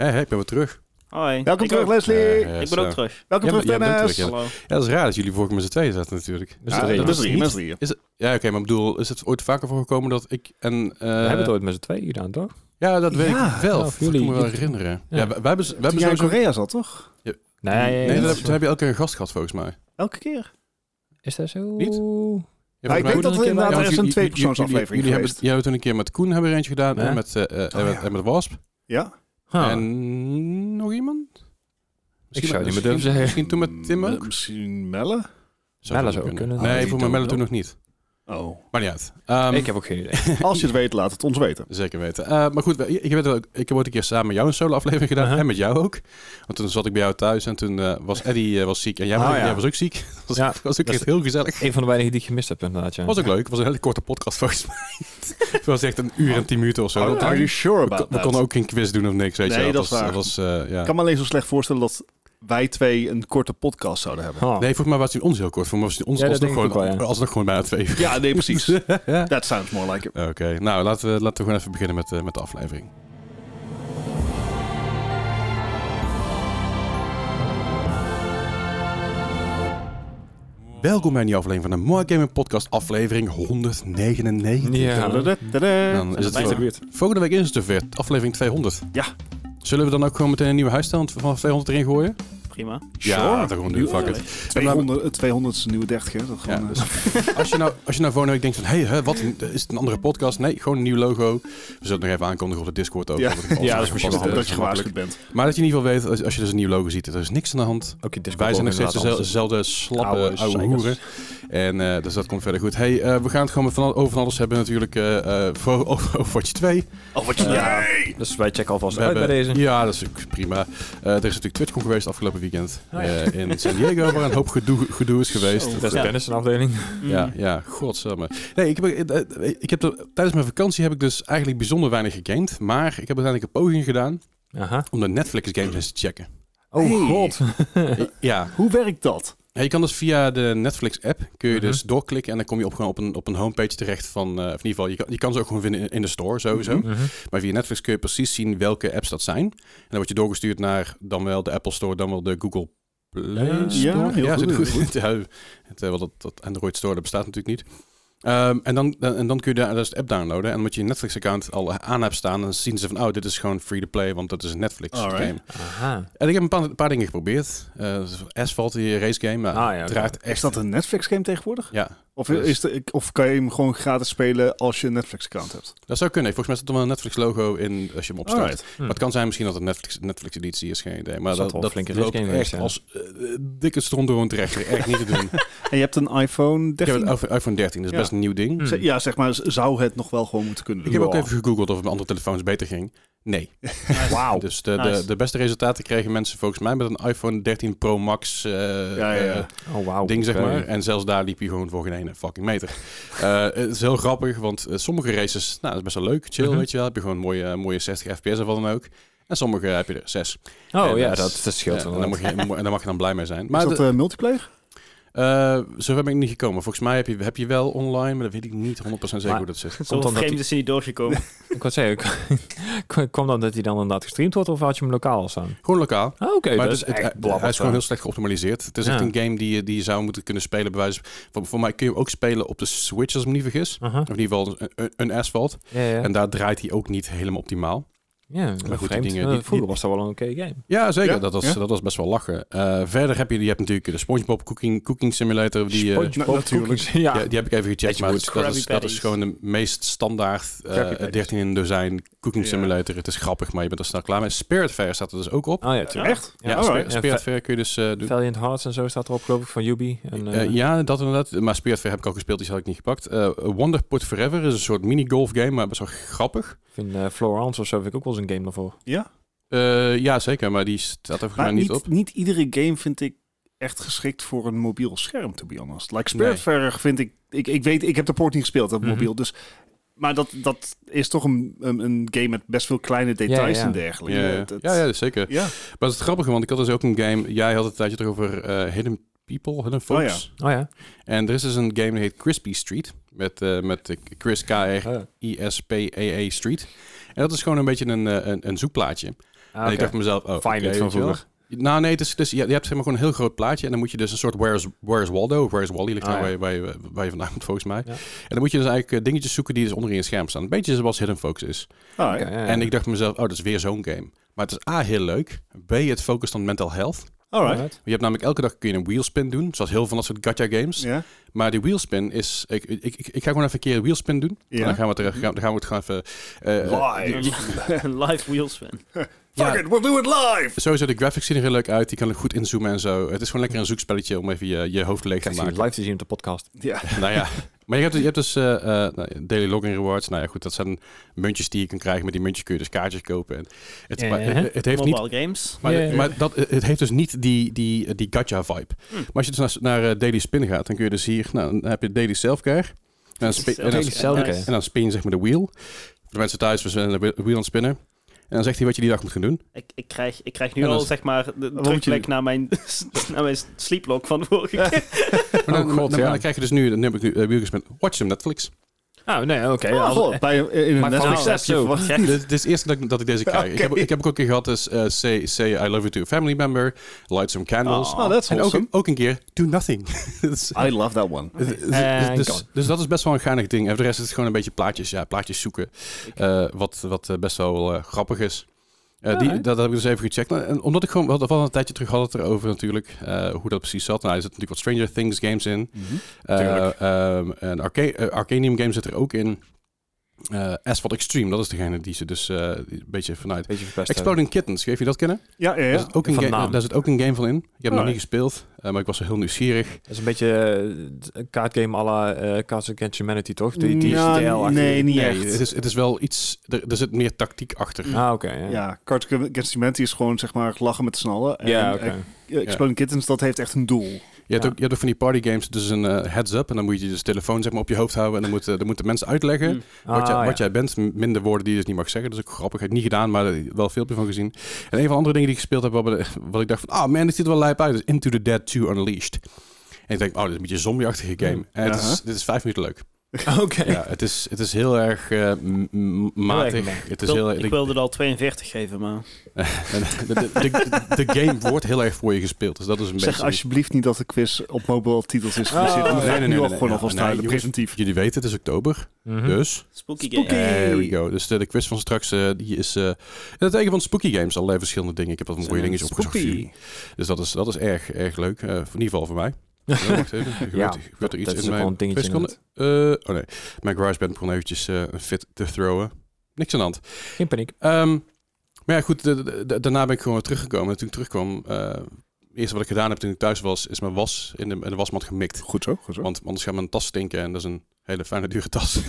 Hé, hé, ik ben weer terug. Hoi. Welkom ik terug, ook. Leslie. Ik zo. ben ook terug. Welkom Ja, terug, Dennis. terug, ja. Hallo. Ja, dat is raar dat jullie vorige keer met z'n tweeën zaten natuurlijk. Dus Ja, dat is drie, met. Is het, ja, oké, maar ik bedoel, is het ooit vaker voorgekomen dat ik en... eh, We hebben het ooit met z'n tweeën gedaan, toch? Ja, dat weet Ja, ik wel. ja, dat kan jullie- me wel herinneren. Ja, Ja. wij, wij hebben, we Toen hebben jij in sowieso... Korea zat, toch? Nee, Nee, dat dat, heb je elke keer een gast gehad volgens mij. Elke keer. is dat zo? Niet? Ja, ik weet dat keer inderdaad er jullie- een twee jullie- jullie- hebben, geweest. jij hebt toen een keer met Koen hebben we er eentje gedaan. Ja. En, met, eh, eh, Oh, en, met, ja. en met Wasp. Ja? Huh. En nog iemand? Ik zou het niet meer misschien- durven zeggen. Misschien toen met Tim ook? Misschien Melle? Zou Melle zo zou kunnen. Nee, Ah, voor mij Melle toen nog niet. Oh. Maar niet uit. Ehm, ik heb ook geen idee. Als je het weet, laat het ons weten. Zeker weten. Eh, maar goed, ik, weet ook, ik heb ooit een keer samen met jou een solo-aflevering gedaan. Uh-huh. En met jou ook. Want toen zat ik bij jou thuis en toen eh, was Eddie eh, was ziek. En jij, was, Ah, ja. jij was ook ziek. Dat was, Ja, was ook echt heel gezellig. Een van de weinigen die ik gemist heb, inderdaad. Ja. was ook leuk. Het was een hele korte podcast volgens mij. het was echt een uur en tien minuten of zo. Are, Dat- are you sure we, about we konden ook geen quiz doen of niks. Weet Nee, dat is was, waar. was, eh, ja. Ik kan me alleen zo slecht voorstellen dat wij twee een korte podcast zouden hebben. Huh. Nee, volgens mij was die ons heel kort. Voor mij was die ons Ja, alsnog, gewoon, wel, ja. alsnog gewoon bijna twee uur. Ja, nee, precies. That sounds more like it. Oké, nou laten we, laten we gewoon even beginnen met, eh, met de aflevering. Welkom bij een nieuwe aflevering van de More Gaming Podcast, aflevering 199. Ja. Dan is het buurt. volgende week is het zover, aflevering 200. Ja. Zullen we dan ook gewoon meteen een nieuwe huisstand van 200 erin gooien? Prima. Ja, dat gewoon doen, fuck it. 200, het 200 is een nieuwe 30, hè? Dat gewoon, dus eh, als, je nou, als je nou volgende week denkt van, hé, hey, wat, is het een andere podcast? Nee, gewoon een nieuw logo. We zullen het nog even aankondigen op de Discord ook. Ja. dat Ja, is misschien wel dat je gewaarschuwd bent. Maar dat je in ieder geval weet, als, als je dus een nieuw logo ziet, er is niks aan de hand. Ook je Discord Wij zijn nog steeds dezelfde, slappe Oude hoeren. En eh, dus dat komt verder goed. Hey, eh, we gaan het gewoon van, over van alles hebben natuurlijk eh, eh, voor over Overwatch 2. Oh, wat je... Eh, ja. Dus wij checken alvast We uit bij hebben- deze. Ja, dat is ook prima. Eh, er is natuurlijk TwitchCon geweest afgelopen weekend Oh, ja. eh, in San Diego, waar een hoop gedoe, gedoe is geweest. Zo. Dat is Ja. Dennis een afdeling. Ja, ja, godsamme. Nee, ik heb, eh, eh, ik heb tijdens mijn vakantie heb ik dus eigenlijk bijzonder weinig gegamed. Maar ik heb uiteindelijk een poging gedaan Aha. om de Netflix games eens te checken. Oh Hey. god. ja, Hoe werkt dat? Ja, je kan dus via de Netflix app kun je Mhm. dus doorklikken en dan kom je op, gewoon op, een, op een homepage terecht van, eh, of in ieder geval, je kan, je kan ze ook gewoon vinden in, in de store sowieso. Mhm. Mhm. Maar via Netflix kun je precies zien welke apps dat zijn. En dan word je doorgestuurd naar dan wel de Apple Store, dan wel de Google Play Ja, Store. heel zit goed, heel ja, het, eh, wel dat, dat Android Store, dat bestaat natuurlijk niet. Ehm, en, dan, dan- en dan kun je daar dus de app downloaden. En omdat je je Netflix-account al aan hebt staan, dan zien ze van, oh, dit is gewoon free to play, want dat is een Netflix-game. En ik heb een paar, een paar dingen geprobeerd. Eh, Asphalt, die race game, maar Ah, ja, oké. draait Is echt... dat een Netflix-game tegenwoordig? Ja, Of, Dus- is de, of kan je hem gewoon gratis spelen als je een Netflix-account hebt? dat zou kunnen. Volgens mij staat er wel een Netflix-logo in als je hem opstart. Maar het kan zijn misschien dat het Netflix, Netflix-editie is, geen idee. Maar dat, dat een flinke loopt race game echt als eh, dikke stront door een trechter. Echt niet te doen. En je hebt een iPhone ik heb 13? een iPhone- iPhone 13, dat is Ja. best een nieuw ding. Hmm. Z- Ja, zeg maar, z- zou het nog wel gewoon moeten kunnen Ik doen? heb ook even gegoogeld of het met andere telefoons beter ging. Nee. Wauw. Dus de, Nice. de, de beste resultaten kregen mensen volgens mij met een iPhone 13 Pro Max eh, Ja, ja, ja. eh, Oh wauw. ding, zeg Oké. maar. En zelfs daar liep je gewoon voor geen ene fucking meter. Eh, het is heel grappig, want eh, sommige races, nou, dat is best wel leuk, chill, Mhm. weet je wel. Heb je gewoon mooie, eh, mooie 60 fps of wat dan ook. En sommige heb je er 6. Oh En ja, dat dat, is- dat scheelt Ja, en, wel. dan mag je, en daar mag je dan blij mee zijn. Maar is dat de- eh, multiplayer? Eh, zover ben ik niet gekomen. Volgens mij heb je, heb je wel online, maar dat weet ik niet 100% zeker Maar- hoe dat zit. Zo omdat vreemd is hij niet doorgekomen. Ik wou zeggen, kwam- dan dat hij dan inderdaad gestreamd wordt of had je hem lokaal al staan? Gewoon lokaal. Ah, oké. maar dat het, is het- echt het- blabberd hij is gewoon heel slecht geoptimaliseerd. Het is Ja. echt een game die, je- die je zou moeten kunnen spelen. Bij wijze van, voor mij kun je hem ook spelen op de Switch, als ik me niet vergis. Of in ieder geval een, een, een Asphalt. Ja, ja. En daar draait hij ook niet helemaal optimaal. Ja, goed, maar die vreemd. dingen- Eh, die- Vroeger was dat wel een oké game. Ja, zeker. Ja, Dat, was, ja. dat was best wel lachen. Eh, verder heb je, je hebt natuurlijk de SpongeBob Cooking, cooking Simulator. Die, eh, SpongeBob natuurlijk. Ja. ja, die heb ik even gecheckt. Maar goed. dat, is, dat is gewoon de meest standaard eh, Krabby Patties. 13 in een dozijn Cooking Ja. Simulator. Het is grappig, maar je bent er snel klaar mee. Spirit Fair staat er dus ook op. Oh ja, tuurlijk. Echt? Ja, alright. Spirit, Spirit Fair kun je dus eh, doen. Valiant Hearts en zo staat erop, geloof ik, van Yubi. En, ja, dat inderdaad. Maar Spirit Fair heb ik al gespeeld, die had ik niet gepakt. Eh Wonder Put Forever is een soort mini-golf game, maar best wel grappig. Vind eh, Florence of zo vind ik ook wel eens een game daarvoor. Ja? Eh, ja, zeker, maar die staat er mij niet, niet op. niet iedere game vind ik echt geschikt voor een mobiel scherm, to be honest. Like Nee. Spiritfarer vind ik, ik... Ik weet, ik heb de port niet gespeeld op Mhm. mobiel, dus... Maar dat, dat is toch een, een, een game met best veel kleine details Ja, ja. en dergelijke. Ja, ja. Het- het- ja, ja, zeker. ja. Maar het is grappig, want ik had dus ook een game... Jij had het een tijdje terug over eh, Hidden People, Hidden Folks. Oh Oh ja. En er is dus een game die heet Crispy Street. Met, eh, met Chris Oh, K-R-I-S-P-E-E Street. En dat is gewoon een beetje een, eh, een, een zoekplaatje. En ik dacht mezelf, oh, Find oké, it van vroeger. Nou nee, het is, is, je, hebt zeg maar gewoon een heel groot plaatje. En dan moet je dus een soort Where's, Where's Waldo, Where's Wally ligt Ah, daar ja. waar, je, waar, je, waar je vandaan moet volgens mij. Ja. En dan moet je dus eigenlijk eh, dingetjes zoeken die dus onder in je scherm staan. Een beetje zoals Hidden Focus is. Oké, ja, ja. En ik dacht mezelf, oh, dat is weer zo'n game. Maar het is A, heel leuk. B, het focust op mental health. Alright. Alright. Je hebt namelijk elke dag kun je een wheelspin doen. Zoals heel veel van dat soort gacha games. Ja. Maar die wheelspin is... Ik, ik, ik, ik ga gewoon even een keer een wheelspin doen. Ja. En dan gaan we het, er, gaan, dan gaan we het gewoon even... eh, Live. Live wheelspin. Fuck it, we'll do it live! Sowieso, de graphics zien er heel leuk uit. Die kan er goed inzoomen en zo. Het is gewoon lekker een zoekspelletje om even je, je hoofd leeg te maken. live te zien op de podcast. Ja. nou ja. Maar je hebt, je hebt dus eh, eh, nou, daily login rewards. Nou ja, goed, dat zijn muntjes die je kan krijgen. Met die muntjes kun je dus kaartjes kopen. En het, Ja. maar het, het heeft niet... Mobile games. Maar, Ja, ja. maar dat, het heeft dus niet die, die, die gacha vibe. Hm. Maar als je dus naar, naar eh, Daily Spin gaat, dan kun je dus hier... Nou, dan heb je Daily Selfcare. En dan, spi- en dan, en dan spin je zeg maar de wheel. Voor de mensen thuis, we zijn de wheel aan het spinnen. En dan zegt hij wat je die dag moet gaan doen. Ik, ik, krijg, ik krijg nu dan al zeg maar de terugblik naar mijn, naar mijn sleeplog van de vorige keer. Maar dan, Oh, god, dan, ja. dan krijg je dus nu, dan heb ik nu uh, wielgespin, watch some Netflix. Oh, nee, oké. Oh, als- god, bij, in een Netflix zo. dit, dit is het eerste dat ik, dat ik deze krijg. Ik, heb, ik heb ook een keer gehad, dus uh, say, say I love you to a family member, light some candles. Oh. That's en ook, awesome. ook een keer, do nothing. Dus- I love that one. Dus, En dus, dus dat is best wel een geinig ding. En voor de rest is het gewoon een beetje plaatjes, ja, plaatjes zoeken. eh, wat, wat eh, best wel eh, grappig is. Eh, die, dat heb ik dus even gecheckt. En omdat ik gewoon, we hadden een tijdje terug hadden het erover natuurlijk, eh, hoe dat precies zat. Nou, er zitten natuurlijk wat Stranger Things games in. Ehm, en Arca Arcanium game zit er ook in. Eh Asphalt Extreme, dat is degene die ze dus eh, een beetje vanuit. Beetje verpest. Exploding Kittens, geef je dat kennen? Ja, ja, Daar, ja. zit ook een game, daar zit ook een game van in. Ik heb hem nog Alright. niet gespeeld, eh, maar ik was heel nieuwsgierig. Dat is een beetje een kaartgame à la eh Cards Against Humanity, toch? Die, die Ja, stijl achter- nee, niet Nee, echt. het is, het is wel iets, er, er zit meer tactiek achter. Ah, oké. ja. Ja, Cards Against Humanity is gewoon zeg maar lachen met z'n allen. En, Ja, oké. Exploding Kittens, dat heeft echt een doel. Je hebt, Ja. ook, je hebt ook van die partygames, dus een eh, heads-up. En dan moet je dus telefoon zeg maar, op je hoofd houden. En dan moeten, dan moeten mensen uitleggen Mm. wat, jij, Ah, wat ja. jij bent. Minder woorden die je dus niet mag zeggen. Dat is ook grappig. Ik heb niet gedaan, maar wel filmpje van gezien. En een van de andere dingen die ik gespeeld heb, wat, wat ik dacht van... Ah man, dit ziet er wel lijp uit. is Into the Dead 2 Unleashed. En ik denk, oh, dit is een beetje zombie-achtige game. En het is, Aha. dit is vijf minuten leuk. Oké. Ja, het is, het is heel erg eh, matig. Het Ik, is wil- heel, ik wilde er al 42 geven, maar... de, de, de, de game wordt heel erg voor je gespeeld. Dus dat is een Zeg beetje... alsjeblieft niet dat de quiz op mobile titels is Oh, gebaseerd. nee, ik nee, nu nee, gewoon alvast preventief. Jullie weten, het is oktober. Mhm. Dus... Spooky Spooky. game. There we go. Dus de, de quiz van straks, eh, die is eh in het teken van Spooky Games. Allerlei verschillende dingen. Ik heb wat mooie dingetjes opgezocht voor spooky. jullie. Dus dat is, dat is erg, erg leuk. Eh, in ieder geval voor mij. Ja, wacht even. Gebeurt, Ja, er gebeurt er iets in mijn... Twee seconden. Eh, oh nee. Mijn GarageBand begon eventjes eh, een fit te throwen. Niks aan de hand. Geen paniek. Ehm, maar ja, goed. de- de- de- daarna ben ik gewoon weer teruggekomen. En toen ik terugkwam... het eerste wat ik gedaan heb toen ik thuis was... is mijn was in de, in de wasmat gemikt. Goed zo, goed zo. Want anders gaat mijn tas stinken. En dat is een hele fijne, dure tas.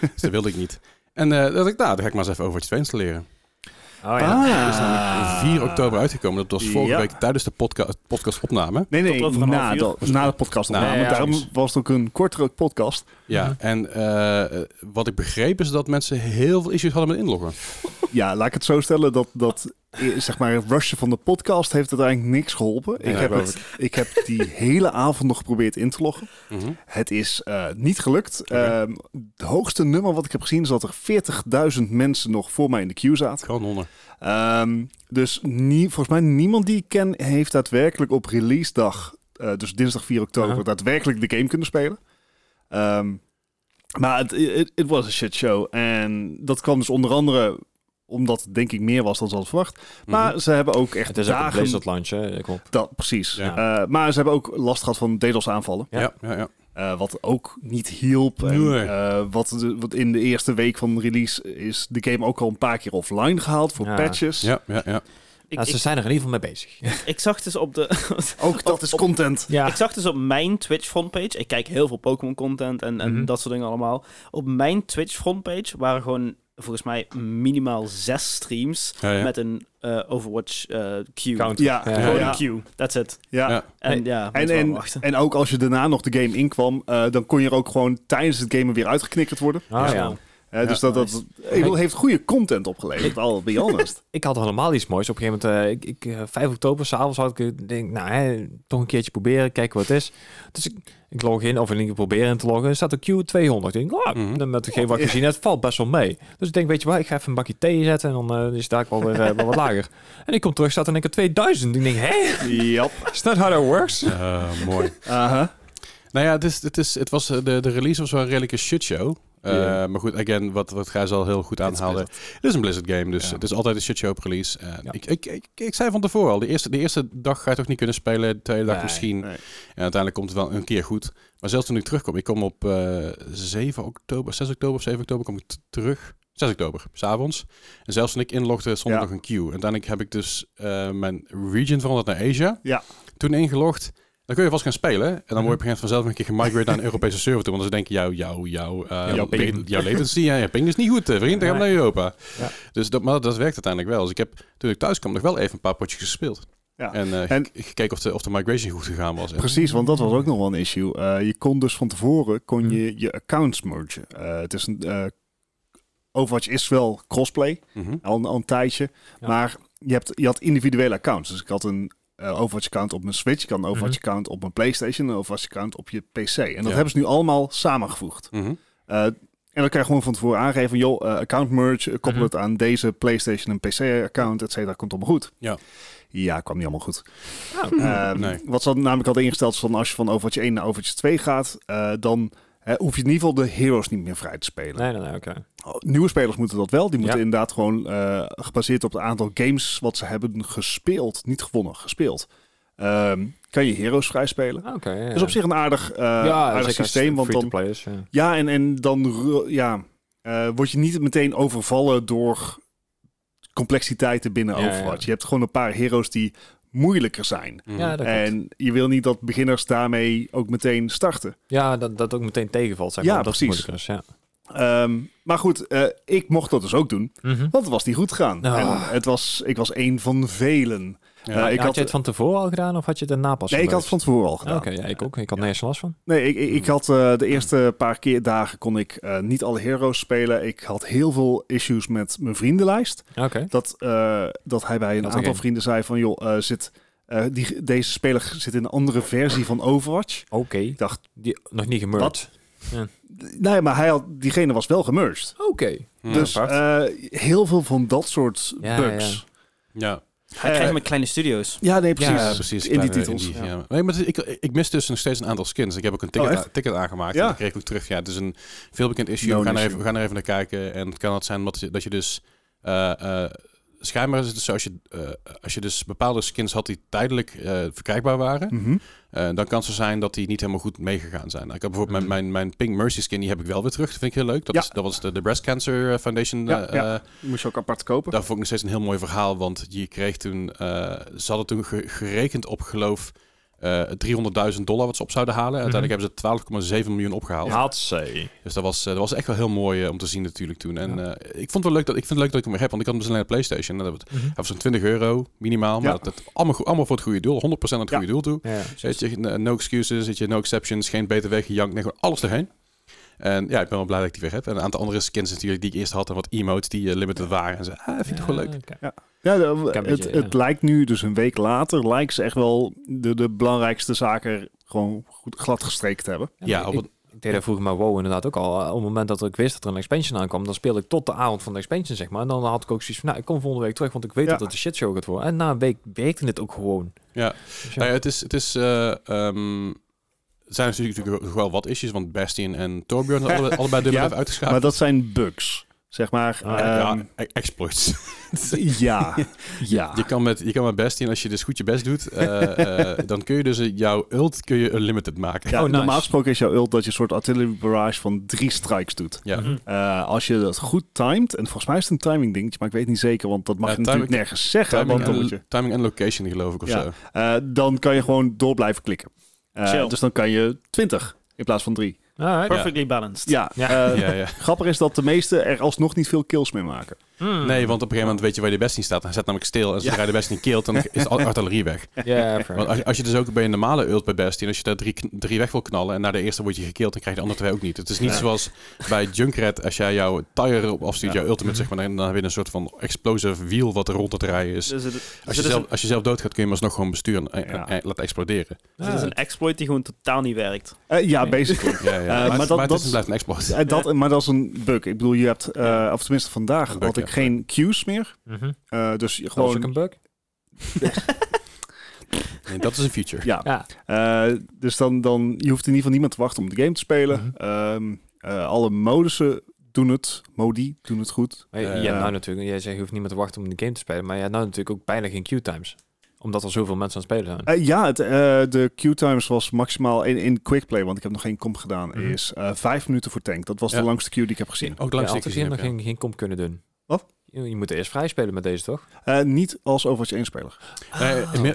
dus dat wilde ik niet. En dat ik, nou, dan ga ik maar eens even Overwatch 2 installeren. Oh ja. Dat is namelijk 4 oktober uitgekomen. Dat was vorige Ja. week tijdens de podca podcast opname. Nee, nee, na, de, na de podcast. Na, opname. ja, Daarom was het ook een kortere podcast. Ja, Mhm. en eh, wat ik begreep is dat mensen heel veel issues hadden met inloggen. Ja, laat ik het zo stellen dat, dat zeg maar, het rushen van de podcast heeft uiteindelijk niks geholpen. Ik, heb het, ik heb die hele avond nog geprobeerd in te loggen. Mhm. Het is eh, niet gelukt. Ehm, het hoogste nummer wat ik heb gezien is dat er 40.000 mensen nog voor mij in de queue zaten. Kanonnen. Ehm, dus nie, volgens mij niemand die ik ken heeft daadwerkelijk op release dag, eh, dus dinsdag 4 oktober, daadwerkelijk de game kunnen spelen. Ehm, maar het was a shit show. En dat kwam dus onder andere omdat het denk ik meer was dan ze hadden verwacht. Maar Mhm. ze hebben ook echt Het is ook een dagen... Launch, hè? Klopt. Dat, precies. Ja. Eh, maar ze hebben ook last gehad van DDoS aanvallen. Ja, Ja. ja, ja. Eh, wat ook niet hielp. En, eh, wat, de- wat in de eerste week van release is de game ook al een paar keer offline gehaald voor Ja. patches. ja, ja, ja. Ik, Ja, ze ik, zijn er in ieder geval mee bezig. ik zag dus op de... Ook dat is Op- content. Ja. Ik zag dus op mijn Twitch frontpage, ik kijk heel veel Pokémon content en, en Mhm. dat soort dingen allemaal. Op mijn Twitch frontpage waren gewoon volgens mij minimaal zes streams Ja, ja. met een eh, Overwatch eh queue. Count. Ja, Ja, Gewoon ja. een queue, that's it. Ja. Ja. En ja, En, en, wachten. en ook als je daarna nog de game inkwam, eh dan kon je er ook gewoon tijdens het game weer uitgeknikkerd worden. Ah, ja. Zo. Eh, dus dat, dat nice. heeft goede content opgeleverd, al be honest. Ik had helemaal iets moois. Op een gegeven moment, eh, ik, ik, eh, 5 oktober, s'avonds had ik denk, nou, hè, toch een keertje proberen, kijken wat het is. Dus ik, ik log in, of in geval proberen in te loggen. Er staat een Q 200. Ik denk, oh, Mhm. dan met hetgeen wat ik gezien heb, valt best wel mee. Dus ik denk, weet je wat, ik ga even een bakje thee zetten en dan eh, is daar wel weer eh, wel wat lager. En ik kom terug, staat er in één keer 2000. Ik denk, hè, Yep. is dat how that works? Eh, mooi. Aha. Nou ja, het, is, het, is, het was, de, de release was wel een redelijke shitshow. Eh. Maar goed, again, wat, wat Gijs al heel goed aanhaalde. Het is een Blizzard game, dus Ja. het is altijd een shitshow op release. En Ja. ik, ik, ik, ik zei van tevoren al, de eerste, de eerste dag ga je toch niet kunnen spelen, de tweede dag Nee, misschien. nee. En uiteindelijk komt het wel een keer goed. Maar zelfs toen ik terugkom, ik kom op eh 7 oktober, 6 oktober of 7 oktober kom ik terug. 6 oktober, s'avonds. En zelfs toen ik inlogde, stond er Ja. nog een queue. Uiteindelijk heb ik dus eh, mijn region veranderd naar Asia. Ja. Toen ingelogd. Dan kun je vast gaan spelen. En dan word je Mhm. op een gegeven moment vanzelf een keer gemigrate naar een Europese server toe. Want dan denken jou, jou, jou, eh, Jouw ping- jouw latency, ja, je ping is niet goed, eh, vriend. Dan gaan we naar Europa. Ja. Dus dat, maar dat werkt uiteindelijk wel. Dus ik heb, toen ik thuis kwam, nog wel even een paar potjes gespeeld. Ja. En, eh, En- ge- gekeken of de, of de migration goed gegaan was. Precies, want dat was ook nog wel een issue. Eh, je kon dus van tevoren kon je, je accounts mergen. Eh, het is een eh Overwatch is wel crossplay, Mhm. al, een- al een tijdje. Ja. Maar je, hebt, je had individuele accounts. Dus ik had een eh, Overwatch-account op mijn Switch, ik had een Overwatch-account op mijn PlayStation, een Overwatch-account op je PC. En dat Ja. hebben ze nu allemaal samengevoegd. Mhm. Eh, en dan kan je gewoon van tevoren aangeven, joh, eh, account merge, koppel Mhm. het aan deze PlayStation en PC-account, et cetera, komt allemaal goed. Ja. Ja, kwam niet allemaal goed. Oh. Ehm, Nee. Wat ze namelijk hadden ingesteld is van als je van Overwatch 1 naar Overwatch 2 gaat, eh, dan hè, hoef je in ieder geval de heroes niet meer vrij te spelen. Nee, nee, nee, oké. Nieuwe spelers moeten dat wel. Die moeten Ja. inderdaad gewoon eh, gebaseerd op het aantal games wat ze hebben gespeeld, niet gewonnen, gespeeld. Ehm, kan je heroes vrij spelen. Oké, ja. Dat is op zich een aardig, eh, ja, aardig zeker als het systeem. Want dan, ja. ja, en, en dan ja, eh, word je niet meteen overvallen door complexiteiten binnen Ja, ja. Overwatch. Je hebt gewoon een paar heroes die moeilijker zijn. Mhm. Ja, dat klopt. En je wil niet dat beginners daarmee ook meteen starten. Ja, dat, dat ook meteen tegenvalt, zeg Ja, dat precies. is, ja. Ehm, maar goed, eh, ik mocht dat dus ook doen, Mhm. want het was niet goed gegaan. Oh. En het was, ik was één van velen. Ja. Eh, ik had, had- je het van tevoren al gedaan of had je het daarna pas Nee, ik had het van tevoren al Ah, gedaan. Oké, ja, ik ook. Ik had nergens last van. Nee, ik, ik, ik had eh, de eerste paar keer dagen kon ik eh, niet alle heroes spelen. Ik had heel veel issues met mijn vriendenlijst. Oké. Dat, eh, dat hij bij een Dat aantal vrienden zei van... joh, eh, zit, eh, die, deze speler zit in een andere versie van Overwatch. Oké. Ik dacht, Die nog niet gemerged. nee, maar hij had, diegene was wel gemerged. Oké. Ja. dus eh, heel veel van dat soort Ja, bugs. ja. Hij Eh, krijgt met kleine studio's. Ja, nee, precies. Ja, precies. In die titels. indie, ja. Nee, maar ik, ik mis dus nog steeds een aantal skins. Ik heb ook een ticket, Oh, ticket aangemaakt. Ja. En dan kreeg ik ook terug. Ja, het is een veelbekend issue. We, gaan er issue. even, we gaan er even naar kijken. En het kan het zijn dat je, dat je dus... eh, eh, schijnbaar is het dus zo, als je, eh, als je dus bepaalde skins had die tijdelijk eh, verkrijgbaar waren... Mhm. Eh, dan kan het zo zijn dat die niet helemaal goed meegegaan zijn. Ik heb bijvoorbeeld Mhm. mijn, mijn, mijn Pink Mercy skin, die heb ik wel weer terug. Dat vind ik heel leuk. Dat, Ja. is, dat was de, de Breast Cancer Foundation. Ja, eh, ja. eh, Die moest je ook apart kopen. daar vond ik nog steeds een heel mooi verhaal, want je kreeg toen, eh, ze hadden toen ge- gerekend op geloof eh 300.000 dollar wat ze op zouden halen. Uiteindelijk hebben ze 12,7 miljoen opgehaald. Hatsé. Dus dat was, eh, dat was echt wel heel mooi eh, om te zien natuurlijk toen. En Ja. eh, ik vond het wel leuk dat ik vind het leuk dat ik hem weer heb, want ik had hem dus alleen op PlayStation. En dat was- Mhm. hij was zo'n 20 euro minimaal, maar Ja. dat, dat allemaal, goed- allemaal voor het goede doel, 100% aan het Ja. goede doel toe. Ja. Je, no excuses, je, no exceptions, geen BTW, gejank, nee, gewoon alles erheen. En ja, ik ben wel blij dat ik die weer heb. En een aantal andere skins natuurlijk die ik eerst had en wat emotes die eh, limited waren. En zo, ah, vind ik toch wel leuk. Ja, de- een het, beetje, het ja. lijkt nu, dus een week later, lijkt ze echt wel de, de belangrijkste zaken gewoon goed glad gestreken te hebben. Ja, op het- ik deed dat vroeger maar WoW inderdaad ook al. Op het moment dat ik wist dat er een expansion aankwam, dan speelde ik tot de avond van de expansion, zeg maar. En dan had ik ook zoiets van, nou, ik kom volgende week terug, want ik weet Ja. dat het een shitshow gaat worden. En na een week werkte het ook gewoon. Ja. Dus Nou ja, het is, het is eh, ehm, er zijn natuurlijk wel wat issues, want Bastion en Torbjorn hadden allebei, allebei dubbel Ja, even uitgeschakeld. Maar dat zijn bugs, zeg maar. Ah, ja, Ehm, e- exploits. ja, ja. Je kan met, je kan met Bastion, als je dus goed je best doet, eh, eh, dan kun je dus jouw ult kun je unlimited maken. Ja, Oh, nice. Normaal gesproken is jouw ult dat je een soort artillery barrage van drie strikes doet. Ja. Mhm. Eh, als je dat goed timed, en volgens mij is het een timing dingetje, maar ik weet niet zeker, want dat mag je natuurlijk timing- nergens zeggen. Timing, want dan, en, moet je, timing en location geloof ik of Ja. zo. eh, dan kan je gewoon door blijven klikken. Eh, dus dan kan je 20 in plaats van 3. Perfectly balanced. Ja, Ja. eh, ja, ja. grappig is dat de meesten er alsnog niet veel kills mee maken. Hmm. Nee, want op een gegeven moment weet je waar de best in staat. Hij zet namelijk stil. En zodra je de best niet killt, dan is de artillerie weg. Ja, Want als, je- als je dus ook bij een normale ult bij Bastion, als je daar drie, drie weg wil knallen en na de eerste word je gekild, dan krijg je de andere twee ook niet. Het is niet Ja. zoals bij Junkrat, als jij jouw tire erop afstuurt, Ja. jouw ultimate, zeg maar, dan, dan heb je een soort van explosive wiel wat er rond het rijden is. Dus het, Als dus je, is zelf, als je zelf doodgaat, kun je hem alsnog gewoon besturen en, en- Ja. en laten exploderen. een, het is een exploit die gewoon totaal niet werkt. Eh, ja, Nee. basically. Ja, ja. Eh, maar, maar het- dat- maar het dat is, blijft een exploit. Eh, dat, Maar dat is een bug. Ik bedoel, je hebt, eh, of tenminste vandaag had ik ja. geen queues meer. Mhm. Eh, dus je Dat was ook gewoon... een bug. Nee, dat is een feature. Ja, Ja. Eh, dus dan, dan, je hoeft in ieder geval niemand te wachten om de game te spelen. Mhm. Ehm, eh, alle modussen doen het. Modi doen het goed. Maar je, je hebt ja. nou natuurlijk, jij zegt je hoeft niet meer te wachten om de game te spelen, maar je hebt nou natuurlijk ook bijna geen queue times. Omdat er zoveel mensen aan het spelen zijn. Ja, het, eh, de queue times was maximaal in, in quickplay, want ik heb nog geen comp gedaan, Mhm. is eh, vijf minuten voor tank. Dat was Ja. de langste queue die ik heb gezien. Ook Ja, langs altijd hier nog geen, geen comp kunnen doen. Wat? Je, moet eerst vrij spelen met deze, toch? Eh, niet als Overwatch 1 speler.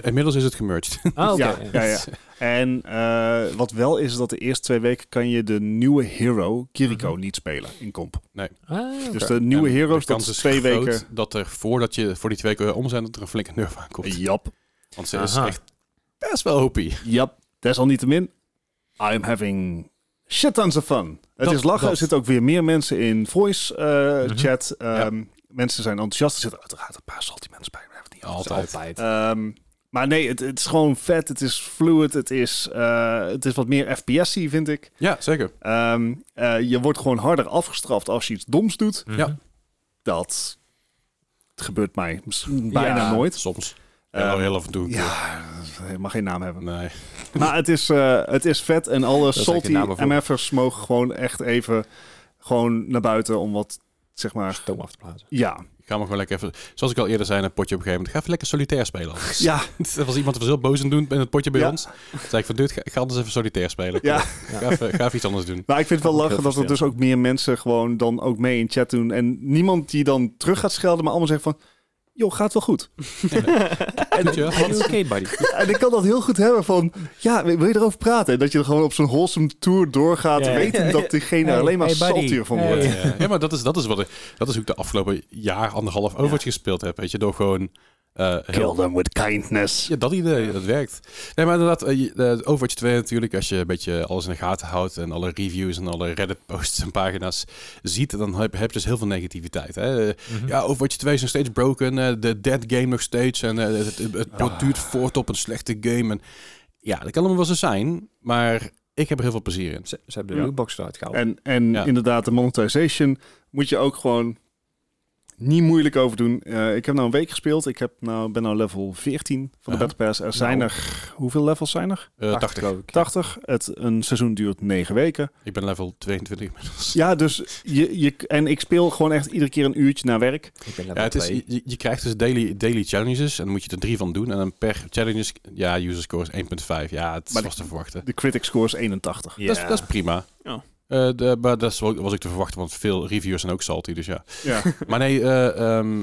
inmiddels is het gemerged. Ah. Ja, ja, ja. En eh, wat wel is, dat de eerste twee weken kan je de nieuwe hero, Kiriko, Mhm. niet spelen in comp. Ah, Dus de nieuwe En heroes, de dat kans is is twee groot weken. dat er voordat je voor die twee weken om zijn, dat er een flinke nerf aankomt. Jap, Want ze is echt best wel hopie. jap. Desalniettemin, I'm having shit tons of fun. Het Dat- is lachen, dat. er zitten ook weer meer mensen in voice eh, Mhm. chat. Ehm, Mensen zijn enthousiast, er zitten uiteraard een paar salty mensen bij. Het niet over. Altijd. Altijd. Ehm, maar nee, het, het is gewoon vet, het is fluid, het is, eh, het is wat meer FPS-y, vind ik. Ja, zeker. Ehm, eh, je wordt gewoon harder afgestraft als je iets doms doet. Mhm. Ja. Dat gebeurt mij bijna Ja. nooit. Soms. Ja, heel af en toe. Ja, het mag geen naam hebben. Nee. Maar het is, eh, het is vet en alle salty. MF'ers mogen gewoon echt even gewoon naar buiten om wat, zeg maar, Stoom af te plaatsen. ja. Ik ga maar gewoon lekker even, zoals ik al eerder zei in een potje op een gegeven moment, ga even lekker solitair spelen. anders. Ja, Er was iemand er was heel boos aan doen in het potje bij Ja. ons. Toen zei ik van, dude, ga, ga anders even solitair spelen. ja. Ga, even, ga even iets anders doen. Maar ik vind het wel lachen dat er dus ook meer mensen gewoon dan ook mee in chat doen. En niemand die dan terug gaat schelden, maar allemaal zegt van... joh, gaat wel goed. Are you okay, buddy? En ik kan dat heel goed hebben van... ja, wil je erover praten? En dat je er gewoon op zo'n wholesome tour doorgaat... Ja. weten dat diegene Hey, alleen maar hey, saltier van wordt. Ja, ja, maar dat is, dat is wat ik, dat is hoe ik de afgelopen jaar, anderhalf Overwatch gespeeld heb. Weet je, door gewoon eh, heel, them with kindness. Ja, dat idee, dat werkt. Nee, maar inderdaad, eh, je- eh, Overwatch 2 natuurlijk, als je een beetje alles in de gaten houdt en alle reviews en alle Reddit-posts en pagina's ziet, dan heb, heb je dus heel veel negativiteit. Hè? Eh, Mhm. Ja, Overwatch 2 is nog steeds broken, eh, de dead game nog steeds en eh, het, het, het Ah. duurt voort op een slechte game. En, ja, dat kan allemaal wel zo zijn, maar ik heb er heel veel plezier in. Ze, ze hebben de Ja. lootbox eruit gehaald. En, en Ja. inderdaad, de monetization moet je ook gewoon niet moeilijk over doen. Eh, ik heb nou een week gespeeld. Ik heb nou, ben nou level 14 van de. Battle Pass. Er zijn Nou. er... Hoeveel levels zijn er? Eh, Acht, 80. geloof ik. 80. Het, een seizoen duurt 9 weken. Ik ben level 22 inmiddels. Ja, dus je, je... En ik speel gewoon echt iedere keer een uurtje naar werk. Ik ben level Ja, het is, 2. je, je krijgt dus daily, daily challenges en dan moet je er drie van doen. En dan per challenge, ja, user score is 1.5. Ja, het Maar was te verwachten. De critic score is 81. Dat, is, dat is prima. Ja. Eh, de, maar dat was ik te verwachten, want veel reviewers zijn ook salty, dus ja. Ja. Maar nee, eh, ehm,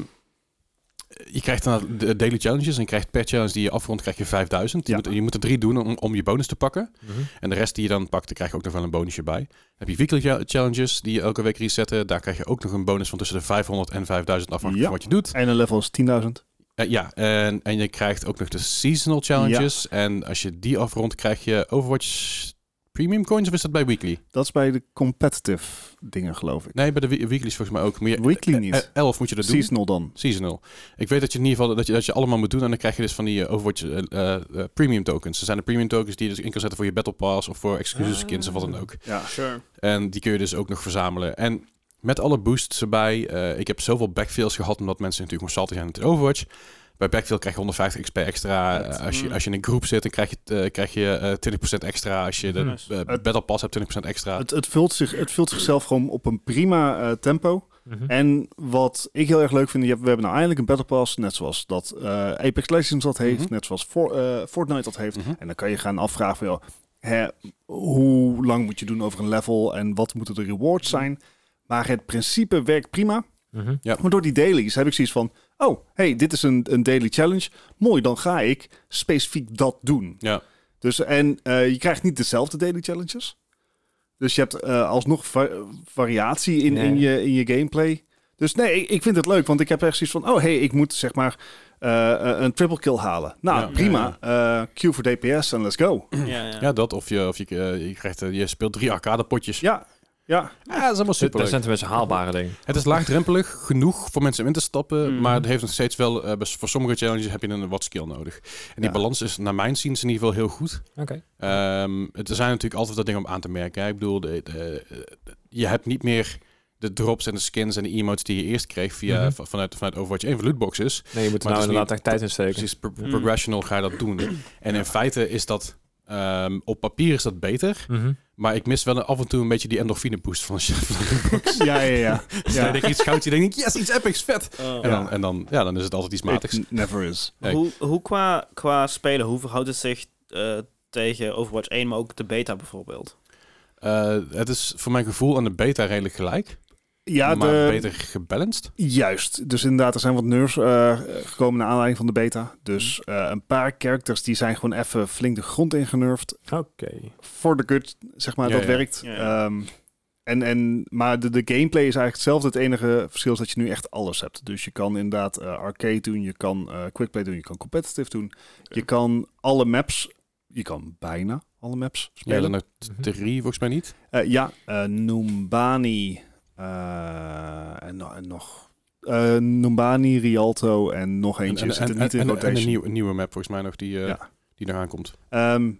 je krijgt dan de daily challenges en je krijgt per challenge die je afrondt, krijg je 5000. Je, Ja. moet, je moet er drie doen om, om je bonus te pakken. Mhm. En de rest die je dan pakt, daar krijg je ook nog wel een bonusje bij. Dan heb je weekly cha- challenges die je elke week resetten. Daar krijg je ook nog een bonus van tussen de 500 en 5000 afhankelijk Ja. van wat je doet. En een level is 10.000. Eh, ja, en, en je krijgt ook nog de seasonal challenges. En als je die afrondt, krijg je Overwatch Premium Coins of is dat bij Weekly? Dat is bij de competitive dingen, geloof ik. Nee, bij de we- Weekly is volgens mij ook. Maar je, Weekly eh, niet. eh, elf moet je dat doen. Seasonal dan. Seasonal. Ik weet dat je in ieder geval dat je, dat je allemaal moet doen. En dan krijg je dus van die eh, Overwatch eh, eh, eh, Premium tokens. Er zijn de Premium tokens die je dus in kan zetten voor je Battle Pass of voor exclusive skins of wat dan ook. Ja. Sure. En die kun je dus ook nog verzamelen. En met alle boosts erbij. eh, ik heb zoveel backfills gehad, omdat mensen natuurlijk nog salty zijn met Overwatch. Bij backfill krijg je 150 XP extra. Eh, als, je, Mm. als je in een groep zit, dan krijg je, eh, krijg je eh 20% extra. Als je de Nice. Battle Pass hebt, 20% extra. Het, het, vult zich, het vult zichzelf gewoon op een prima eh, tempo. Mhm. En wat ik heel erg leuk vind, je hebt, we hebben nou eindelijk een Battle Pass, net zoals dat eh, Apex Legends dat heeft, Mhm. net zoals For, Fortnite dat heeft. Mhm. En dan kan je gaan afvragen, van, joh, hè, hoe lang moet je doen over een level en wat moeten de rewards zijn. Maar het principe werkt prima. Mhm. Ja. Maar door die dailies heb ik zoiets van, oh, hey, dit is een, een daily challenge. Mooi, dan ga ik specifiek dat doen. Ja. Dus, en eh, je krijgt niet dezelfde daily challenges. Dus je hebt eh, alsnog va- variatie in, Nee. in, je, in je gameplay. Dus nee, ik, ik vind het leuk, want ik heb echt zoiets van, oh hey, ik moet zeg maar eh, een triple kill halen. Nou, Ja. prima. Eh Q voor DPS en let's go. Ja, ja. Ja, dat. Of je, of je, je, krijgt, je speelt drie arcade potjes. Ja, ja. Ja, dat is allemaal Dat super. zijn tenminste haalbare dingen. Het is laagdrempelig genoeg voor mensen om in te stappen, Mhm. maar het heeft nog steeds wel, eh, voor sommige challenges heb je een wat skill nodig. En die Ja. balans is naar mijn ziens in ieder geval heel goed. Oké. Ehm, het er zijn natuurlijk altijd wat dingen om aan te merken. Hè. Ik bedoel, de, de- de- je hebt niet meer de drops en de skins en de emotes die je eerst kreeg via, Mhm. vanuit, vanuit Overwatch 1 van lootboxes. Nee, je moet er nou inderdaad echt tijd in steken. Precies, pro- Mm. progressional ga je dat doen. En in feite is dat, ehm, op papier is dat beter, Mhm. maar ik mis wel af en toe een beetje die endorfine boost van een lootbox. Ja, ja, ja. Dus ja. dan denk ik iets goud, je denkt, yes, iets epics, vet. Oh. En, dan, en dan, ja, dan is het altijd iets matigs. It never is. Hoe, hoe qua, qua spelen, hoe verhoudt het zich eh, tegen Overwatch 1, maar ook de beta bijvoorbeeld? Eh, het is voor mijn gevoel aan de beta redelijk gelijk, Ja, maar de, beter gebalanced. Juist. Dus inderdaad, er zijn wat nerves eh, gekomen naar aanleiding van de beta. Dus Mhm. eh, een paar characters die zijn gewoon even flink de grond ingenurfd. Oké. For the good, zeg maar, Ja, dat ja. werkt. Ja, ja. Ehm, en, en, maar de, de gameplay is eigenlijk hetzelfde. Het enige verschil is dat je nu echt alles hebt. Dus je kan inderdaad eh, arcade doen, je kan eh, quickplay doen, je kan competitive doen. Je kan alle maps, je kan bijna alle maps Ja, spelen. Mhm. drie volgens mij niet. Eh, ja, eh Numbani en, no- en nog eh Numbani, Rialto en nog eentje. en, zit en, er niet en, in en, en rotation. een, nieuw, een nieuwe map volgens mij nog die, eh, Ja. die eraan komt. Ehm,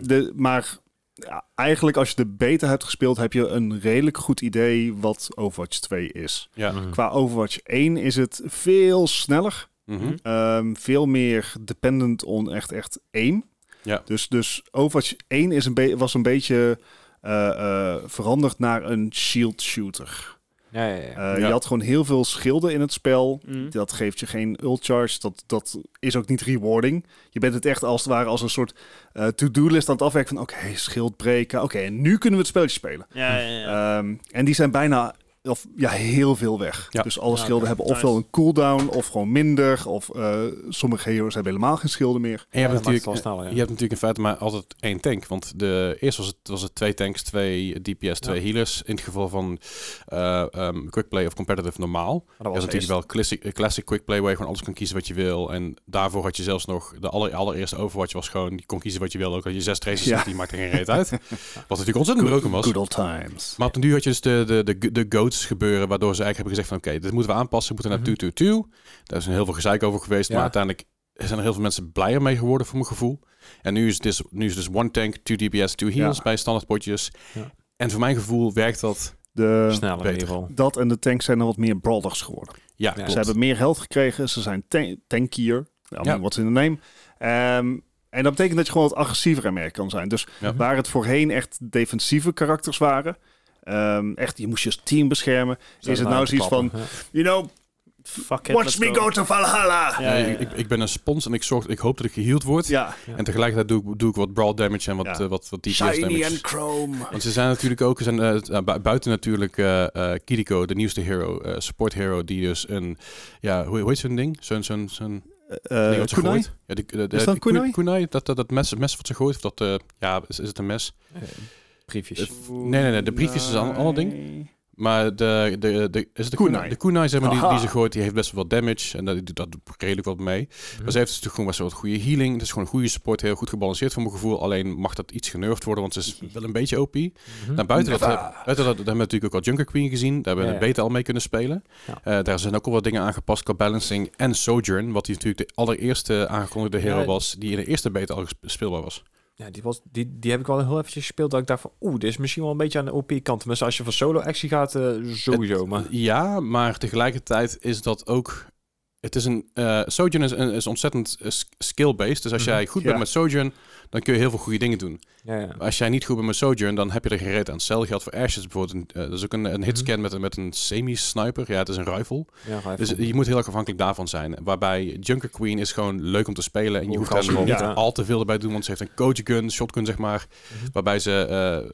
de, maar ja, eigenlijk als je de beta hebt gespeeld, heb je een redelijk goed idee wat Overwatch 2 is. Ja. Mhm. Qua Overwatch 1 is het veel sneller. Mhm. ehm, veel meer dependent on echt, echt aim. Ja. Dus, dus Overwatch 1 is een was een beetje eh, eh, veranderd naar een shield shooter. Ja, ja, ja. Eh, Ja. Je had gewoon heel veel schilden in het spel. Mm. Dat geeft je geen ult charge. Dat, dat is ook niet rewarding. Je bent het echt als het ware als een soort eh, to-do-list aan het afwerken van... oké, schild breken. Oké, en nu kunnen we het spelletje spelen. Ja, ja, ja. Ehm, en die zijn bijna... Of ja, heel veel weg. Ja. Dus alle Ja, schilden hebben ofwel Nice. een cooldown of gewoon minder. Of eh, sommige heroes hebben helemaal geen schilden meer. En je hebt, natuurlijk, het wel sneller, ja. je hebt natuurlijk in feite maar altijd één tank. Want de, eerst was het, was het twee tanks, twee DPS, twee Ja. healers. In het geval van eh ehm, quick play of competitive normaal. Maar dat Dat was is natuurlijk wel classic, eh, classic quick play waar je gewoon alles kan kiezen wat je wil. En daarvoor had je zelfs nog, de aller, allereerste Overwatch was gewoon, je kon kiezen wat je wil. Ook als je zes traces Ja. die maakt er geen reet uit. Wat natuurlijk ontzettend broken was. Good old times. Maar op den duur had je dus de, de, de, de gebeuren, waardoor ze eigenlijk hebben gezegd van oké, dit moeten we aanpassen, we moeten naar Mhm. 2-2-2. Daar is een heel veel gezeik over geweest, Ja. maar uiteindelijk zijn er heel veel mensen blijer mee geworden voor mijn gevoel. En nu is het dus, nu is het dus one tank, two DPS, two heals Ja. bij standaard potjes. Ja. En voor mijn gevoel werkt dat, De, sneller in beter. ieder geval. dat en de tanks zijn er wat meer brawlers geworden. ja. Ze hebben meer geld gekregen. Ze zijn tan- tankier. Ja. Wat in de name. Ehm, en dat betekent dat je gewoon wat agressiever en meer kan zijn. Dus Ja. waar het voorheen echt defensieve karakters waren. Ehm, echt, je moest je team beschermen. is het nou zoiets van, you know, Fuck it, watch let's me go. go to Valhalla. Ja, ja, ik, ja. ik, ik ben een spons en ik, zorg, ik hoop dat ik geheeld word. Ja, En tegelijkertijd doe ik, doe ik wat brawl damage en wat, Ja. eh, wat, wat DPS shiny damage. and chrome. Want ze zijn natuurlijk ook, zijn, eh, bu- buiten natuurlijk eh eh Kiriko, de nieuwste hero, eh, support hero, die dus een, ja, hoe, hoe heet zo'n ding? Zo'n, zo'n, zo'n Eh, ze kunai? gooit. Ja, die, de, de, Is dat kunai? kunai? Dat, dat, dat mes, mes wat ze gooit, of dat, eh, ja, is, is het een mes? Briefjes. Eh, Nee, nee, nee, de briefjes is een an- ander ding. Maar de, de, de, is de Kunai. De kunai, zeg maar, die, die ze gooit, die heeft best wel wat damage. En dat, dat doet redelijk wat mee. Mhm. Maar ze heeft dus natuurlijk gewoon best wel wat goede healing. Het is gewoon een goede support, heel goed gebalanceerd voor mijn gevoel. Alleen mag dat iets genervd worden, want ze is wel een beetje OP. Mhm. Nou, buiten dat, Never. buiten dat, daar hebben we natuurlijk ook al Junker Queen gezien. Daar hebben we Ja, beta al mee kunnen spelen. Eh, daar zijn ook al wat dingen aangepast qua balancing. En Sojourn, wat die natuurlijk de allereerste aangekondigde hero was, die in de eerste beta al speelbaar was. Ja, die, was, die, die heb ik wel heel eventjes gespeeld. Dat ik dacht van, oeh, dit is misschien wel een beetje aan de OP-kant. Maar als je voor solo-actie gaat, eh, sowieso. Maar Ja, maar tegelijkertijd is dat ook... Het is een... eh Sojourn is, is ontzettend eh, sk- skill-based. Dus als Mhm. jij goed Ja. bent met Sojourn, dan kun je heel veel goede dingen doen. ja, ja. Als jij niet goed bent met Sojourn, dan heb je er geen reet aan. Hetzelfde geldt voor Ashes bijvoorbeeld. Eh, dat is ook een, een hitscan met, een- met een semi-sniper. Ja, het is een rifle. Dus je moet heel erg afhankelijk daarvan zijn. Waarbij Junker Queen is gewoon leuk om te spelen. En je Hoe hoeft erop, niet al te veel erbij te doen. Want ze heeft een coach gun, shotgun zeg maar. Mhm. Waarbij ze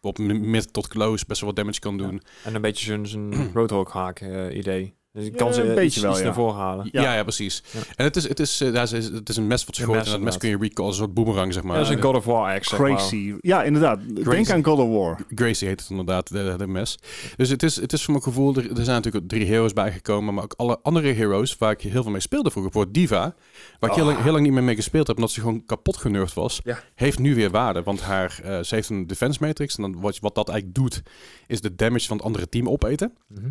op mid tot close best wel wat damage kan doen. En een beetje zo'n Roadhog haak idee. Dus ik kan Ja, ze een een beetje wel, ja. naar voren halen. Ja, ja, precies. Ja. En het is, het, is, eh, het, is, het is een mes wat schoten mes en dat mes kun je recall, een soort boomerang, zeg maar. Ja, dat is een God of War maar. Crazy. Ja, inderdaad. Denk aan God of War. Gracie heet het inderdaad, de, de mes. Dus het is, het is voor mijn gevoel, er, er zijn natuurlijk drie heroes bijgekomen, maar ook alle andere heroes waar ik heel veel mee speelde vroeger. Voor Diva, waar ik heel, lang, heel lang niet meer mee gespeeld heb, omdat ze gewoon kapot genurfd was, Ja. heeft nu weer waarde. Want haar, eh, ze heeft een defense matrix en dan wat, wat dat eigenlijk doet, is de damage van het andere team opeten. Mhm.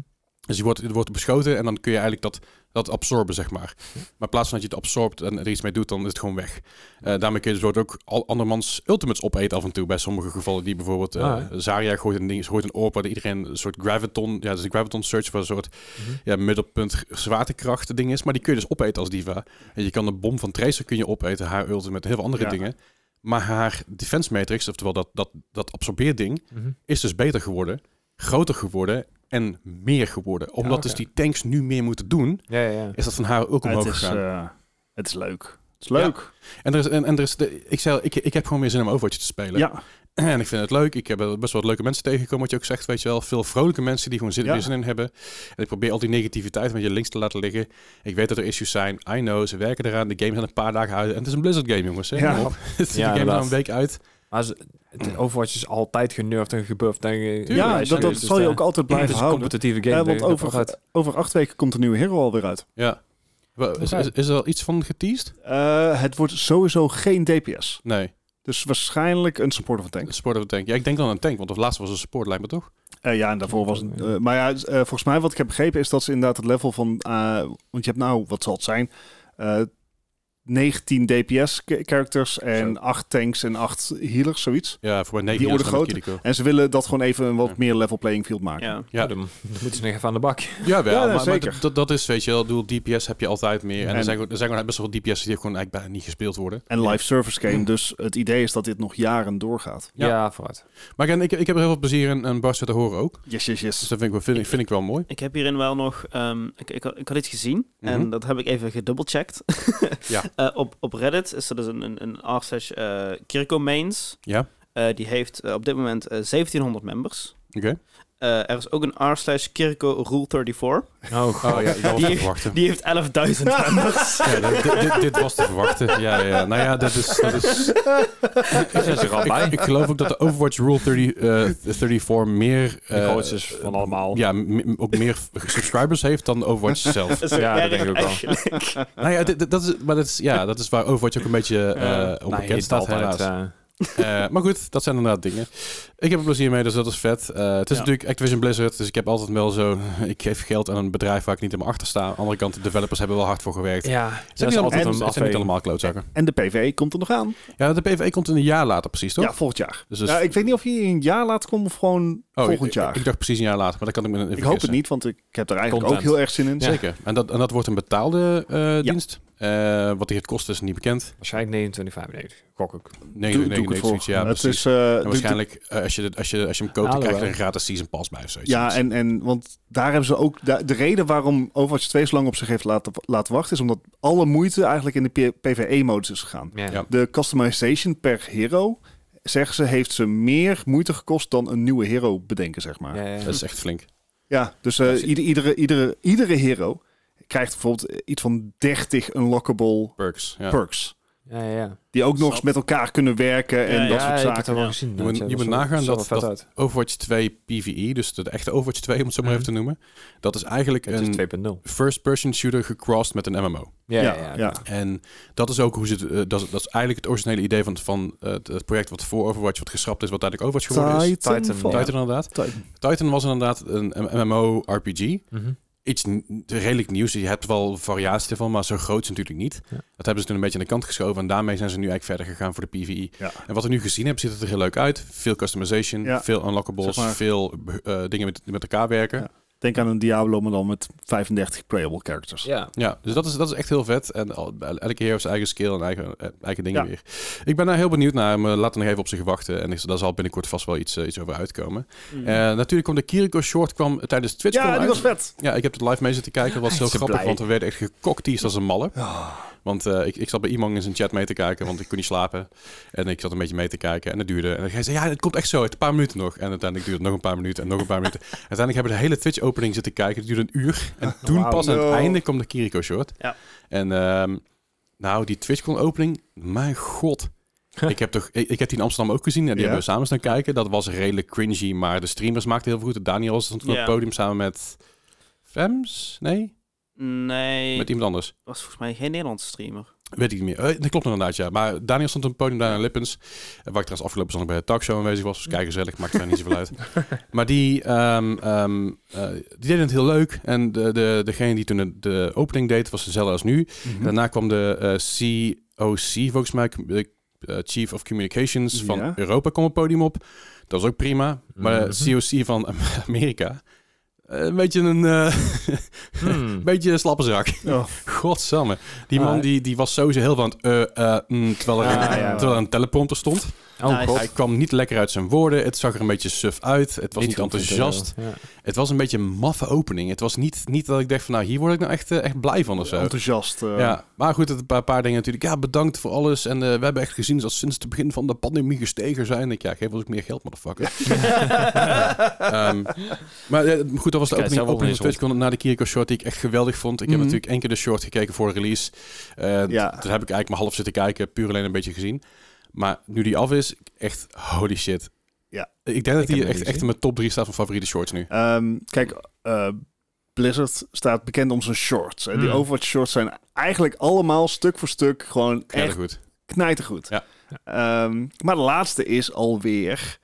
Dus je wordt, je wordt beschoten en dan kun je eigenlijk dat, dat absorben, zeg maar. Maar in plaats van dat je het absorbt en er iets mee doet, dan is het gewoon weg. Eh, daarmee kun je dus ook al andermans ultimates opeten af en toe. Bij sommige gevallen die bijvoorbeeld... Ah, Zarya gooit een ding, gooit een orb waar iedereen een soort graviton... Ja, dus de graviton search voor een soort Mhm. ja, middelpunt zwaartekracht ding is. Maar die kun je dus opeten als diva. En je kan de bom van Tracer kun je opeten, haar ultimate, met heel veel andere Ja. dingen. Maar haar defense matrix, oftewel dat, dat, dat absorbeerding, Mhm. is dus beter geworden, groter geworden en meer geworden. Omdat dus die tanks nu meer moeten doen, Ja, ja, ja. is dat van haar ook omhoog Het is, gegaan. eh, het is leuk. Het is leuk. en er is, en, en er is de, ik, zei, ik, ik heb gewoon weer zin om Overwatch te spelen. Ja, En ik vind het leuk. Ik heb best wel leuke mensen tegengekomen, wat je ook zegt, weet je wel. Veel vrolijke mensen die gewoon zin, Ja. in hebben. En ik probeer al die negativiteit een beetje links te laten liggen. Ik weet dat er issues zijn. I know, ze werken eraan. De game zijn een paar dagen uit. En het is een Blizzard game, jongens. Hè? Ja. Kom op. de game is een week uit. Maar Overwatch is altijd genurfd en gebufft. En ge- ja dat, dat dus zal je ook altijd Het blijven is een houden. competitieve game. Eh, want over, acht weken komt een nieuwe hero alweer uit. Ja. Is, is, is er al iets van geteased? Eh, het wordt sowieso geen DPS. Nee. Dus waarschijnlijk een supporter van tank. Support of a tank. Ja, ik denk dan een tank, want de laatste was een support, lijkt me toch? Eh, ja, en daarvoor was het... eh, maar ja, eh, volgens mij wat ik heb begrepen is dat ze inderdaad het level van... eh, want je hebt nou, wat zal het zijn? Eh 19 DPS ca- characters en Zo. 8 tanks en 8 healers, zoiets. Ja, voor mijn Die negen orde groter. En ze willen dat gewoon even een wat Ja. meer level playing field maken. Ja. Ja. Ja, dan, moeten ze nog even aan de bak. Ja, wel. Ja, maar, dat, dat is, weet je wel, doel DPS heb je altijd meer. En, En- er, zijn, er zijn gewoon best wel DPS die gewoon eigenlijk bijna niet gespeeld worden. En live service game, dus het idee is dat dit nog jaren doorgaat. Ja. Ja, vooruit. Maar ik, ik, ik heb er heel veel plezier in en Bas te horen ook. Yes, yes, Dus yes. dat vind ik, wel- vind, ik- vind ik wel mooi. Ik heb hierin wel nog... ehm, ik, ik, had- ik had iets gezien Mhm. en dat heb ik even gedubbelcheckt. Ja. Eh, op, op Reddit is er dus een, een, een r slash eh, Kirko Mains. Ja, Eh, die heeft op dit moment eh, 1700 members. oké. Eh, er is ook een r slash Kirko Rule 34. Oh, Oh ja, dat was Die te heeft- verwachten. Die heeft 11.000 members. Ja, dit, dit, dit- was te verwachten. Ja, ja. Nou ja, dat is... Dat is Ik zit er al bij. ik, ik geloof ook dat de Overwatch Rule 30, eh, 34 meer... De eh, grootste is van allemaal. Ja, ook meer subscribers heeft dan Overwatch zelf. Dat is Ja, dat denk ik ook wel. nou ja, dit- dit- dat is, maar dat is, ja, dat is waar Overwatch ook een beetje eh Ja. onbekend Nee, staat, altijd, helaas. Eh, maar goed, dat zijn inderdaad dingen. Ik heb er plezier mee, dus dat is vet. Eh, het is Ja. natuurlijk Activision Blizzard, dus ik heb altijd wel zo... Ik geef geld aan een bedrijf waar ik niet helemaal achter sta. Aan de andere kant, de developers hebben wel hard voor gewerkt. ja, dat zijn, niet, altijd een zijn niet allemaal klootzakken. En de PvE komt er nog aan. Ja, de PvE komt in een jaar later precies, toch? Ja, volgend jaar. Dus dus- ja, ik weet niet of je een jaar later komt of gewoon Oh, volgend ik, jaar. Ik, dacht precies een jaar later, maar dat kan ik me Ik hoop het niet, want ik heb er eigenlijk Content. ook heel erg zin in. Zeker. En dat, en dat wordt een betaalde eh, Ja. dienst. Eh, wat die gaat kosten is niet bekend. Waarschijnlijk 29,95. Gok ik. Nee, Doe, nee, doe ik nee, het voor. zoiets, ja, het precies. is, eh, En waarschijnlijk, eh, als, je, dit- als, je, als je hem koopt, dan krijg je er een gratis season pass bij of zoiets. Ja, en, en want daar hebben ze ook... da- De reden waarom Overwatch 2 zo lang op zich heeft laten, laten wachten... is omdat alle moeite eigenlijk in de PvE-modus is gegaan. Ja. Ja. De customization per hero, zeggen ze, heeft ze meer moeite gekost... dan een nieuwe hero bedenken, zeg maar. Ja, Ja, ja. Dat is echt flink. dus eh, ieder- iedere, iedere, iedere hero krijgt bijvoorbeeld iets van 30 unlockable Perks. Ja. perks. ja, ja, ja. Die ook nog eens met elkaar kunnen werken en Ja, dat ja, soort ik heb zaken. het wel Ja. gezien. Je moet- je moet dat is- nagaan dat- dat-. Overwatch 2 PvE, dus de echte Overwatch 2, om het zo maar even te noemen. Dat is eigenlijk Het een 2.0. first-person shooter gecrossed met een MMO. Ja, Ja, ja, ja. ja. En dat is ook hoe ze het, eh, dat, is, dat is eigenlijk het originele idee van, van eh, het, project wat voor Overwatch wat geschrapt is, wat uiteindelijk Overwatch geworden is. Ja. Titan inderdaad. Titan. Titan was inderdaad een MMO-RPG. Mhm. Iets redelijk nieuws. Je hebt wel variatie ervan, maar zo groot is natuurlijk niet. Ja. Dat hebben ze toen een beetje aan de kant geschoven. En daarmee zijn ze nu eigenlijk verder gegaan voor de PvE. Ja. En wat we nu gezien hebben, ziet het er heel leuk uit. Veel customization, Ja. veel unlockables, Zeg maar- veel eh, dingen met, met elkaar werken. Denk aan een Diablo, maar dan met 35 playable characters. Ja. Ja, dus dat is, dat is echt heel vet. En elke hero heeft zijn eigen skill en eigen, eh, eigen dingen Ja. weer. Ik ben daar heel benieuwd naar. Maar laten we nog even op zich wachten. En daar zal binnenkort vast wel iets, eh, iets over uitkomen. Mm. Eh, natuurlijk kwam de Kiriko Short kwam tijdens Twitch. Ja, die was vet. Ja, ik heb het live mee zitten kijken. Dat was heel grappig, blij. want we werden echt gekoktiest als een malle. Ah. Want eh, ik, ik zat bij iemand in zijn chat mee te kijken, want ik kon niet slapen. En ik zat een beetje mee te kijken en het duurde. En hij zei, ja, het komt echt zo, het een paar minuten nog. En uiteindelijk duurde het nog een paar minuten en nog een paar minuten. Uiteindelijk hebben we de hele Twitch-opening zitten kijken. Het duurde een uur. En toen pas aan het einde kwam de Kiriko-short. Ja. En ehm, nou, die TwitchCon-opening, mijn god. ik, heb toch, ik, ik heb die in Amsterdam ook gezien en die hebben we samen staan kijken. Dat was redelijk cringy, maar de streamers maakten heel veel goed. Daniel stond op het podium samen met Fems? Nee? Nee, Met iemand anders. was volgens mij geen Nederlandse streamer. Weet ik niet meer. Eh, dat klopt inderdaad, ja. Maar Daniel stond op het podium daar in Lippens. eh, Waar ik trouwens afgelopen zondag bij de talkshow aanwezig was. Dus kijk gezellig, maakt er niet zoveel uit. Maar die, ehm, ehm, eh, die deden het heel leuk. En de, de, degene die toen de, de opening deed, was dezelfde als nu. Mhm. Daarna kwam de eh, COC, volgens mij, de Chief of Communications van Ja. Europa, kwam op het podium op. Dat was ook prima. Maar Mhm. de COC van Amerika, een beetje een, eh Hmm. een beetje een slappe zak. Oh. Godsamme. Die man Ah. die, die was sowieso heel van... het, eh, eh, mm, terwijl, er, Ah, ja. terwijl er een teleprompter stond. Oh Nice. god. Hij kwam niet lekker uit zijn woorden. Het zag er een beetje suf uit. Het was niet, enthousiast. Het was een beetje een maffe opening. Het was niet, niet dat ik dacht van... Nou, hier word ik nou echt, eh, echt blij van of zo. Enthousiast. eh, Ja, maar goed, het een paar, paar dingen natuurlijk. Ja, bedankt voor alles. En eh, we hebben echt gezien dat sinds het begin van de pandemie gestegen zijn. Ik, ja, geef ons ook meer geld, motherfucker. Ehm, maar goed, dat was de Kijk, opening, opening van TwitchCon na de Kiriko short die ik echt geweldig vond. Ik heb Mhm. natuurlijk één keer de short gekeken voor release. Eh Ja. Toen heb ik eigenlijk maar half zitten kijken, puur alleen een beetje gezien. Maar nu die af is, echt holy shit. Ja. Ik denk dat hem echt, echt in mijn top 3 staat van favoriete shorts nu. Ehm, kijk, eh, Blizzard staat bekend om zijn shorts. En die Hmm. Overwatch shorts zijn eigenlijk allemaal stuk voor stuk gewoon Echt echt goed. knijtergoed. Ja. Ehm, maar de laatste is alweer...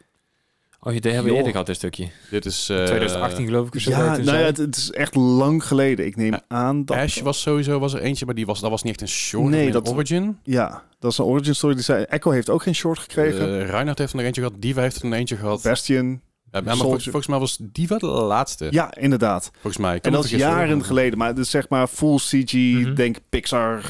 Oh, je hebben we eerder gehad, dit stukje. Dit is... eh, 2018 geloof ik. of zo, Ja, nou ja, het, het is echt lang geleden. Ik neem Ja. aan dat... Ash was sowieso was er eentje, maar die was, dat was niet echt een short. Nee, dat- Origin. Ja, dat is een origin story. Die zei, Echo heeft ook geen short gekregen. Uh, Reinhard heeft er nog eentje gehad. Diva heeft er nog eentje gehad. Bastion. Ja, maar volgens, volgens mij was Diva de laatste. Ja, inderdaad. Volgens mij. En dat is jaren geleden. Maar het is zeg maar full CG, Mhm. denk Pixar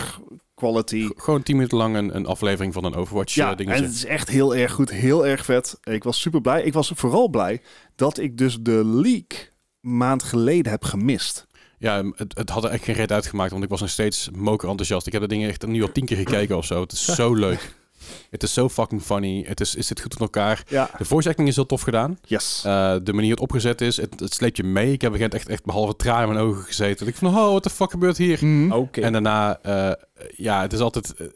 quality. G- Gewoon tien minuten lang een, een aflevering van een Overwatch Ja, eh, en het is echt heel erg goed. Heel erg vet. Ik was super blij. Ik was vooral blij dat ik dus de leak maand geleden heb gemist. Ja, het, het had er echt geen reet uitgemaakt, want ik was nog steeds moker enthousiast. Ik heb de dingen echt nu al tien keer gekeken of zo. Het is zo leuk. Het is zo fucking funny. Het is, is het goed op elkaar. Ja, De voice acting is heel tof gedaan. yes. Eh, de manier het opgezet is, het, het sleept je mee. Ik heb moment echt, echt behalve tranen in mijn ogen gezeten. Ik van, oh, what the fuck gebeurt hier? Mhm. Oké. En daarna, eh, ja, het is altijd... eh,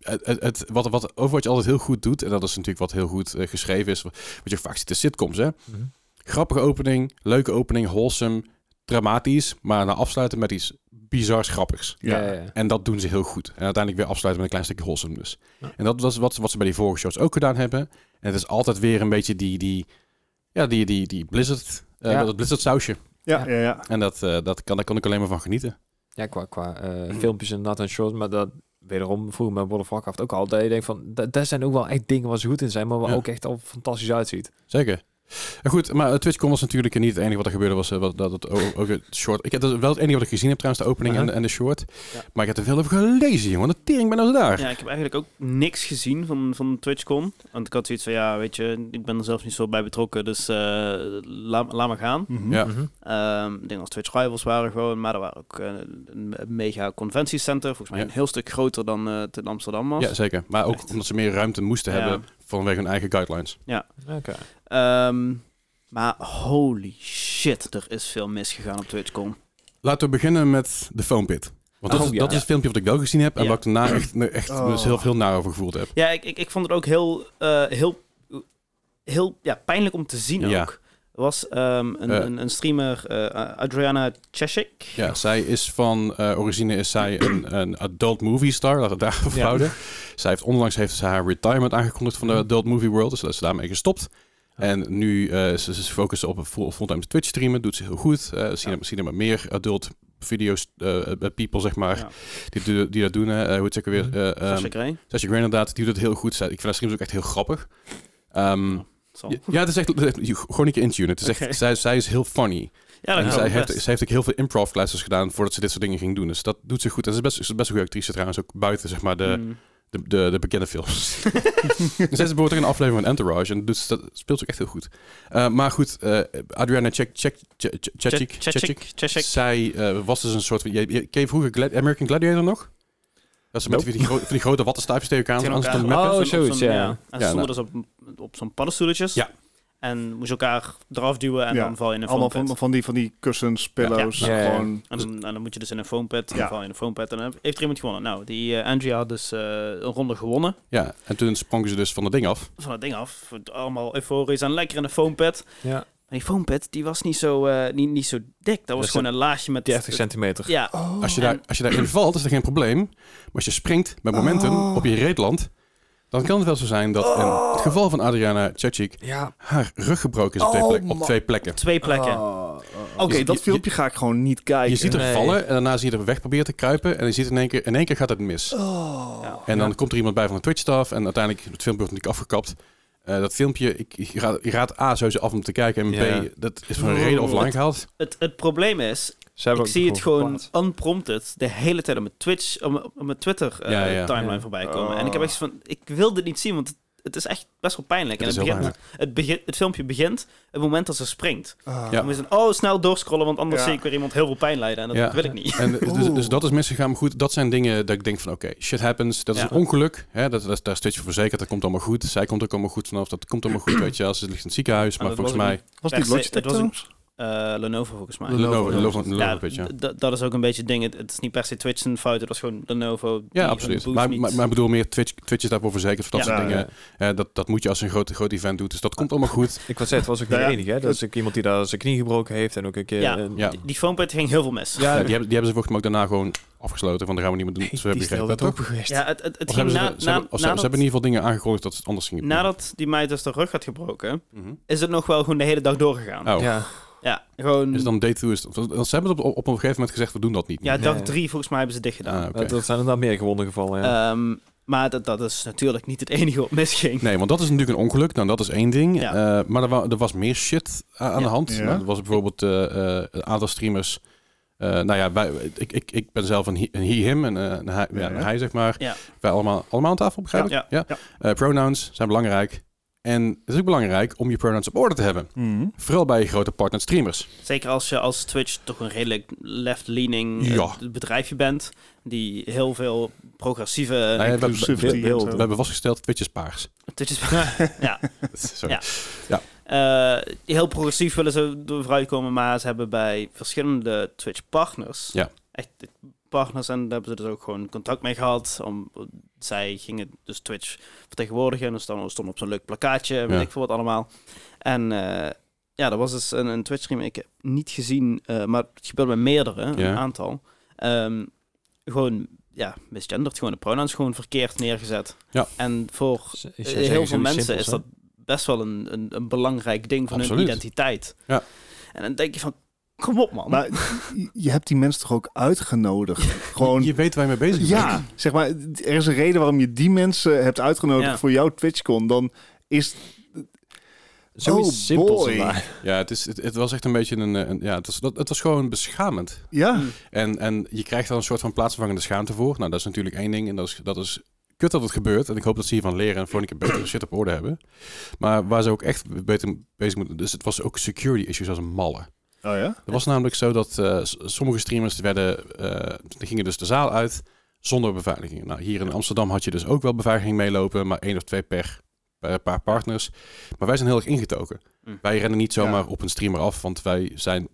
Het, het, het- wat, wat Overwatch altijd heel goed doet, en dat is natuurlijk wat heel goed geschreven is, wat je vaak ziet in sitcoms, hè. Mhm. Grappige opening, leuke opening, wholesome, dramatisch, maar na afsluiten met iets bizars grappigs. Ja. Ja, ja, ja. En dat doen ze heel goed. En uiteindelijk weer afsluiten met een klein stukje wholesome dus. Ja. En dat was wat, wat ze bij die vorige shows ook gedaan hebben. En het is altijd weer een beetje die, die, ja, die, die, die Blizzard, eh, Ja. dat Blizzard sausje. Ja, ja, ja. En dat, eh, dat kan, daar kan ik alleen maar van genieten. Ja, qua, qua eh, filmpjes en short, maar dat wederom vroeger met World of Warcraft ook altijd. Je denkt van, da- daar zijn ook wel echt dingen waar ze goed in zijn, maar waar Ja. ook echt al fantastisch uitziet. Zeker. En goed, maar TwitchCon was natuurlijk niet het enige wat er gebeurde. Was eh, wat, dat ook het short. Ik heb wel het enige wat ik gezien heb trouwens, de opening en, de- en de short. Ja. Maar ik heb er veel over gelezen, jongen. De tering ben nou daar. Ja, ik heb eigenlijk ook niks gezien van, van TwitchCon. Want ik had zoiets van, ja, weet je, ik ben er zelf niet zo bij betrokken, dus eh, laat, laat maar gaan. Mhm. Ja. Mhm. Ehm, ik denk dat Twitch Rivals waren gewoon, maar er waren ook eh, een mega conventiecenter. Volgens mij Ja. een heel stuk groter dan eh, het in Amsterdam was. Ja, zeker. Maar ook Echt. omdat ze meer ruimte moesten Ja. hebben vanwege hun eigen guidelines. Oké. Ehm, maar holy shit, er is veel misgegaan op TwitchCon. Laten we beginnen met de foam pit. Want dat, Oh, is, ja. dat is het filmpje wat ik wel gezien heb en Ja. wat ik daarna echt, echt Oh. dus heel veel naar over gevoeld heb. Ja, ik, ik, ik vond het ook heel, eh, heel, heel ja, pijnlijk om te zien Ja. ook. Was ehm, een, Eh. een, een streamer, eh, Adriana Cheshik. Ja, zij is van eh, origine is zij een, een adult movie star, laten we het daarover Ja. houden. Zij heeft onlangs heeft ze haar retirement aangekondigd van de Mhm. adult movie world, dus dat is ze daarmee gestopt. En nu eh ze, ze focussen op fulltime Twitch streamen, doet ze heel goed. Eh zien, Ja. er, zien er maar meer adult video's, eh, eh, people zeg maar, Ja. die, die, dat doen. hè. Eh, hoe het zeker weer? Mhm. eh ehm, Sasha Grey. Sasha Grey inderdaad, die doet het heel goed. Zij- Ik vind haar streams ook echt heel grappig. Ehm, Zal. ja, het is echt gewoon een keer intunen. Het is echt, zij, zij is heel funny. Ja, en zij heeft, zij heeft ook heel veel improv classes gedaan voordat ze dit soort dingen ging doen. Dus dat doet ze goed. En ze is best, ze is best een goede actrice trouwens, ook buiten zeg maar de, Mm. de, de, de bekende films. zij is bijvoorbeeld ook een aflevering van Entourage en doet, ze- dat speelt ze ook echt heel goed. Eh, maar goed, eh, Adriana Chechik, Chechik. zij eh, was dus een soort van... Je, je, ken je vroeger Glad- American Gladiator nog? Dat ze met Nope. die, gro- van die grote wattenstaafjes tegen elkaar aan. Oh, zoiets, zo'n- ja. En Ja, ze stonden nou. dus op, op zo'n paddenstoeltjes. Ja. En moest je elkaar eraf duwen en Ja, dan val je in een Allemaal van, van, die, van die kussens, pillows, Ja, ja, ja. gewoon... En dan, en dan moet je dus in een foam pit. En Ja. dan val je in een foam pit. En dan heeft er iemand gewonnen. Nou, die eh Andrea had dus eh, een ronde gewonnen. Ja, en toen sprongen ze dus van dat ding af. Van het ding af. Allemaal euforisch en lekker in een foam pit. Ja, Maar die foam pit, die was niet zo, eh, niet, niet zo dik. Dat was gewoon een laagje met... 30 centimeter. Ja, Als je, en- daar, als je daarin valt, is er geen probleem. Maar als je springt met momentum Oh. op je reetland, dan kan het wel zo zijn dat in het geval van Adriana Chechik Ja, haar rug gebroken is op, twee, Oh, plek- op twee plekken. twee plekken. Oké, dat je- filmpje ga ik gewoon niet kijken. Je ziet er Nee. vallen en daarna zie je er weg proberen te kruipen. En je ziet in één keer, in één keer gaat het mis. Oh. Ja. En dan komt er iemand bij van de Twitch-staff. En uiteindelijk, het filmpje wordt natuurlijk afgekapt. Eh, dat filmpje, ik, ik, raad, ik raad A sowieso af om te kijken. En Ja. B, dat is voor een reden offline gehaald. Het, het probleem is, ik zie het gewoon unprompted de hele tijd op mijn Twitch, op mijn- op mijn Twitter eh, Ja, ja. timeline Ja. voorbij komen. En ik heb Oh. echt van, ik wil dit niet zien, want het, het is echt best wel pijnlijk. Het is en het, begint, pijnlijk. het, begint, het filmpje begint het moment dat ze springt. Ah. Ja. Dan je dan, oh, snel doorscrollen, want anders Ja. zie ik weer iemand heel veel pijn lijden. En dat Ja. wil ik niet. En dus, Oeh. dus dat is misgegaan. Maar goed, dat zijn dingen dat ik denk van oké, shit happens. Dat is Ja. een ongeluk. Hè, dat, dat, daar is Twitch voor verzekerd. Dat komt allemaal goed. Zij komt ook allemaal goed vanaf. Dat komt allemaal goed, weet je. Als het ligt in het ziekenhuis. Maar volgens mij... Was het niet Logitech het was Eh, Lenovo volgens mij. Lenovo, Lenovo, ja. Lenovo, Ja, dat is ook een beetje het ding. Het, het is niet per se Twitch een fout. Het was gewoon Lenovo. Ja, absoluut. Maar, maar, maar ik bedoel meer, Twitch, Twitch is daarvoor verzekerd voor dat Ja. soort Ja, dingen. Eh, dat, dat moet je als een groot, groot event doet. Dus dat komt allemaal goed. Ik was zeggen, het was ook Ja, niet enige. Hè? Dat is ook iemand die daar zijn knie gebroken heeft en ook een keer... Ja. Ja. Die, die ging heel veel mis. Ja, die, hebben, die hebben ze volgens mij ook daarna gewoon afgesloten. Van, dat gaan we niet meer doen. Nee, Zo heb die ik is begrepen, heel toch? open geweest. Ja, het, het, ging hebben ze, na, ze, na, hebben, ze, ze hebben in ieder geval dingen aangekondigd dat het anders ging. nadat die meid dus de rug had gebroken, Mhm. is het nog wel gewoon de hele dag doorgegaan. Oh. Ja. Ja, gewoon... Dus dan day two is... Ze hebben het op, op een gegeven moment gezegd, we doen dat niet. ja, dag Nee. drie volgens mij hebben ze dicht gedaan. Ah, oké. Dat- Dat zijn inderdaad meer gewonden gevallen, ja. Ehm, maar dat, dat is natuurlijk niet het enige wat misging. Nee, want dat is natuurlijk een ongeluk. Nou, dat is één ding. Ja. Eh, maar er, wa- er was meer shit aan Ja. de hand. Ja. Nou, er was bijvoorbeeld eh, eh, een aantal streamers... eh, nou ja, wij, ik, ik, ik ben zelf een he, een he him en eh, een hij, ja, Ja, een ja. hij, zeg maar. Ja. Wij allemaal, allemaal aan tafel, begrijp ik? Ja. ja. Ja. Eh, pronouns zijn belangrijk. En het is ook belangrijk om je pronouns op orde te hebben. Mhm. Vooral bij je grote partner streamers. Zeker als je als Twitch toch een redelijk left-leaning eh, Ja. bedrijfje bent. Die heel veel progressieve... Nou ja, we, hebben vastgesteld, Twitch is paars. Twitch is... ja. Sorry. Ja. Eh, heel progressief willen ze vooruit komen, maar ze hebben bij verschillende Twitch-partners, Ja. echt partners, en daar hebben ze dus ook gewoon contact mee gehad. Om, zij gingen dus Twitch vertegenwoordigen, en er stond, stond op zo'n leuk plakkaatje, weet Ja. ik veel wat allemaal. En eh, ja, dat was dus een, een Twitch-stream, ik heb niet gezien, eh, maar het gebeurt bij meerdere, Ja. een aantal. Ehm, gewoon, ja, misgenderd, gewoon de pronouns gewoon verkeerd neergezet. Ja. En voor heel veel mensen simpels, is dat best wel een, een, een belangrijk ding van Absoluut. hun identiteit. Ja. En dan denk je van, kom op man. Maar je- hebt die mensen toch ook uitgenodigd? Gewoon, Je weet waar je mee bezig bent. ja, zeg maar, er is een reden waarom je die mensen hebt uitgenodigd Ja. voor jouw TwitchCon. Dan is Zoiets Oh, boy. Ja, het, is, het, het was echt een beetje een... een ja, het was, dat, het was gewoon beschamend. ja, Mm. En, en je krijgt daar een soort van plaatsvervangende schaamte voor. Nou, dat is natuurlijk één ding. En dat is, dat is kut dat het gebeurt. En ik hoop dat ze hiervan leren en voor een keer betere shit op orde hebben. Maar waar ze ook echt beter bezig moeten... Dus het was ook security issues als een malle. Oh ja. Het was namelijk zo dat eh, sommige streamers werden, eh, die gingen dus de zaal uit zonder beveiliging. Nou, hier in Amsterdam had je dus ook wel beveiliging meelopen, maar één of twee per, per paar partners. Maar wij zijn heel erg ingetoken. Mm. Wij rennen niet zomaar Ja. op een streamer af, want wij zijn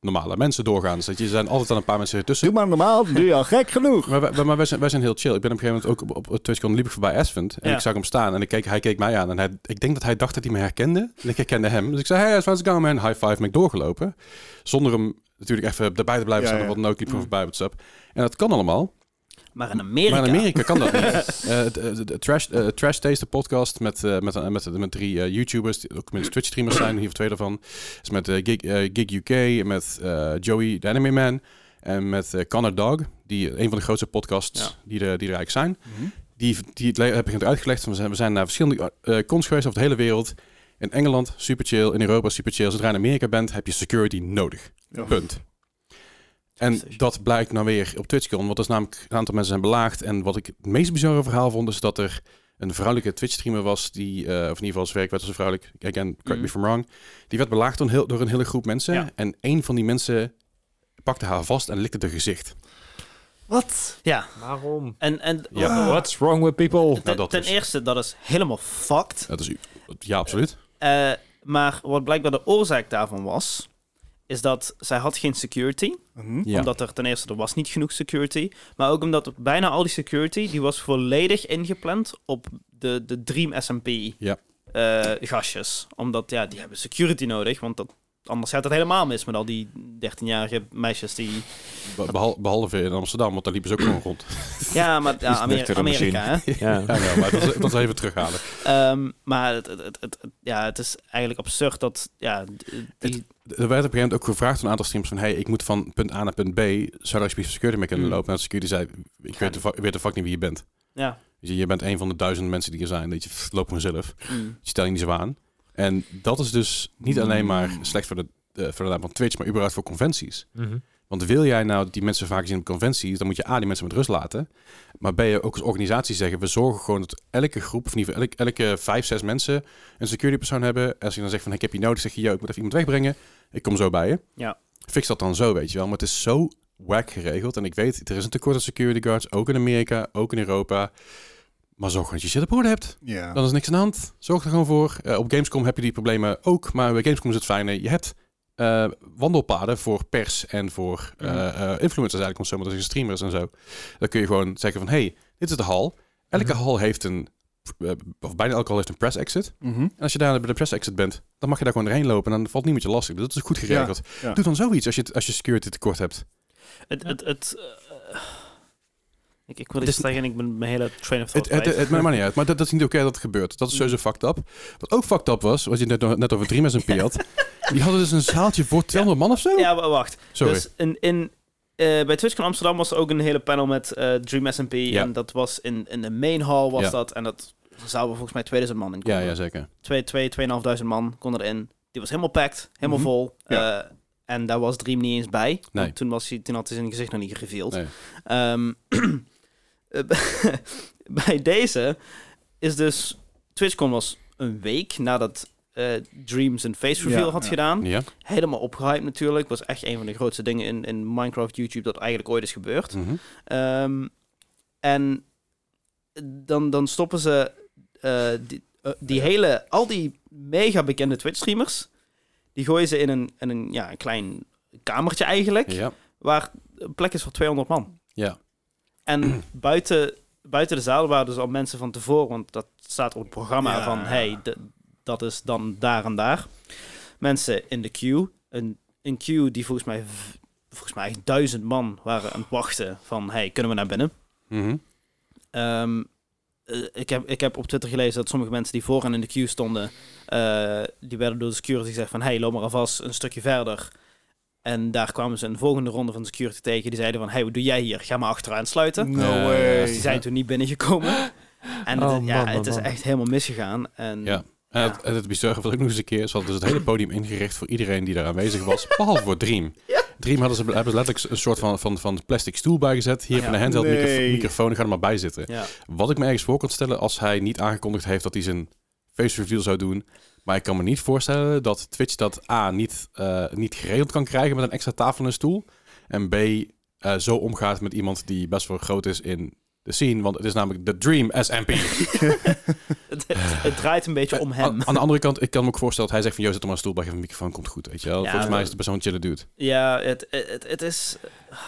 normale mensen doorgaans. Dat je er zijn altijd aan een paar mensen ertussen. Doe maar normaal, doe je al gek genoeg. Maar, wij, maar wij, zijn, wij zijn heel chill. Ik ben op een gegeven moment ook op, op TwitchCon liep ik voorbij Asvent. En Ja. ik zag hem staan en ik keek, hij keek mij aan. En hij, ik denk dat hij dacht dat hij me herkende. En ik herkende hem. Dus ik zei, hey, how's it going man? High five, ben ik doorgelopen. Zonder hem natuurlijk even erbij te blijven Ja, staan. ja. Wat dan ook, liep ik Mm. voorbij op WhatsApp. En dat kan allemaal. Maar in Amerika... Maar in Amerika kan dat niet. Eh, de, de- Trash, eh, Trash Taste podcast met, eh, met, met, met, drie eh, YouTubers, die ook met Twitch streamers zijn, hier twee daarvan. Is met eh, Gig, eh, Gig UK, met eh, Joey, de Anime Man. En met eh Connor Dog, die een van de grootste podcasts Ja. die, er, die er eigenlijk zijn. Die, die het le- heb ik het uitgelegd. Van, we zijn- we zijn naar verschillende eh cons geweest over de hele wereld. In Engeland, super chill. In Europa, super chill. Zodra je in Amerika bent, heb je security nodig. Ja. Punt. En dat blijkt nou weer op TwitchCon. Want dat is namelijk een aantal mensen zijn belaagd. En wat ik het meest bizarre verhaal vond, is dat er een vrouwelijke Twitch-streamer was, die, eh, of in ieder geval zijn werk werd als een vrouwelijk, again, correct me Mhm. if I'm wrong, die werd belaagd door een, heel, door een hele groep mensen. Ja. En een van die mensen pakte haar vast en likte haar gezicht. Wat? Ja, Waarom? en, en Ja. What's wrong with people? ten, Nou, dat ten is- eerste, dat is helemaal fucked. Dat is, ja, absoluut. Eh, maar wat blijkbaar de oorzaak daarvan was, is dat zij had geen security. Mhm. Ja. Omdat er ten eerste, er was niet genoeg security. Maar ook omdat bijna al die security, die was volledig ingepland op de, de Dream SMP Ja. eh, gastjes. Omdat, ja, die hebben security nodig, want dat, anders gaat het helemaal mis met al die 13-jarige meisjes die... Be- behal- behalve in Amsterdam, want daar liepen ze ook gewoon rond. Ja, maar ja, Amer- Amerika, hè? Ja. Ja, wel, maar dat is, dat is even terughalen. Ehm, maar het, het, het, het- het- ja, het is eigenlijk absurd dat... Ja, die, Er werd op een gegeven moment ook gevraagd van een aantal streams van... hey, ik moet van punt A naar punt B. Zou daar alsjeblieft security mee kunnen Hmm. lopen? En de security zei, ik weet, de, weet de fuck niet wie je bent. ja, Dus je, bent een van de duizenden mensen die er zijn. Dat je pff, loop gewoon zelf. mm, Je stel je niet zo aan. En dat is dus niet alleen maar slecht voor de, eh, voor de naam van Twitch... maar überhaupt voor conventies. Mhm. Want wil jij nou dat die mensen vaak zien op conventies, dan moet je A, die mensen met rust laten. Maar ben je ook als organisatie zeggen, we zorgen gewoon dat elke groep, of in ieder geval elke, elke vijf, zes mensen een security persoon hebben. Als je dan zegt van, ik heb je nodig, zeg je, yo, ik moet even iemand wegbrengen. Ik kom zo bij je. Ja. Fix dat dan zo, weet je wel. Maar het is zo wack geregeld. En ik weet, er is een tekort aan security guards, ook in Amerika, ook in Europa. Maar zorg gewoon dat je shit op orde hebt. Ja. Dan is niks aan de hand. Zorg er gewoon voor. Eh, op Gamescom heb je die problemen ook. Maar bij Gamescom is het fijne. Je hebt eh, wandelpaden voor pers en voor eh, eh, influencers eigenlijk. Om zo maar te zeggen, streamers en zo. Dan kun je gewoon zeggen van... Hey, dit is de hal. Elke Mhm. hal heeft een... of bijna elke hal heeft een press exit. Mhm. En als je daar bij de press exit bent... dan mag je daar gewoon doorheen lopen. En dan valt niemand je lastig. Dus dat is goed geregeld. ja. Doe dan zoiets als je, het- als je security tekort hebt. Het, het, het, ik, ik wil Het iets zeggen en ik ben mijn hele train of Het, thought het, het, maakt maar niet uit. Maar dat, dat is niet oké dat het gebeurt. Dat is sowieso fucked up. Wat ook fucked up was, wat je net, net over Dream SMP had. Die hadden dus een zaaltje voor 200 man of zo? Ja, wa- wacht. Sorry. Dus in, in, eh, bij TwitchCon Amsterdam was er ook een hele panel met eh, Dream SMP. Ja. En dat was in, in de main hall was Ja. dat. En dat zouden volgens mij 2000 man in ja, konden. ja, zeker. Twee, twee, 2500 man konden erin. Die was helemaal packed, helemaal Mhm. vol. Ja. Eh, en daar was Dream niet eens bij. Nee. Toen, was hij, toen had hij zijn gezicht nog niet gereveeld. Nee. Ehm, eh, bij deze is dus... TwitchCon was een week nadat eh Dreams een face reveal Ja, had ja. gedaan. Ja. Helemaal opgehyped natuurlijk. Was echt een van de grootste dingen in, in Minecraft YouTube dat eigenlijk ooit is gebeurd. Mhm. Ehm, en dan, dan stoppen ze eh, die, eh, die hele, al die mega bekende Twitch streamers, die gooien ze in een, in een, ja, een klein kamertje eigenlijk, Ja. waar een plek is voor 200 man. Ja. En buiten, buiten de zaal waren dus al mensen van tevoren, want dat staat op het programma Ja. van, hey, dat is dan daar en daar. Mensen in de queue, een, een queue die volgens mij, volgens mij duizend man waren aan het wachten van, hey, kunnen we naar binnen? Mhm. Ehm, eh, ik, heb, ik heb op Twitter gelezen dat sommige mensen die vooraan in de queue stonden, eh, die werden door de security gezegd van, hey, loop maar alvast een stukje verder. En daar kwamen ze een volgende ronde van de security tegen. Die zeiden van, hey, wat doe jij hier? Ga maar achteraan sluiten. No way. Dus die zijn toen niet binnengekomen. En Oh, het, ja, man, het man, is man. echt helemaal misgegaan. En Ja. En het, en het bizarre was ook nog eens een keer, ze hadden dus het hele podium ingericht voor iedereen die daar aanwezig was, behalve voor Dream. Dream hadden ze, hebben ze letterlijk een soort van, van, van plastic stoel bijgezet. Hier Ja. van een handheld Nee. microfoon, microfoon, ga er maar bij zitten. ja. Wat ik me ergens voor kan stellen als hij niet aangekondigd heeft dat hij zijn face reveal zou doen. Maar ik kan me niet voorstellen dat Twitch dat A niet, eh, niet geregeld kan krijgen met een extra tafel en een stoel. En B eh, zo omgaat met iemand die best wel groot is in de scene. Want het is namelijk de Dream SMP. Het, het, draait een beetje om hem. Aan, aan de andere kant, ik kan me ook voorstellen dat hij zegt van... ...joh, zet er maar een stoel bij, geef een microfoon, komt goed, weet je wel. Ja, Volgens mij is wel een chille dude. Ja, het, het, het is...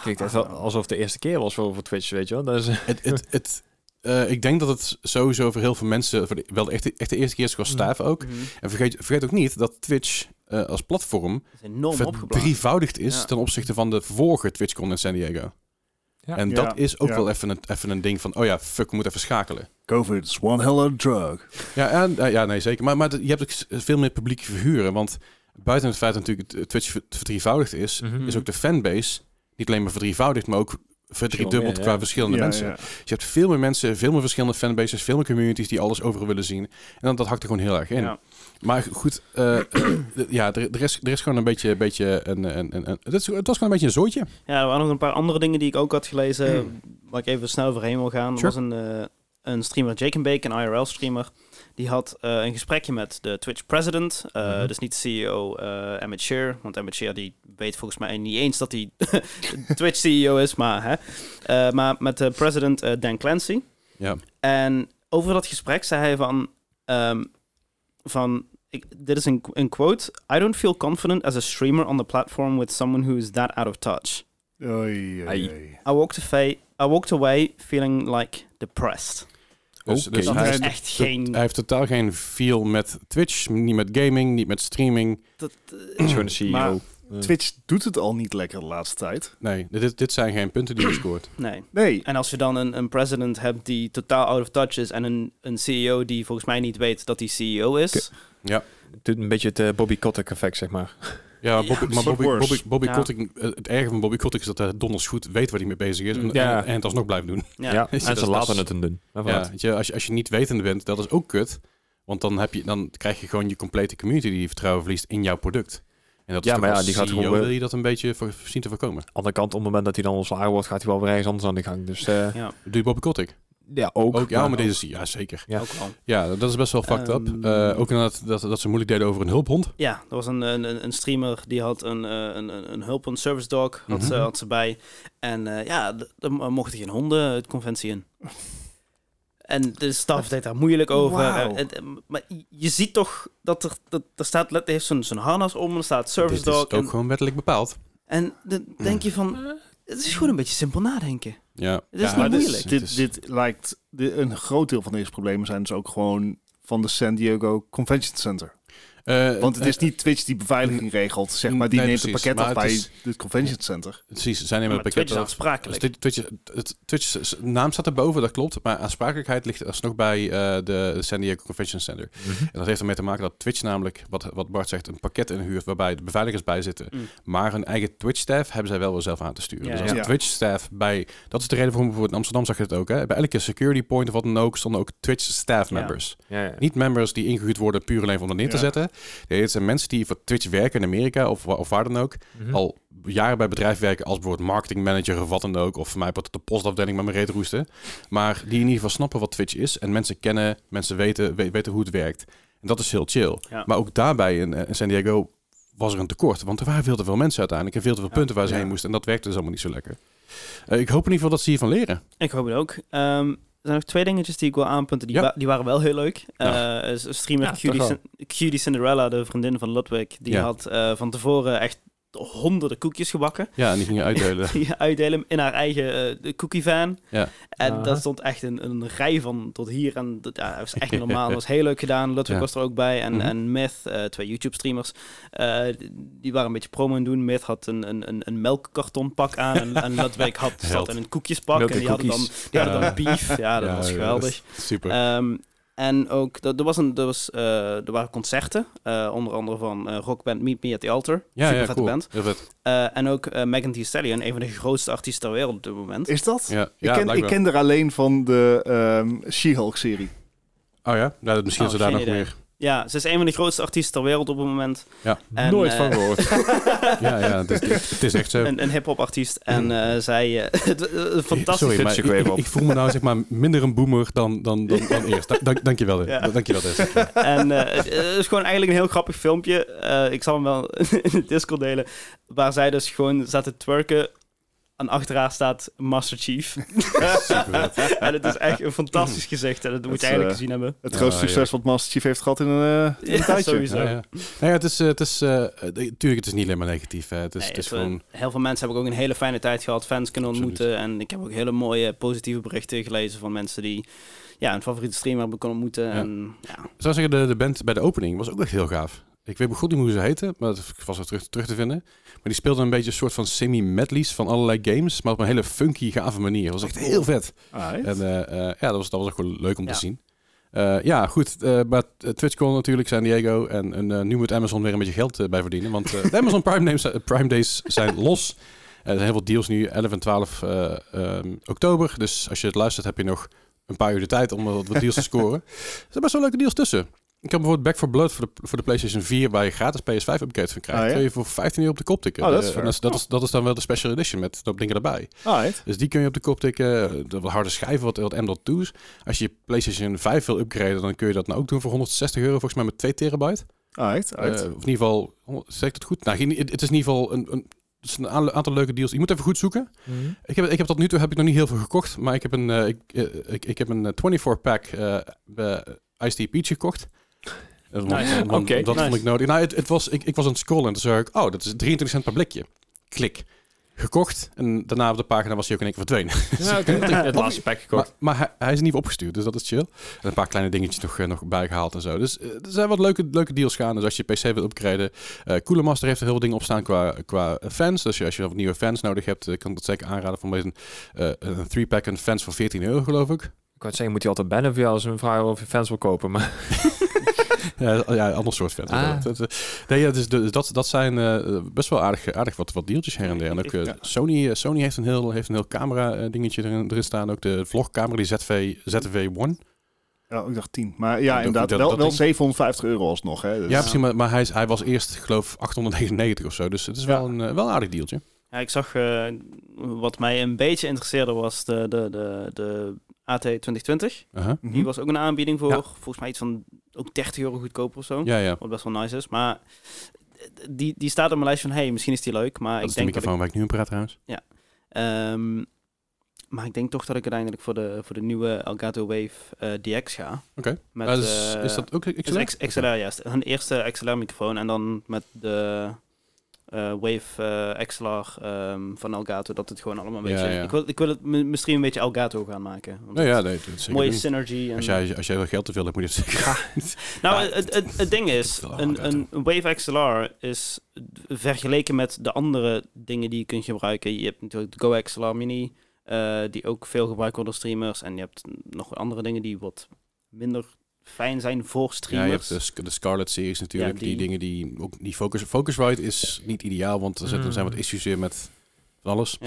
Echt wel alsof het de eerste keer was voor, voor Twitch, weet je wel. Dat is, Het, het, het, eh, ik denk dat het sowieso voor heel veel mensen... Voor de, wel echt, de- echt de eerste keer is qua staff ook. Mhm. En vergeet, vergeet ook niet dat Twitch eh, als platform... Is verdrievoudigd is Ja. ten opzichte van de vorige TwitchCon in San Diego. Ja. En Ja, dat is ook ja. wel even een, even een ding van... ...oh ja, fuck, we moeten even schakelen. COVID is one hell of a drug. Ja, en, eh, ja nee, zeker. Maar, maar je hebt ook veel meer publieke figuren. Want buiten het feit dat natuurlijk Twitch ver- verdrievoudigd is... Mhm. is ook de fanbase niet alleen maar verdrievoudigd, maar ook verdriedubbeld qua verschillende Ja, mensen. ja. Dus je hebt veel meer mensen, veel meer verschillende fanbases, veel meer communities die alles over willen zien. En dan, dat hakt er gewoon heel erg in. Ja. Maar goed, eh, ja, er, er, is, er is gewoon een beetje, beetje een, een, een, een- het, is, het was gewoon een beetje een zootje. Ja, er waren nog een paar andere dingen die ik ook had gelezen, waar ik even snel overheen wil gaan. Er was een, eh, een streamer, Jake and Bake, een IRL-streamer. Die had eh, een gesprekje met de Twitch president. eh, Mhm. Dus niet de CEO eh Emmett Shear. Want Emmett Shear die weet volgens mij niet eens dat hij Twitch CEO is. Maar, hè. Eh, maar met de president Dan Clancy. Ja. En over dat gesprek zei hij van... ehm, van ik, dit is een, een quote. I don't feel confident as a streamer on the platform with someone who is that out of touch. Oei, oei, Ai. oei. I walked, away, I walked away feeling like depressed. Dus, Oké. dus Dat hij, is echt to- geen... hij heeft totaal geen feel met Twitch, niet met gaming, niet met streaming. dat, is gewoon een CEO. Maar- Ja. Twitch doet het al niet lekker de laatste tijd. Nee, dit, dit zijn geen punten die hij scoort. nee. Nee. En als je dan een, een president hebt die totaal out of touch is en een, een CEO die volgens mij niet weet dat hij CEO is. Het doet een beetje het eh, Bobby Kotick effect, zeg maar. Ja, Ja, Bobby, maar soort Bobby. Bobby, Bobby Ja. Kotick, eh, het erge van Bobby Kotick is dat hij donders goed weet waar hij mee bezig is. En, Ja. en, en het alsnog blijft doen. Ja. Ja, Is en ze laten het een doen. Maar Ja, weet je, als, je, als je niet wetende bent, dat is ook kut. Want dan, heb je, dan krijg je gewoon je complete community die vertrouwen verliest in jouw product. En dat is Ja, maar ja, die gaat CEO gewoon- wil je dat een beetje voor, zien te voorkomen. andere kant, op het moment dat hij dan ontslagen wordt, gaat hij wel weer ergens anders aan de gang. Dus eh, Ja, Doe je Bobby Kotick? Ja, ook. Ook, ja, maar ook- deze, ja, zeker. Ja. ook wel. Ja, dat is best wel fucked up. Ehm, Eh, ook inderdaad dat, dat ze moeilijk deden over een hulphond. Ja, er was een, een, een streamer die had een, eh, een, een, service dog, had, ze, Mhm. had ze bij. En eh, ja, d- er mochten geen honden het conventie in. En de staf deed daar moeilijk over. Wauw. En- en- maar je ziet toch dat er, dat, er staat, let- heeft zo'n zo'n harnas om, er staat service Dit is dog. ook En, gewoon wettelijk bepaald. en dan denk je van, het is gewoon een beetje simpel nadenken. Ja, Het is ja, niet dit, moeilijk. het dit, is- dit lijkt... dit- een groot deel van deze problemen zijn dus ook gewoon van de San Diego Convention Center. Eh, Want het is eh, niet Twitch die beveiliging regelt, zeg maar. Die Nee, neemt precies. een pakket af bij het is- het Convention Center. Precies, zij nemen Maar het Twitch pakket is af. afsprakelijk. Dus Twitch, het, Twitch naam staat erboven, dat klopt. Maar aansprakelijkheid ligt alsnog bij eh, de San Diego Convention Center. Mhm. En dat heeft ermee te maken dat Twitch namelijk, wat, wat Bart zegt, een pakket inhuurt waarbij de beveiligers bij zitten. Mm. Maar hun eigen Twitch-staff hebben zij wel weer zelf aan te sturen. Ja, dus als ja. Twitch-staff bij... Dat is de reden waarom bijvoorbeeld in Amsterdam zag je het ook. Hè? Bij elke security point of wat dan ook stonden ook Twitch-staff Ja. members. Ja, ja. Niet members die ingehuurd worden puur alleen om er neer te Ja. zetten. Nee, het zijn mensen die voor Twitch werken in Amerika of, of waar dan ook. Mhm. Al jaren bij bedrijf werken als bijvoorbeeld marketing manager of wat dan ook. Of voor mij de postafdeling met mijn reet roesten. Maar die in ieder geval snappen wat Twitch is. En mensen kennen, mensen weten, we- weten hoe het werkt. En dat is heel chill. Ja. Maar ook daarbij in, eh, in San Diego was er een tekort. Want er waren veel te veel mensen uiteindelijk. En veel te veel Ja. punten waar ze Ja. heen moesten. En dat werkte dus allemaal niet zo lekker. Eh, ik hoop in ieder geval dat ze hiervan leren. Ik hoop het ook. Ehm, er zijn nog twee dingetjes die ik wil aanpunten. Die, Ja. wa- die waren wel heel leuk. Ja. Eh, streamer Ja, Cutie, Cinderella, de vriendin van Ludwig, die Ja. had eh, van tevoren echt honderden koekjes gebakken. Ja, en die gingen uitdelen. Die uitdelen in haar eigen eh, cookie van. Ja. En daar stond echt een, een rij van tot hier. En dat, ja, dat was echt niet normaal. Dat was heel leuk gedaan. Ludwig Ja. was er ook bij. En, Mhm. en Myth, eh, twee YouTube-streamers, eh, die waren een beetje promo aan doen. Myth had een, een, een, een melkkartonpak aan. En, en Ludwig had, zat in een koekjespak. Milk en die en hadden dan, die hadden dan Ja. beef. Ja, dat Ja, was ja, geweldig. Super. Ehm, en ook, er, er was een, er, was, eh, er waren concerten, eh, onder andere van eh, rockband Meet Me at the Altar. ja, Super ja, vette cool. band. Heel vet. Eh, en ook eh, Megan Thee Stallion, een van de grootste artiesten ter wereld op dit moment. Is dat? Ja, Ik, ja, ken, ik ken er alleen van de ehm She-Hulk-serie. Oh ja? ja misschien Oh, is er daar nog idee. meer. Ja, ze is een van de grootste artiesten ter wereld op het moment. Ja. En, Nooit eh, van gehoord. Ja, ja het, is, het is echt zo. Een, een hip-hop artiest. En eh, zij, eh, het- eh, fantastisch. Sorry, maar je ik, voel me nou zeg maar minder een boomer dan, dan, dan, dan eerst. Da- Dank, dankjewel. Dit. Ja. Dankjewel dit. En eh, het is gewoon eigenlijk een heel grappig filmpje. Eh, ik zal hem wel in de Discord delen. Waar zij dus gewoon zaten te twerken. En achter haar staat Master Chief. en het is echt een fantastisch gezicht. En dat moet Het, je eigenlijk eh, gezien hebben. Het grootste ja. succes wat Master Chief heeft gehad in een, eh, in een Ja, tijdje. sowieso. Ja, ja. Nou ja, het is, eh, het is tuurlijk, het is niet alleen maar negatief. Hè. Het is, Nee, het is het, gewoon... Heel veel mensen hebben ook een hele fijne tijd gehad, fans kunnen ontmoeten. En ik heb ook hele mooie positieve berichten gelezen van mensen die ja, een favoriete streamer hebben kunnen ontmoeten. En, ja. Ik zou zeggen, de, de band bij de opening was ook echt heel gaaf. Ik weet goed niet hoe ze heten, maar dat was er terug, terug te vinden. Maar die speelden een beetje een soort van semi-medleys van allerlei games, maar op een hele funky, gave manier. Dat was echt heel vet. En eh, eh, ja, dat was, dat was ook gewoon leuk om Ja. te zien. Eh, ja, goed. eh maar TwitchCon natuurlijk, San Diego. En, en eh, nu moet Amazon weer een beetje geld bij verdienen. Want eh, de Amazon Prime, names, Prime Days zijn los. Er zijn heel veel deals nu, 11 en 12 eh, ehm, oktober. Dus als je het luistert, heb je nog een paar uur de tijd om wat, wat deals te scoren. Er zijn best wel leuke deals tussen. Ik heb bijvoorbeeld Back for Blood voor de, voor de PlayStation 4, waar je gratis PS5 upgrades van krijgt. Ah, ja? kun je voor 15 euro op de kop tikken. Oh, dat is dat, is, dat, is, dat is dan wel de special edition met dat dingen erbij. Alright. Dus die kun je op de kop tikken. De wat harde schijven, wat, wat M.2's. Als je je PlayStation 5 wil upgraden, dan kun je dat nou ook doen voor 160 euro, volgens mij met 2 terabyte. Alright, alright. Eh, of in ieder geval, zeg ik het goed? Nou, het is in ieder geval een, een, het is een aantal leuke deals. Je moet even goed zoeken. Mhm. Ik heb, ik heb tot nu toe heb ik nog niet heel veel gekocht, maar ik heb een, eh, ik, eh, ik, ik heb een eh, 24-pack eh bij Ice Tea Peach gekocht. Want- Nice. want- dat nice. vond ik nodig. Nou, het, het was, ik, ik was aan het scrollen en toen zag ik, oh, dat is 23 cent per blikje. Klik. Gekocht en daarna op de pagina was hij ook in één keer verdwenen. Ja, heb het laatste pack gekocht. Maar, maar hij, hij is niet opgestuurd, dus dat is chill. En een paar kleine dingetjes nog, eh, nog bijgehaald en zo. Dus eh, er zijn wat leuke, leuke deals gaan. Dus als je PC wil upgraden. eh Cooler Master heeft er heel veel dingen op staan qua, qua fans. Dus als je wat nieuwe fans nodig hebt, kan ik dat zeker aanraden. Van een, eh, een 3-pack en fans voor 14 euro, geloof ik. Ik wou zeggen, moet hij altijd bannen voor jou als een vraag of je fans wil kopen. Maar Ja, ja ander soort fans. Ah. Dat, dat, nee, ja, dus, dus dat, dat zijn eh, best wel aardig, aardig wat, wat deeltjes her en der. En ook eh. Sony, eh, Sony heeft een heel, heeft een heel camera eh, dingetje erin, erin staan. Ook de vlogcamera, die ZV, ZV-1. Ja, ik dacht 10. Maar ja, inderdaad, dat- wel, dat wel ding- 750 euro alsnog. Hè. Dus, Ja, precies, maar, maar hij, is, hij was eerst, geloof 899 of zo. Dus het is wel, een, eh, wel een aardig deeltje. Ja, ik zag eh, wat mij een beetje interesseerde was de, de, de, de AT 2020. Uh-huh. Mhm. Die was ook een aanbieding voor Ja. volgens mij iets van ook 30 euro goedkoper of zo. Ja, ja. Wat best wel nice is. Maar die, die staat op mijn lijst van hey, misschien is die leuk. Maar Dat ik is de denk dat ik, microfoon waar ik nu in praat trouwens. ehm, maar ik denk toch dat ik uiteindelijk voor de, voor de nieuwe Elgato Wave eh, DX ga. Oké. Met, Eh, is, eh, is dat ook is XLR? XLR, juist. Een eerste XLR microfoon en dan met de eh, Wave eh, XLR ehm, van Elgato, dat het gewoon allemaal een Ja, beetje... ja. Ik, wil, ik wil het misschien een beetje Elgato gaan maken. Nou ja, nee, dat mooie doen. synergy. En, Als jij, als jij wel geld te veel hebt, moet je het zeker... nou, het, het, het ding is, een, een Wave XLR is vergeleken met de andere dingen die je kunt gebruiken. Je hebt natuurlijk de Go XLR Mini, eh, die ook veel gebruikt wordt door streamers. En je hebt nog andere dingen die wat minder fijn zijn voor Ja, je streamers. hebt de, de Scarlet series natuurlijk. Ja, die... die- dingen die... Ook, die focus, Focusrite is niet ideaal, want er, zitten, zijn wat Mm. issues weer met van alles.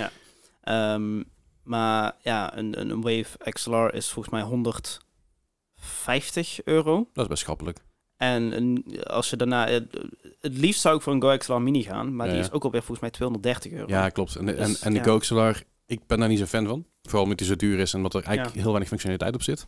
Ehm, maar ja, een, een, Wave XLR is volgens mij 150 euro. Dat is best schappelijk. En een, als je daarna... Het, het liefst zou ik voor een Go XLR Mini gaan, maar Ja, die ja. is ook alweer volgens mij 230 euro. Ja, klopt. En, en, Dus, en de ja. Go XLR, ik ben daar niet zo fan van. Vooral omdat die zo duur is en wat er eigenlijk Ja. heel weinig functionaliteit op zit.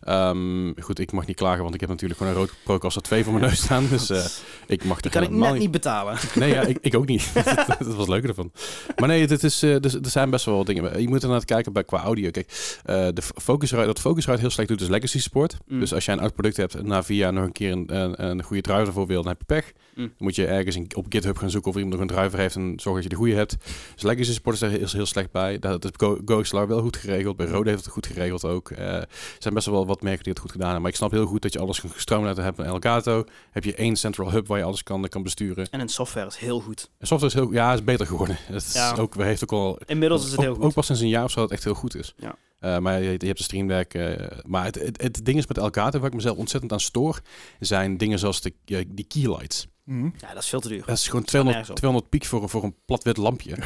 Ehm, goed, ik mag niet klagen, want ik heb natuurlijk gewoon een Rode Procaster 2 voor mijn neus staan. Dus eh, ik mag er kan ik net niet betalen. Nee, ja, ik, ik ook niet. dat was leuker ervan. Maar nee, dit is, eh, dus, er zijn best wel wat dingen. Je moet inderdaad kijken bij qua audio. Kijk, eh de Focusrite, dat Focusrite heel slecht doet, is legacy support. Mm. Dus als jij een oud product hebt en na vier jaar nog een keer een, een, een goede driver voor wil, dan heb je pech. Mm. Dan moet je ergens in, op GitHub gaan zoeken of iemand nog een driver heeft en zorgen dat je de goede hebt. Dus legacy support is heel, heel slecht bij. Dat is Go, GoXLR wel goed geregeld. Bij Rode heeft het goed geregeld ook. Eh, er zijn best wel wat merken die het goed gedaan hebben. Maar ik snap heel goed dat je alles gestroomlijnd hebt met Elgato. Heb je één central hub waar je alles kan, kan besturen. En een software is heel goed. En software is heel, ja, is beter geworden. Het is Ja. ook, heeft ook al. Inmiddels is het ook, heel goed. Ook pas sinds een jaar of zo dat het echt heel goed is. Ja. Eh, maar je, je hebt de streamdeck. eh, maar het, het, het ding is met Elgato, waar ik mezelf ontzettend aan stoor, zijn dingen zoals de, eh, die keylights. Mhm. Ja, dat is veel te duur. Dat is gewoon nergens 200, op. 200 piek voor, voor een plat wit lampje.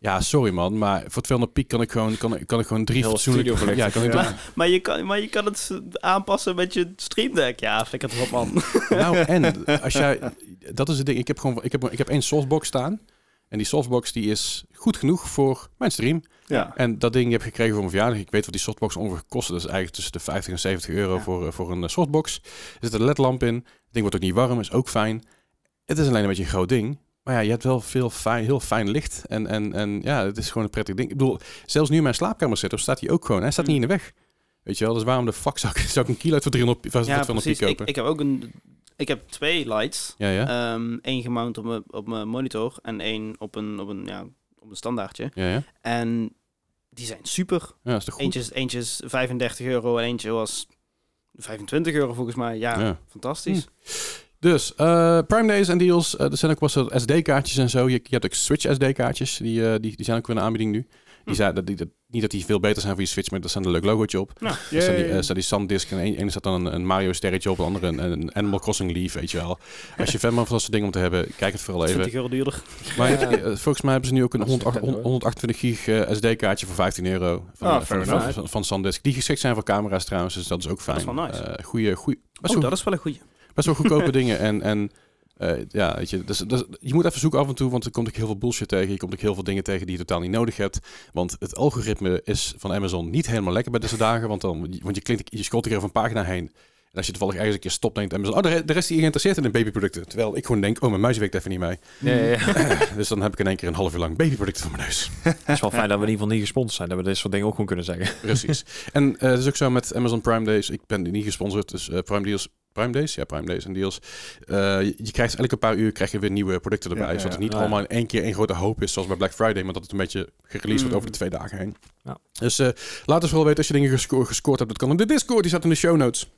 ja, sorry man, maar voor 200 piek kan ik gewoon, kan, ik- kan ik gewoon drie fatsoenlijke... Ja, kan ik Ja. doen. Maar je kan, maar je kan het aanpassen met je Stream Deck. Ja, vind ik het wat man. Nou, en als jij, dat is het ding. Ik heb gewoon, ik heb, ik heb één softbox staan. En die softbox die is goed genoeg voor mijn stream. Ja. En dat ding heb ik gekregen voor mijn verjaardag. Ik weet wat die softbox ongeveer kost. Dat is eigenlijk tussen de 50 en 70 euro Ja. voor, eh, voor een eh, softbox. Er zit een ledlamp in. Het ding wordt ook niet warm, is ook fijn. Het is alleen een beetje een groot ding. Maar ja, je hebt wel veel fijn, heel fijn licht. En, en, en ja, het is gewoon een prettig ding. Ik bedoel, zelfs nu in mijn slaapkamer zit, staat hij ook gewoon. Hij staat niet in de weg. Weet je wel, dus waarom de fuck zou ik, zou ik een kilo voor 300 pi- voor ja, 200 precies. piek Ik, kopen? ik heb ook een... Ik heb twee lights. ja, ja. Eén gemount op mijn, op mijn monitor en één op een, op, een, ja, op een standaardje. ja, ja. En die zijn super. Ja, is toch goed? Eentje eentje is 35 euro en eentje was 25 euro volgens mij. Ja, Ja. fantastisch. Dus, eh, Prime Days en deals. eh, er zijn ook wel soort SD-kaartjes en zo. Je, je hebt ook Switch SD-kaartjes. Die, eh, die, die zijn ook weer een aanbieding nu. Die Hm. zijn, dat, die, dat- niet dat die veel beter zijn voor je Switch, maar er staat een leuk logootje op. Nou, Er staat die, staat die SanDisk en één staat dan een, een Mario sterretje op, een andere een, een Animal Crossing Leaf, weet je wel. Als je fan bent van dat soort dingen om te hebben, kijk het vooral even. 20 euro duurder. Maar Ja. volgens mij hebben ze nu ook een Dat is 108 vet, hoor. 128 gig SD-kaartje voor 15 euro. Van, fair van, van, van, SanDisk. Die geschikt zijn voor camera's trouwens, dus dat is ook fijn. is wel nice. Goeie, goeie, best Oh, dat is wel een goeie. Best wel goedkope dingen. En, en eh, ja, weet je, dus, dus je moet even zoeken af en toe, want er komt ook heel veel bullshit tegen. Je komt ook heel veel dingen tegen die je totaal niet nodig hebt. Want het algoritme is van Amazon niet helemaal lekker bij deze dagen. Want, dan, want je, klikt, je scrolt er even een pagina heen. En als je toevallig ergens een keer stopt, denkt Amazon, oh, de, re- de rest die geïnteresseerd in babyproducten. Terwijl ik gewoon denk, oh, mijn muis werkt even niet mee. Ja, ja, ja. dus dan heb ik in één keer een half uur lang babyproducten voor mijn neus. Het is wel fijn dat we in ieder geval niet gesponsord zijn. Dat we dit soort dingen ook gewoon kunnen zeggen. Precies. en eh, het is ook zo met Amazon Prime Days. Ik ben niet gesponsord, dus eh, Prime Deals. Prime Days? Ja, Prime Days en deals. Eh, je, krijgt elke paar uur krijg je weer nieuwe producten erbij. Ja, ja, zodat het niet Ah, ja. allemaal in één keer één grote hoop is, zoals bij Black Friday. Maar dat het een beetje gereleased wordt Mm. over de twee dagen heen. Ja. Dus eh, laat ons vooral weten als je dingen gesco- gescoord hebt. Dat kan in de Discord, die staat in de show notes.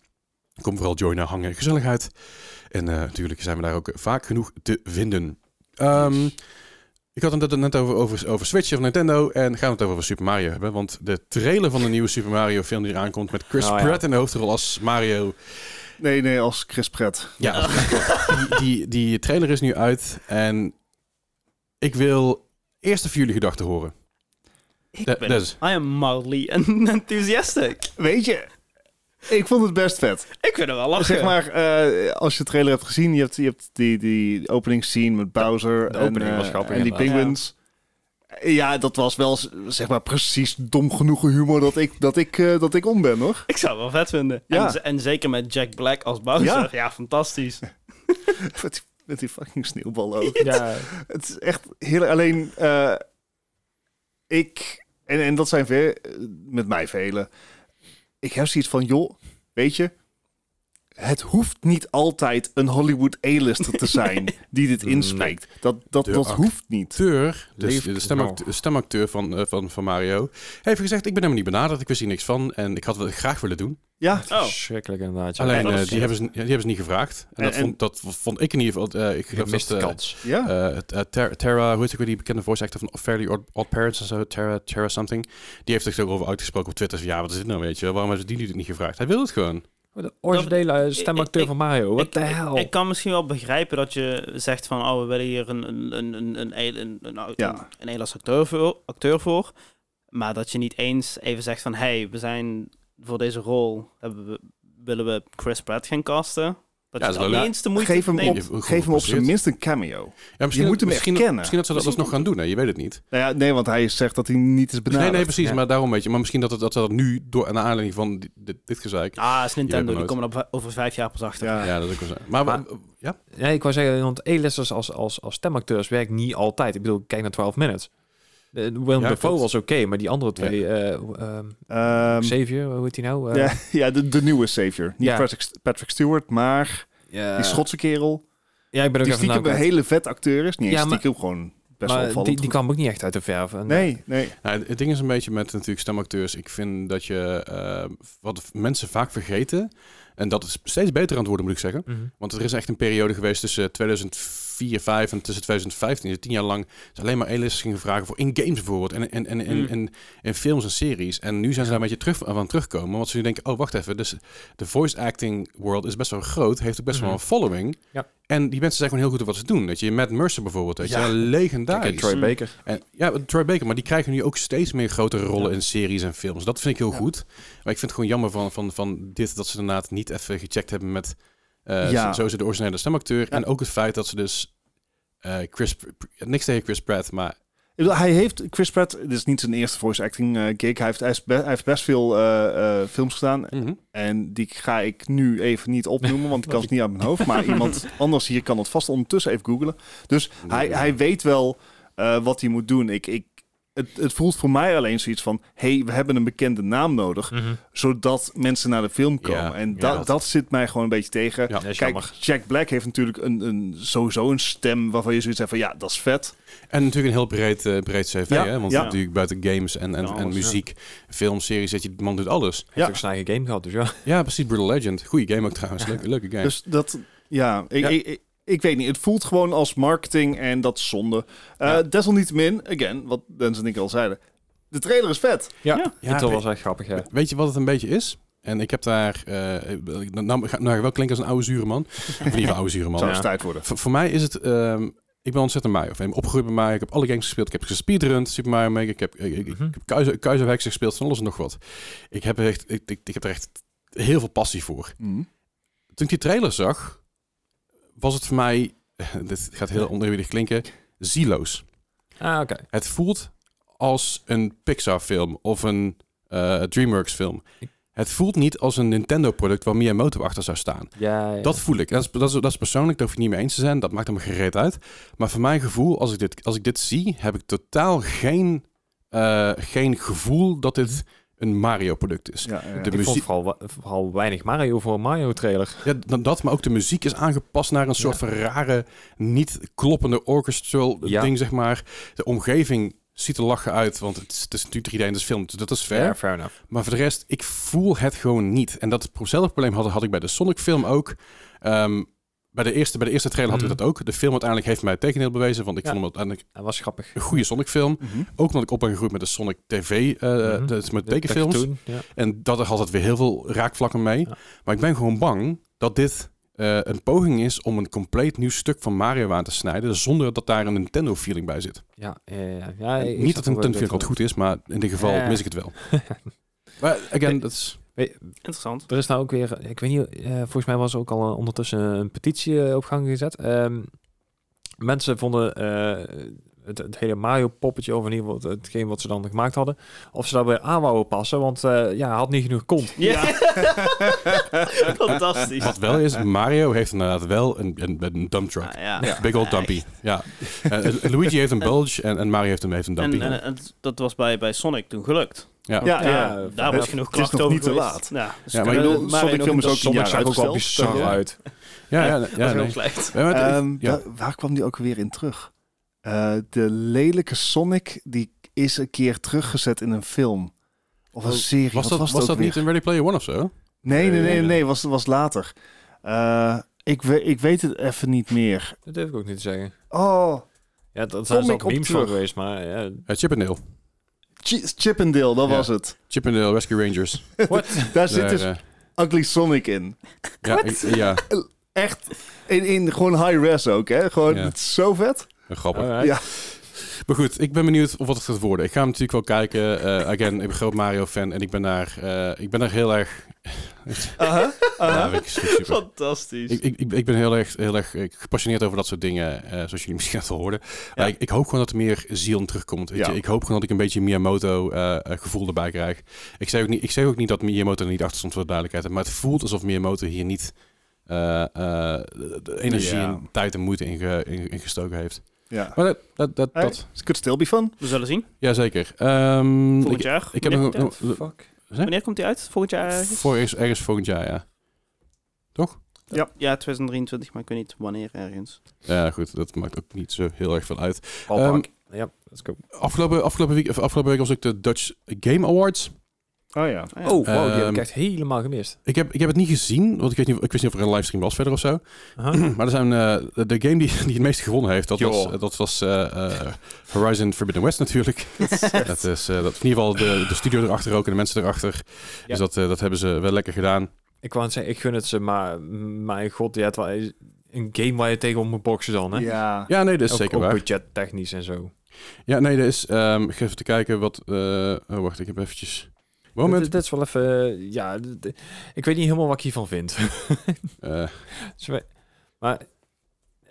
Kom vooral joinen, hangen, gezelligheid. En eh, natuurlijk zijn we daar ook vaak genoeg te vinden. Ehm, ik had het net over, over, over Switch of Nintendo en gaan we het over Super Mario hebben. Want de trailer van de nieuwe Super Mario film die eraan komt met Chris Oh, ja. Pratt in de hoofdrol als Mario. Nee, nee, als Chris Pratt. Ja, die, die, die trailer is nu uit en ik wil eerst even jullie gedachten horen. Ik ben, I am mildly enthusiastic. Weet je, ik vond het best vet. Ik vind het wel lachen. Zeg maar, eh, als je de trailer hebt gezien, je hebt, je hebt die, die opening scene met Bowser de en, opening eh, was grappig, en die inderdaad. penguins. Ja, dat was wel zeg maar precies dom genoeg humor dat ik, dat ik, eh, dat ik om ben, hoor. Ik zou het wel vet vinden. Ja. En, en zeker met Jack Black als Bowser. Ja. Ja, fantastisch. met, die, met die fucking sneeuwbal ook. Ja, Het is echt heel alleen. eh, ik en, en dat zijn veel, eh, met mij velen. Ik heb zoiets van, joh, weet je, het hoeft niet altijd een Hollywood A-lister te zijn die dit Nee. inspreekt. Dat, dat, De dat hoeft niet. acteur, dus de stemacteur, de stemacteur van, eh, van, van Mario, heeft gezegd: Ik ben helemaal niet benaderd, ik wist hier niks van en ik had het graag willen doen. Ja, Oh. verschrikkelijk inderdaad. ja. Alleen eh, is- die, hebben ze, die hebben ze niet gevraagd. En, En- dat, en- vond, dat vond ik in ieder geval. eh, ik geloof dat, eh, kans. ja. het, Ter- Tara, hoe heet ik weer die bekende voice actor van Fairly Odd, Odd Parents en zo, Tara, Tara something. Die heeft zich ook over uitgesproken op Twitter. Van, ja, wat is dit nou, weet je? Waarom hebben ze die dit niet gevraagd? Hij wil het gewoon. Oh, de originele stemacteur van Mario, wat de hel. Ik, kan misschien wel begrijpen dat je zegt van, oh, we willen hier een, een, een, een, een, acteur, voor, acteur voor. Maar dat je niet eens even zegt van, hey, we zijn voor deze rol, willen we Chris Pratt gaan casten? Dat Ja, je dat is eens de moeite geef hem, op, Nee, geef hem op zijn minst een cameo. Ja, misschien, moet hem misschien. Misschien dat ze dat alsnog gaan doen. hè? je weet het niet. Nou ja, nee, want hij zegt dat hij niet is benaderd. Nee, nee, precies. Ja. Maar daarom weet je. Maar misschien dat, het, dat ze dat nu, door, naar aanleiding van dit, dit, dit gezeik... Ah, is Je Nintendo. Die komen er over vijf jaar pas achter. Ja. Ja, dat is ook wel zo. Maar, ja? Nee, ik wou zeggen, want A-listers als, als, als stemacteurs werkt niet altijd. Ik bedoel, kijk naar 12 Minutes. De, Willem Ja, Dafoe was oké, maar die andere twee, eh ehm, Ehm, Xavier, hoe heet die nou? Eh, ja, ja de, de nieuwe Savior. Niet Ja. Patrick, Patrick Stewart, maar ja. die Schotse kerel. Ja, ik ben ook Die stiekem een hele vet acteur is. Niet Ja, maar- stiekem, gewoon best wel maar opvallend die, die kwam ook niet echt uit de verf. En, Nee, nee. Nou, het ding is een beetje met natuurlijk stemacteurs. Ik vind dat je eh, wat mensen vaak vergeten. En dat is steeds beter aan het worden, moet ik zeggen. Mhm. Want er is echt een periode geweest tussen 2004, 5 en tussen 2015, dus tien jaar lang, is alleen maar A-listers gingen vragen voor in games bijvoorbeeld. En, en, en, en, Mm. en, en films en series. En nu zijn ze daar een beetje terug aan terugkomen. Want ze nu denken, oh wacht even, dus de voice acting world is best wel groot, heeft ook best wel Mhm. een following. Ja. En die mensen zijn gewoon heel goed in wat ze doen. Weet je, Matt Mercer bijvoorbeeld, weet je, Ja. legendarisch. Troy Mm. Baker. En, ja, Troy Baker, maar die krijgen nu ook steeds meer grotere rollen Ja. in series en films. Dat vind ik heel Ja. goed. Maar ik vind het gewoon jammer van, van, van dit, dat ze inderdaad niet even gecheckt hebben met eh Ja. zo, zo de originele stemacteur. Ja. En ook het feit dat ze dus eh Chris, niks tegen Chris Pratt, maar Ik bedoel, Hij heeft, Chris Pratt, dit is niet zijn eerste voice acting eh, gig. Hij heeft, hij, is be- hij heeft best veel films gedaan. mhm. En die ga ik nu even niet opnoemen, want ik kan het niet uit mijn hoofd. Maar iemand anders hier kan het vast ondertussen even googlen. Dus hij, hij weet wel wat hij moet doen. Ik, ik, het, het voelt voor mij alleen zoiets van... hey, we hebben een bekende naam nodig... Mhm. zodat mensen naar de film komen. Ja, en ja, dat- dat zit mij gewoon een beetje tegen. Ja. Kijk, jammer. Jack Black heeft natuurlijk een, een, sowieso een stem... waarvan je zoiets hebt van... ja, dat is vet. En natuurlijk een heel breed, eh, breed cv, Ja, hè? want ja. natuurlijk buiten games en, en, Ja, en muziek, films, series, dat je, de man doet alles. Heeft Ja. ook zijn eigen game gehad, dus ja. Ja, precies, Brutal Legend. Goeie game ook trouwens, leuke, leuke game. Dus dat... Ja, ik, Ja. Ik, ik, ik weet niet. Het voelt gewoon als marketing en dat is zonde. Eh Ja. Desalniettemin, again, wat Dennis en ik al zeiden... de trailer is vet. Ja, Ja. Ja, Intel weet- was echt grappig, ja. Weet je wat het een beetje is? En ik heb daar, eh nou, nou, nou wel klinken als een oude zure man. Of oude zure man. Zou eens tijd worden. Voor, voor mij is het... ehm, ik ben ontzettend Mario fan. Ik ben opgegroeid bij Mario. Ik heb alle games gespeeld. Ik heb gespeedrun, Super Mario Maker. Ik heb, ik, ik, ik Mhm. heb Kaiser, Kaiser Hex gespeeld. Van alles en nog wat. Ik heb, er echt, ik, ik, ik heb er echt heel veel passie voor. Mhm. Toen ik die trailer zag, was het voor mij, dit gaat heel oneerbiedig klinken, zieloos. Ah, oké. Het voelt als een Pixar-film of een eh, DreamWorks-film. Het voelt niet als een Nintendo-product waar Miyamoto achter zou staan. Ja, ja. Dat voel ik. Dat is, dat, is, dat is persoonlijk, daar hoef je niet mee eens te zijn. Dat maakt hem gereed uit. Maar voor mijn gevoel, als ik dit, als ik dit zie, heb ik totaal geen, eh, geen gevoel dat dit een Mario-product is. Ja, ja, ja. De ik vond muziek- vooral, vooral weinig Mario voor een Mario-trailer. Ja, dan dat, maar ook de muziek is aangepast naar een soort van rare, niet kloppende orchestral Ja. ding, zeg maar. De omgeving ziet er lachen uit, want het is, het is natuurlijk 3D in de film, dus dat is fair. Ja, fair enough. Maar voor de rest, ik voel het gewoon niet. En dat zelfde probleem had, had ik bij de Sonic-film ook. Ehm, bij, de eerste, bij de eerste trailer had ik Mhm. dat ook. De film uiteindelijk heeft mij het tegendeel bewezen, want ik Ja. vond hem uiteindelijk Dat was grappig. een goede Sonic-film. Mhm. Ook omdat ik op ben gegroeid met de Sonic TV, eh Mhm. met De- tekenfilms. de cartoon, ja. En dat had het weer heel veel raakvlakken mee. Ja. Maar ik ben gewoon bang dat dit eh, een poging is om een compleet nieuw stuk van Mario aan te snijden, zonder dat daar een Nintendo-feeling bij zit. Ja, ja, Niet dat een Nintendo-feeling altijd goed is, maar in dit geval mis ik het wel. maar again, dat is... Interessant. Er is nou ook weer, ik weet niet, eh, volgens mij was er ook al eh, ondertussen een petitie eh, op gang gezet. Ehm, mensen vonden eh, het, het hele Mario-poppetje, of in ieder geval het- hetgeen wat ze dan gemaakt hadden, of ze daar weer aan wouden passen, want eh, ja, hij had niet genoeg kont. Ja. Fantastisch. Wat wel is, Mario heeft inderdaad wel een, een, een dump truck. Ah, ja. Big old dumpy. Ja. Luigi heeft een bulge en, en Mario heeft een, heeft een dumpy. En, en, en dat was bij, bij Sonic toen gelukt. Ja. Ja, Ja, ja. Daar was genoeg het is klacht nog over niet te laat. Ja, dus Ja, maar kunnen ik bedoel, Sonic nog film is een ook Sonic zag ook wel bizar Ja. uit. Ja, ja, ja, nee. Ehm, da- waar kwam die ook weer in terug? Eh, de lelijke Sonic, die is een keer teruggezet in een film. Of een Oh, serie. Was dat, was, dat niet in Ready Player One of zo? Nee, nee, nee, Nee. nee, was, was later. Eh, ik, we, ik weet het even niet meer. Dat durf ik ook niet te zeggen. Oh, Ja, dat zijn ook memes van terug. geweest, maar ja, Uh, Chip and Dale. Ch- Chippendale, dat Ja. was het. Chip and Dale Rescue Rangers. Daar zit dus Ugly Sonic in. ja, ik- ja, Echt. In, in gewoon high res ook, hè? Gewoon, Ja. het is zo vet. grappig. alright. Ja. Maar goed, ik ben benieuwd of wat het gaat worden. Ik ga hem natuurlijk wel kijken. Eh, again, ik ben een groot Mario-fan en ik ben daar, eh, ik ben daar heel erg... Aha, aha. Ja, ik, super. Fantastisch. Ik, ik, ik- ik ben heel erg, heel erg eh, gepassioneerd over dat soort dingen, eh, zoals jullie misschien net al hoorden. Maar ik, ik hoop gewoon dat er meer ziel in terugkomt. Weet Ja. je? Ik hoop gewoon dat ik een beetje Miyamoto-gevoel erbij krijg. Ik zeg, ook niet, ik zeg ook niet dat Miyamoto er niet achter stond voor de duidelijkheid, maar het voelt alsof Miyamoto hier niet eh, eh, de, energie Ja. en tijd en moeite in, ge- in, in gestoken heeft. Ja. Maar dat, dat, dat, Hey, dat it could still be fun. We zullen zien. jazeker. Ehm, Volgend ik, jaar. ik heb nog, nog- Fuck. Wanneer komt hij uit? Volgend jaar ergens? voor ergens, ergens volgend jaar, ja. Ja, 2023, maar ik weet niet wanneer ergens. Ja, goed, dat maakt ook niet zo heel erg veel uit. Ballpark. ja, let's go. Afgelopen, afgelopen, week, of afgelopen week was ook de Dutch Game Awards. Oh ja. Ah, ja. Oh, wow, die heb Ehm, ik echt helemaal gemist. Ik heb, ik heb het niet gezien, want ik, weet niet, ik wist niet of er een livestream was verder of zo. Aha. maar er zijn, eh, de, game die, die het meest gewonnen heeft, dat was, dat was eh, eh, Horizon Forbidden West natuurlijk. dat is dat, in ieder geval de, de studio erachter ook en de mensen erachter. Ja. Dus dat, dat hebben ze wel lekker gedaan. Ik wou het zeggen, ik gun het ze, maar mijn god, je hebt wel een game waar je tegen om moet boksen dan, hè? Ja. Ja, nee, dat is ook, zeker ook waar. budget technisch en zo. Ja, nee, dat is... ehm ik ga even te kijken wat... eh, oh, wacht, ik heb eventjes... Moment. Dit, dit is wel even, eh, ja, ik weet niet helemaal wat ik hiervan vind. Eh, Zo- maar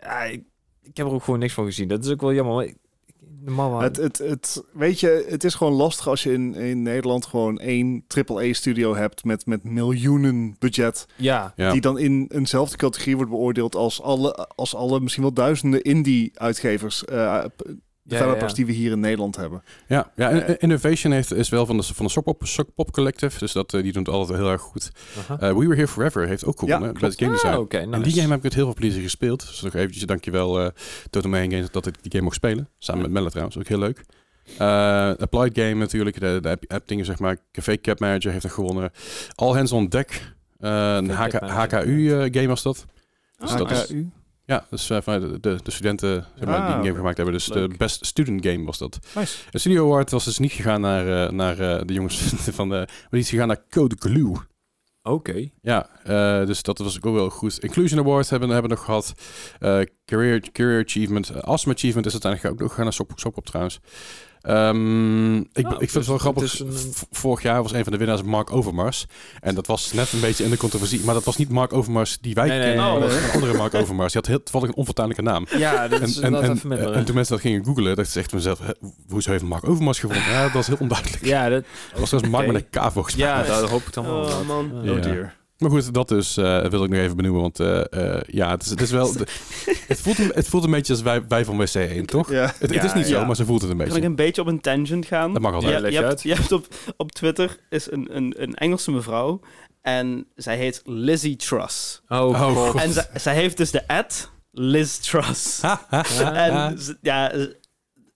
ja, ik, ik heb er ook gewoon niks van gezien. Dat is ook wel jammer. Maar ik, ik- normaal wel- Het, het, het, weet je, het is gewoon lastig als je in, in Nederland gewoon één AAA-studio hebt met, met miljoenen budget. ja, ja. Die dan in eenzelfde categorie wordt beoordeeld als alle, als alle misschien wel duizenden indie-uitgevers, eh, developers ja. die we hier in Nederland hebben. Ja, ja en Innovation heeft, is wel van de, van de Sokpop, Sokpop Collective. Dus dat, eh, die doen het altijd heel erg goed. Eh, We Were Here Forever heeft ook gewonnen Ja, bij klopt. het game design. Ah, oké, En die game heb ik met heel veel plezier gespeeld. Dus nog eventjes dankjewel eh Total Mayhem Games dat ik die game mocht spelen. Samen met Melle trouwens, ook heel leuk. Eh, Applied Game natuurlijk, de, de app, app dingen zeg maar. Café Cap Manager heeft er gewonnen. All Hands on Deck. eh, een HK, HKU eh, game was dat. Dus dat is- HKU? Ja, dus eh, van de, de, de studenten zeg maar, die Ah, een game gemaakt hebben. Dus Leuk. de Best Student Game was dat. Nice. De Studio Award was dus niet gegaan naar, eh, naar eh, de jongens van de... Maar die is gegaan naar Code Glue. Oké. Ja, dus dat was ook wel goed. Inclusion Award hebben, hebben we nog gehad. Eh, career, career Achievement. awesome Achievement is uiteindelijk ook nog gegaan naar Sop, Sopop trouwens. Ehm, ik, Nou, ik vind dus het wel het grappig. een- Vorig jaar was een van de winnaars Mark Overmars. En dat was net een beetje in de controversie. Maar dat was niet Mark Overmars die wij Nee, nee, kennen. nee, dat was een andere Mark Overmars. Die had heel toevallig een onvertuidelijke naam. Ja, dat En, is en, en, even minder. en toen mensen dat gingen googlen, dacht ze echt mezelf, hè, hoezo heeft Mark Overmars gewonnen? Ja, dat was heel onduidelijk. ja, dat, Dat was trouwens Mark Oké. met een K volgens mij. ja, daar hoop ik dan wel. Oh, man. Oh Ja. dear. Maar goed, dat dus eh, wil ik nog even benoemen. Want eh, eh, ja, het is, het is wel... het, voelt een, het voelt een beetje als wij, wij van WC 1, toch? Ja. Het, het Ja, is niet ja. zo, maar ze voelt het een Kan ik beetje. een beetje op een tangent gaan? Dat mag altijd. Je, Ja, leg je, je hebt, uit. je hebt op, op Twitter is een, een, een Engelse mevrouw en zij heet Lizzie Truss. Oh, Oh, god. En zij, zij heeft dus de ad Liz Truss. Ha, ha, ha, ha. En ja,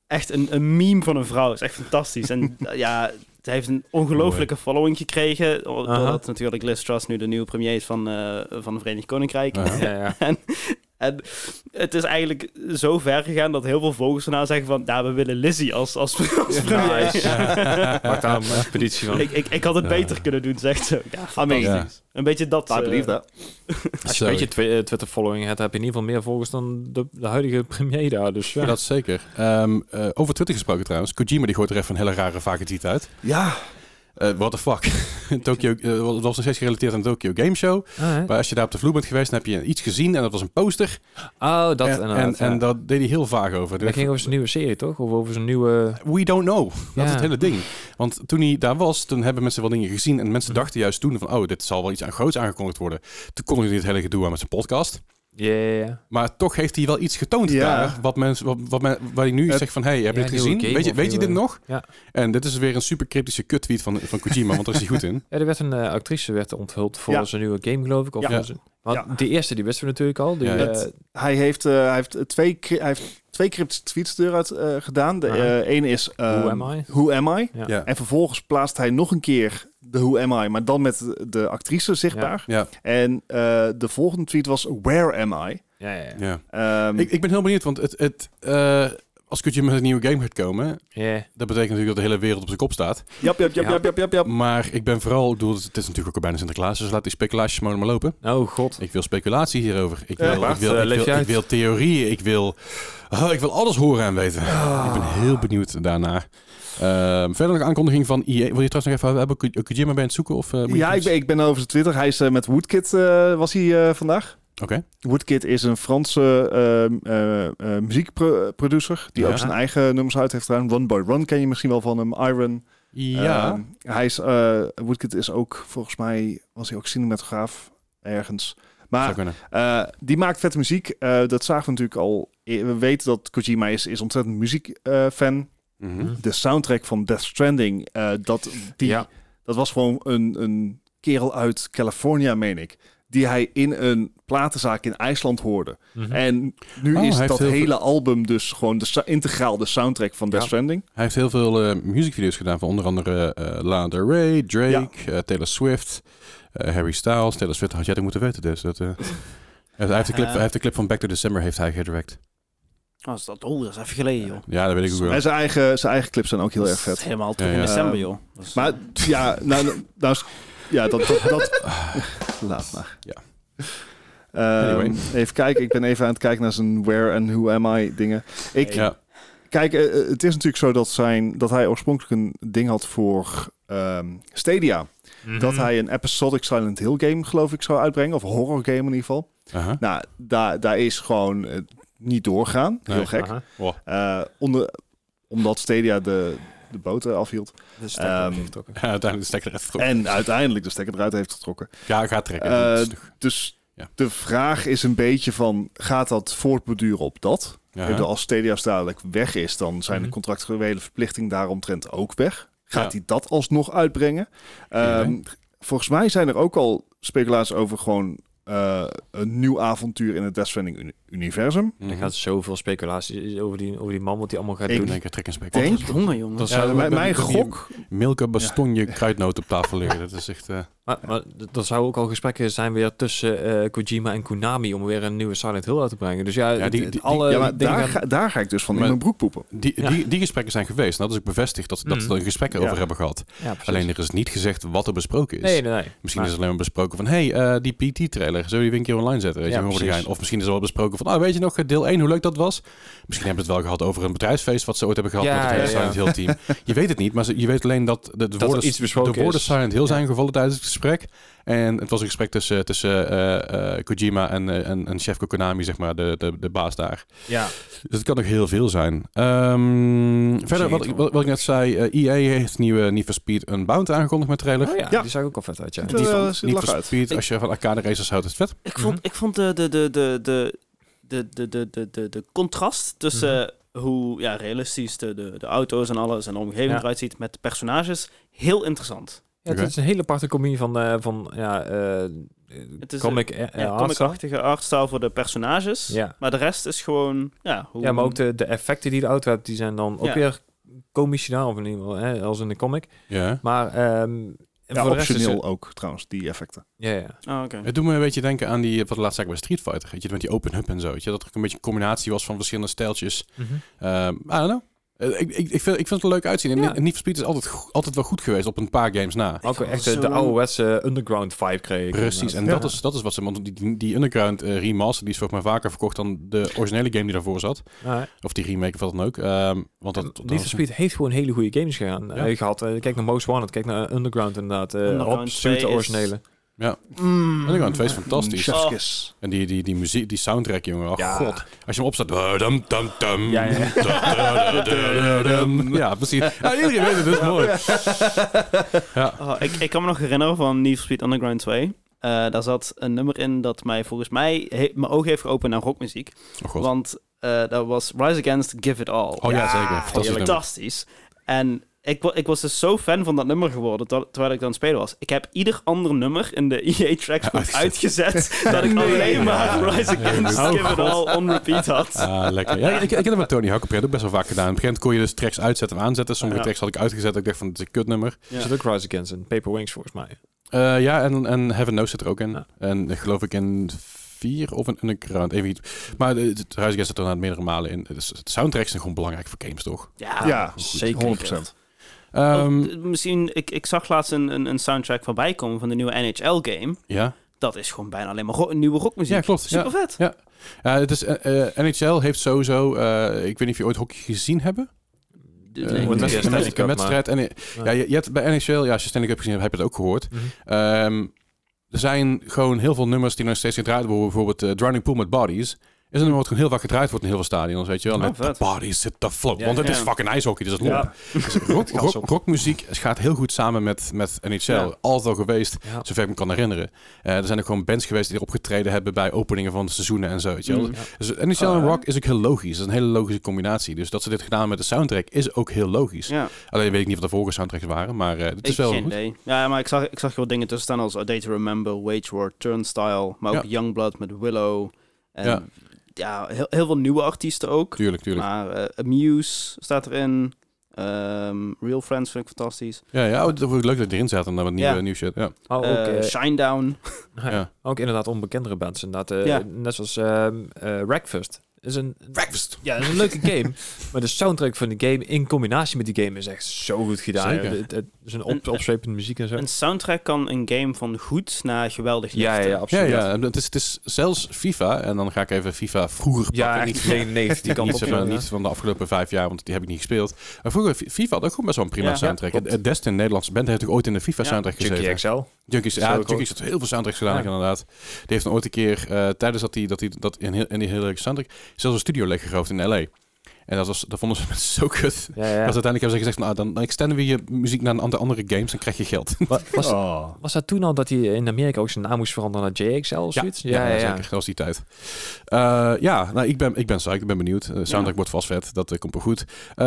echt een, een meme van een vrouw. is echt fantastisch. En ja, ze heeft een ongelofelijke following gekregen. Doordat natuurlijk Liz Truss nu de nieuwe premier is van, eh, van het Verenigd Koninkrijk. Ja. En, en het is eigenlijk zo ver gegaan dat heel veel volgers van haar zeggen van... Ja, we willen Lizzie als, als, als premier. Nice. Maak daar een expeditie van. ik, ik, ik had het Ja. beter kunnen doen, zegt ze. Ja, fantastisch. Ja. Een beetje dat... I eh, believe. Als je een beetje twi- eh, Twitter-following hebt, heb je in ieder geval meer volgers dan de, de huidige premier daar. Dus ja. Dat is zeker. Ehm, eh, over Twitter gesproken trouwens. Kojima die gooit er even een hele rare vage tweet uit. Ja. Eh what the fuck. Tokyo, eh, dat was nog steeds gerelateerd aan de Tokyo Game Show. Hè? Maar als je daar op de vloer bent geweest, dan heb je iets gezien en dat was een poster. Oh, dat en, en, ja. en dat deed hij heel vaag over. Dat ging over zijn nieuwe serie, toch? Of over zijn nieuwe... We don't know. Dat is het hele ding. Want toen hij daar was, toen hebben mensen wel dingen gezien. En mensen Mhm. dachten juist toen van, oh, dit zal wel iets aan groots aangekondigd worden. Toen kon hij dit hele gedoe aan met zijn podcast. Ja. Maar toch heeft hij wel iets getoond Ja. daar. Wat mensen, wat, wat men, waar hij nu Het- zegt van, hey, heb je Ja, dit gezien? Weet je, weet je dit nog? Ja. En dit is weer een super cryptische kut-tweet van, van Kojima, want daar is hij goed in. Ja, er werd een eh, actrice werd onthuld voor Ja. zijn nieuwe game, geloof ik. Of Ja. zijn- want Ja. die eerste, die wisten we natuurlijk al. Die, Ja. eh, Het- Hij heeft, eh, hij heeft twee, hij heeft twee cryptische tweets eruit gedaan. De eh, ene is... ehm, Who am I? Who am I? ja. Ja. En vervolgens plaatst hij nog een keer de Who am I, maar dan met de, actrice zichtbaar. Ja, En eh, de volgende tweet was Where am I? Ja, ja, ja. ja. Ehm, Ik, ik ben heel benieuwd, want het, het, eh, als Kojima met een nieuwe game gaat komen, Ja. dat betekent natuurlijk dat de hele wereld op zijn kop staat. Jap, jap, jap, Ja. jap, jap, jap, jap. Maar ik ben vooral, ik bedoel, het is natuurlijk ook al bijna Sinterklaas, dus laat die speculaties maar maar lopen. Oh, god. Ik wil speculatie hierover. Ik Ja, wil, ik Bart, wil, eh, ik leef wil, ik wil theorieën, ik wil, oh, ik wil alles horen en weten. Ik ben heel benieuwd daarna. Ehm, verder nog aankondiging van EA. Wil je trouwens nog even hebben? Ko- Kojima aan het zoeken? Of, eh, Ja, ik ben, ik ben over zijn Twitter. Hij is eh, met Woodkid eh, was hij vandaag. Oké. Woodkid is een Franse ehm, eh, eh, muziekproducer die Ja. ook zijn eigen nummers uit heeft gedaan. Run by Run ken je misschien wel van hem. Iron. Ja. Ehm, hij is, Woodkid is ook, volgens mij, was hij ook cinematograaf ergens. Maar die maakt vette muziek. Dat zagen we natuurlijk al. We weten dat Kojima is, is ontzettend muziekfan. Mhm. de soundtrack van Death Stranding, eh, dat, die, Ja. dat was gewoon een, een kerel uit California, meen ik. Die hij in een platenzaak in IJsland hoorde. Mhm. En nu Oh, is dat hele album dus gewoon de, integraal de soundtrack van Death Ja. Stranding. Hij heeft heel veel eh muziekvideo's gedaan van onder andere eh Lana Del Rey, Drake, Taylor Swift, Harry Styles. Taylor Swift had jij dat moeten weten dus. Dat, eh, hij, heeft de clip, hij heeft de clip van Back to December heeft hij gedirect. Oh, is dat, oh, dat is even geleden, joh. Ja, dat weet ik ook wel. En zijn eigen, zijn eigen clips zijn ook heel erg is vet. Helemaal terug Ja, in december, joh. Dat is- Maar ja, nou, nou is- ja, dat, dat, dat laat maar. Ja. Ehm, Anyway. Even kijken, ik ben even aan het kijken naar zijn where en who am I dingen. Ik, Ja, Kijk, eh, eh, het is natuurlijk zo dat, zijn, dat hij oorspronkelijk een ding had voor ehm, Stadia. Mhm. Dat hij een episodic Silent Hill game, geloof ik, zou uitbrengen. Of een horror game in ieder geval. Nou, daar, daar is gewoon eh, niet doorgaan. Heel Nee. gek. Eh, onder, omdat Stadia de, de boot afhield. Ehm, getrokken. Ja, uiteindelijk de stekker eruit getrokken. En uiteindelijk de stekker eruit heeft getrokken. Ja, ga trekken. Eh, Dus Ja. de vraag is een beetje van, gaat dat voortborduren op dat? ja, Als Stadia dadelijk weg is, dan zijn Mhm. de contractuele verplichtingen daaromtrent ook weg. Gaat Ja. hij dat alsnog uitbrengen? Ehm, volgens mij zijn er ook al speculaties over gewoon eh, een nieuw avontuur in het Death Stranding uni- universum. Mhm. Er gaat zoveel speculaties over die, over die man, wat hij allemaal gaat Ik doen. Denk ik, trek een spek. denk- jongen, jongen. Dat Ja, Ja, mijn, mijn gok, Milke bastonje kruidnoot op tafel liggen. Dat is echt... eh, Maar, maar er zou ook al gesprekken zijn weer tussen eh, Kojima en Konami om weer een nieuwe Silent Hill uit te brengen. Dus ja, Ja, het- die- het- die- alle ja, maar daar, gaan- ga, daar ga ik dus van Maar- in mijn broek poepen. Die, Ja. die, die gesprekken zijn geweest. Dat is ook bevestigd dat, dat Mhm. ze er gesprekken Ja. over hebben gehad. Alleen er is niet gezegd wat er besproken is. nee, nee, nee. Misschien Maar- is er alleen maar besproken van... hey, eh, die PT-trailer, zullen we die weer een keer online zetten? Weet Ja, je. Of misschien is er wel besproken van... ah, weet je nog, eh, deel 1, hoe leuk dat was? Misschien hebben ze het wel gehad over een bedrijfsfeest... wat ze ooit hebben gehad Ja, met het hele. Silent Hill team. je weet het niet, maar je weet alleen dat de, de er woorden, iets besproken de woorden. Silent Hill zijn gevallen tijdens het gesprek. En het was een gesprek tussen, tussen eh, eh, Kojima en, eh, en, en chef Konami, zeg maar, de, de, de baas daar. Ja. Dus het kan nog heel veel zijn. Ehm, verder, wat, ik- wat, wat ik net zei, eh, EA heeft nieuwe Need for Speed Unbound aangekondigd met trailer. Oh ja, Ja. die zag ook al vet uit, ja. Die- Eh, uit. Speed, als je van arcade racers houdt, is het vet. Ik vond, Mhm. ik vond de, de, de, de, de, de, de, de, de, de, de contrast tussen hoe ja, realistisch de, de, de auto's en alles en de omgeving Ja. eruit ziet met de personages heel interessant. Ja, het is een hele aparte combi van, eh, van ja, eh Het is comic, eh, Ja, eh, artstyle. comicachtige artstyle voor de personages. Ja. Maar de rest is gewoon, ja, hoe... Ja, maar ook de, de effecten die de auto hebt, die zijn dan ook Ja. weer komisch gedaan, of in ieder geval, hè, als in de comic. Ja. Maar ehm Ja, voor de rest is het- ook trouwens, die effecten. Ja, ja. Oh, oké. Het doet me een beetje denken aan die, wat de laatste zei ik bij Street Fighter. Weet je, met die open hub en zo. Weet je, dat er ook een beetje een combinatie was van verschillende stijltjes. Ehm I don't know. Eh, ik, ik, ik, vind, ik vind het er leuk uitzien. En Ja. Need for Speed is altijd, altijd wel goed geweest op een paar games na. Ook echt het de, zo- de ouderwetse underground vibe kreeg. ik Precies, en dat, is, dat is wat ze... Want die, die, Underground eh, remaster, die is volgens mij vaker verkocht dan de originele game die daarvoor zat. Ja. Of die remake of wat dan ook. Ehm, want dat, dat Need for Speed heeft gewoon hele goede games gegaan, Ja. eh, gehad. Eh, kijk naar Most Wanted, kijk naar Underground inderdaad. eh Underground op 2 de is- originele. Mm. Underground 2 is fantastisch. Kiss. En die, die, die muziek, die soundtrack, jongen. Oh, Ja. god. Als je hem opzet... dum, dum, dum, Ja, ja, ja. Ja, precies. Ja, iedereen weet het, dat is mooi. Ja. Oh, ik, ik kan me nog herinneren van Need for Speed Underground 2. Eh, daar zat een nummer in dat mij volgens mij he- mijn ogen heeft geopend naar rockmuziek. Oh god. Want eh, dat was Rise Against Give It All. Oh ja, zeker. Fantastisch. Fantastisch. En ik, ik was dus zo fan van dat nummer geworden ter- terwijl ik dan aan het spelen was. Ik heb ieder ander nummer in de EA tracks Ja, uitgezet. dat ik alleen maar Rise Against Oh, Give It All on repeat had. Ah, lekker. Ja, ik, ik heb het met Tony Hawk op ook best wel vaak gedaan. Op een gegeven moment kon je dus tracks uitzetten en aanzetten. Sommige Ja. tracks had ik uitgezet. Ik dacht van, dit is een kutnummer. Ja. Er zit ook Rise Against in. Paper Wings volgens mij. Eh, ja, en, en Heaven Knows zit er ook in. Ja. En ik geloof ik in vier of een Underground. Even niet. Maar de- het Rise Against zit er na meerdere malen in. Dus het soundtracks zijn gewoon belangrijk voor games, toch? Ja, ja, zeker. 100%. Ehm, Oh, d- misschien, ik, ik zag laatst een, een, een soundtrack voorbij komen van de nieuwe NHL-game. ja. Dat is gewoon bijna alleen maar ro- nieuwe rockmuziek. Ja, klopt. Ja. Super vet. Ja. Ja, het is, eh, eh, NHL heeft sowieso... eh, ik weet niet of je ooit hockey gezien hebben. Eh, nee, een wedstrijd- een. En, eh, ja, je, je hebt bij NHL, ja, als je Stanley Cup gezien hebt, heb je het ook gehoord. Mhm. Ehm, er zijn gewoon heel veel nummers die nog steeds gedraaid worden. Bijvoorbeeld eh, Drowning Pool met Bodies. Is een nummer wat gewoon heel vaak gedraaid wordt in heel veel stadions, weet je wel. Oh, Met vet. the bodies zit the flow. Ja, Want het is fucking ijshockey, dus lomp. Ja. Dus rock, rock, rockmuziek gaat heel goed samen met, met NHL. Altijd al geweest, zover ik me kan herinneren. Eh, er zijn ook gewoon bands geweest die erop getreden hebben bij openingen van de seizoenen en zo, weet je wel. Mm. Dus NHL Oh, en ja. rock is ook heel logisch. Dat is een hele logische combinatie. Dus dat ze dit gedaan met de soundtrack is ook heel logisch. Ja, Alleen weet ik niet wat de vorige soundtracks waren, maar eh, het is ik wel geen goed. idee. Ja, maar ik zag, ik zag wel dingen tussen staan als A Day to Remember, Wage War, Turnstile, maar ook. Youngblood met Willow. En Ja. Ja, heel, heel veel nieuwe artiesten ook. Tuurlijk, tuurlijk. Maar eh, Amuse staat erin. Ehm, Real Friends vind ik fantastisch. Ja, ja, het wordt leuk dat het erin zat en dan wat nieuwe, Ja. nieuw shit. Ja. Oh, ook, Eh, eh, Shinedown. ja. Ja. ook inderdaad onbekendere bands. Inderdaad, eh, Ja. Net zoals ehm eh Wreckfest. Is een, Breakfast. ja, is een leuke game. Maar de soundtrack van de game in combinatie met die game is echt zo goed gedaan. Zeker. Het, het is een op, En- opzwepende muziek en zo. Een soundtrack kan een game van goed naar geweldig ja, ja, ja, Ja, absoluut. ja. en Het, is, het is zelfs FIFA, en dan ga ik even FIFA vroeger pakken. Ja, niet, echt 99 die kant niet, op. ja. van de afgelopen vijf jaar, want die heb ik niet gespeeld. Maar vroeger, FIFA had ook gewoon best wel een prima Ja, soundtrack. ja. En Destin, een Nederlandse band, heeft ook ooit in de FIFA Ja. soundtrack Junkie gezeten. XL. Junkies, Is ja, ook Junkies heeft heel veel soundtracks gedaan, Ja. inderdaad. Die heeft een ooit een keer, eh, tijdens dat hij dat, hij dat in, heel, in die hele leuke soundtrack, zelfs een studio leeggeroofd in L.A. En dat, was, dat vonden ze zo kut. Ja, ja. Dat uiteindelijk hebben ze gezegd, ah, dan, dan extenden we je muziek naar een aantal andere games, dan krijg je geld. Wa- Was, Oh. was dat toen al dat hij in Amerika ook zijn naam moest veranderen naar JXL of zoiets? Ja, ja, zeker. Dat was die tijd. Eh, ja, nou, ik ben, ik ben psyched. Ik ben benieuwd. De soundtrack Ja. wordt vast vet. Dat eh, komt wel goed. Eh,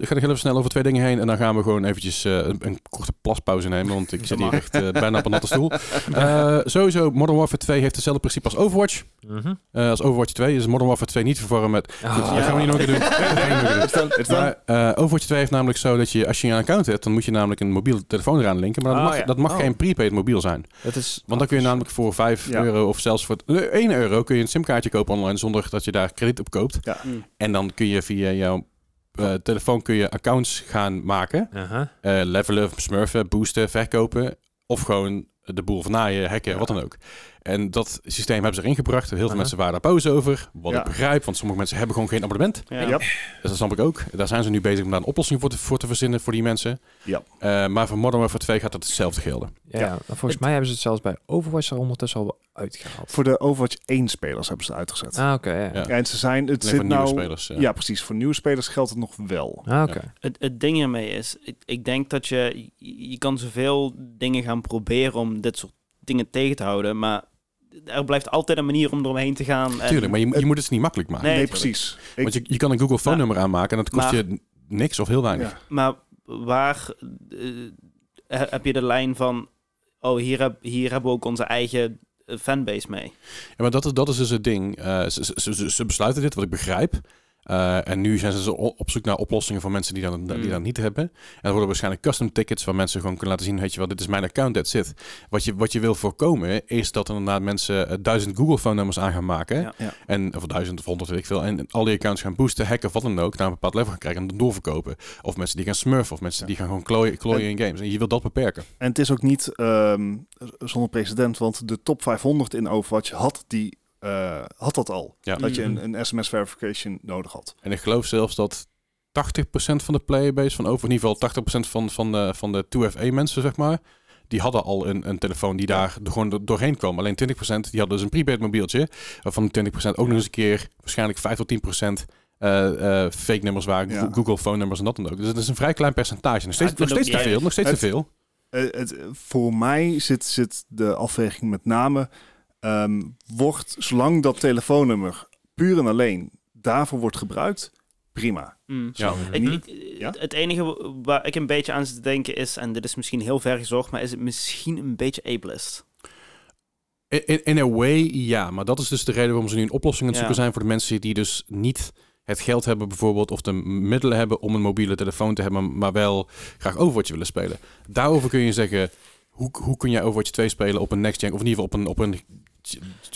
ik ga nog heel even snel over twee dingen heen. En dan gaan we gewoon eventjes eh, een, een korte plaspauze nemen. Want ik zit hier echt eh, bijna op een natte stoel. Eh, sowieso, Modern Warfare 2 heeft hetzelfde principe als Overwatch. Mhm. eh, als Overwatch 2. Dus Modern Warfare 2 niet verwarren met... Ah, Goed, dat gaan we niet nog keer doen. Dat Maar eh, Overwatch 2 heeft namelijk zo dat je, als je een account hebt, dan moet je namelijk een mobiele telefoon eraan linken. Maar dat Oh, mag, ja. dat mag Oh. geen prepaid mobiel zijn. Het is, Want dan kun je namelijk voor 5 Ja. euro of zelfs voor eh, 1 euro kun je een simkaartje kopen online zonder dat je daar krediet op koopt. Mm. En dan kun je via jouw eh, telefoon kun je accounts gaan maken. Aha. eh, levelen, smurfen, boosten, verkopen. Of gewoon de boel van naaien, hacken, Ja. wat dan ook. En dat systeem hebben ze erin gebracht. Heel veel mensen waren daar boos over. Wat Ja. ik begrijp, want sommige mensen hebben gewoon geen abonnement. Ja. Ja. Dus dat snap ik ook. Daar zijn ze nu bezig om daar een oplossing voor te, voor te verzinnen voor die mensen. Ja. Eh, maar voor Modern Warfare 2 gaat dat hetzelfde gelden. Ja, Ja. maar volgens mij hebben ze het zelfs bij Overwatch er ondertussen al uitgehaald. Voor de Overwatch 1 spelers hebben ze het uitgezet. Ah, oké. ja. Ja. En ze zijn, het zit voor nieuwe nou... spelers. Ja, precies. Voor nieuwe spelers geldt het nog wel. Ah, oké. Het, het ding hiermee is, ik, ik denk dat je, je je kan zoveel dingen gaan proberen om dit soort dingen tegen te houden, maar er blijft altijd een manier om eromheen te gaan. En, Tuurlijk, maar je, je moet het niet makkelijk maken. Nee, precies. Ik, Want je, je kan een Google phone nummer aanmaken en dat kost Maar- je niks of heel weinig. ja. Maar waar eh, he- heb je de lijn van, oh, hier, heb, hier hebben we ook onze eigen eh, fanbase mee. Ja, maar dat is, dat is dus het ding. Eh, ze, ze, ze, ze besluiten dit, wat ik begrijp. Eh, en nu zijn ze zo op zoek naar oplossingen voor mensen die dat, die Mm. dat niet hebben. En er worden waarschijnlijk custom tickets waar mensen gewoon kunnen laten zien, weet je wel, dit is mijn account, that's it. Wat je, wat je wil voorkomen is dat er inderdaad mensen eh, duizend Google phone nummers aan gaan maken. Ja. Ja. En, of duizend of honderd, weet ik veel. En, en al die accounts gaan boosten, hacken of wat dan ook, naar een bepaald level gaan krijgen en dan doorverkopen. Of mensen die gaan smurfen, of mensen Ja. die gaan gewoon klooien, klooien in games. En je wilt dat beperken. En het is ook niet ehm, zonder precedent, want de top 500 in Overwatch had, die, eh, had dat al. Ja. Dat je een, een SMS verification nodig had. En ik geloof zelfs dat 80% van de playerbase van over in ieder geval 80% van, van de, van de 2FA mensen, zeg maar, die hadden al een, een telefoon die daar gewoon do- doorheen kwam. Alleen 20% die hadden dus een prepaid mobieltje, waarvan die 20% ook nog eens een keer waarschijnlijk 5 tot 10% eh, eh, fake nummers waren, Ja. Google phone nummers en dat dan ook. Dus het is een vrij klein percentage. Nog steeds, nog steeds te veel, nog steeds te veel. Eh, het, voor mij zit, zit de afweging met name, ehm, wordt zolang dat telefoonnummer puur en alleen daarvoor wordt gebruikt, prima. Mm. Ja. Ik, ik- Ja? Het enige waar ik een beetje aan zit te denken is, en dit is misschien heel ver gezocht, maar is het misschien een beetje ableist? In, in, in a way, ja. Maar dat is dus de reden waarom ze nu een oplossing aan het Ja. zoeken zijn voor de mensen die dus niet het geld hebben bijvoorbeeld of de middelen hebben om een mobiele telefoon te hebben, maar wel graag Overwatch willen spelen. Daarover kun je zeggen, hoe, hoe kun jij Overwatch 2 spelen op een next gen of in ieder geval op een, op een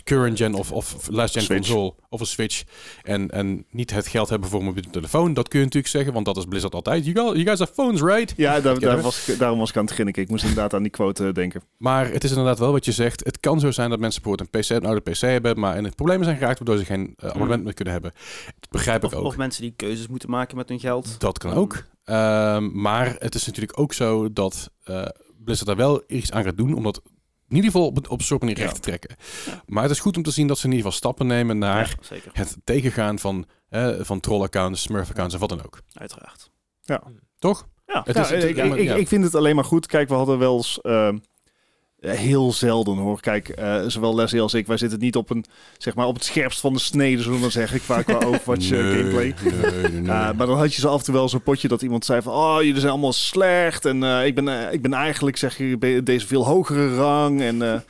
current gen of, of last gen Switch. console of een Switch en, en niet het geld hebben voor een mobiele telefoon. Dat kun je natuurlijk zeggen, want dat is Blizzard altijd. You, got, you guys have phones, right? Ja, daar, was ik, daarom was ik aan het grinniken. Ik moest inderdaad aan die quote eh, denken. Maar het is inderdaad wel wat je zegt. Het kan zo zijn dat mensen bijvoorbeeld een, PC, een oude PC hebben, maar in het problemen zijn geraakt waardoor ze geen eh, abonnement meer kunnen hebben. Dat begrijp ik ook. of mensen die keuzes moeten maken met hun geld. Dat kan ook. Ehm, maar het is natuurlijk ook zo dat eh, Blizzard daar wel iets aan gaat doen, om dat in ieder geval op, op een soort manier recht te trekken. Ja. Maar het is goed om te zien dat ze in ieder geval stappen nemen naar het tegengaan van, eh van troll-accounts, smurf-accounts en wat dan ook. Uiteraard. Toch? Ja. Het Ja, is- het- ik, ja, ik, maar- ik, ja. ik vind het alleen maar goed. Kijk, we hadden wel eens... ehm, heel zelden hoor. Kijk, eh, zowel Leslie als ik, wij zitten niet op, een, zeg maar, op het scherpst van de snede, zullen we maar zeggen, qua, qua Overwatch eh, Nee, gameplay. nee, nee, nee. Uh, maar dan had je zo af en toe wel zo'n potje dat iemand zei van... Oh, jullie zijn allemaal slecht. En eh, ik, ben, eh, ik ben eigenlijk, zeg je, deze veel hogere rang. En eh,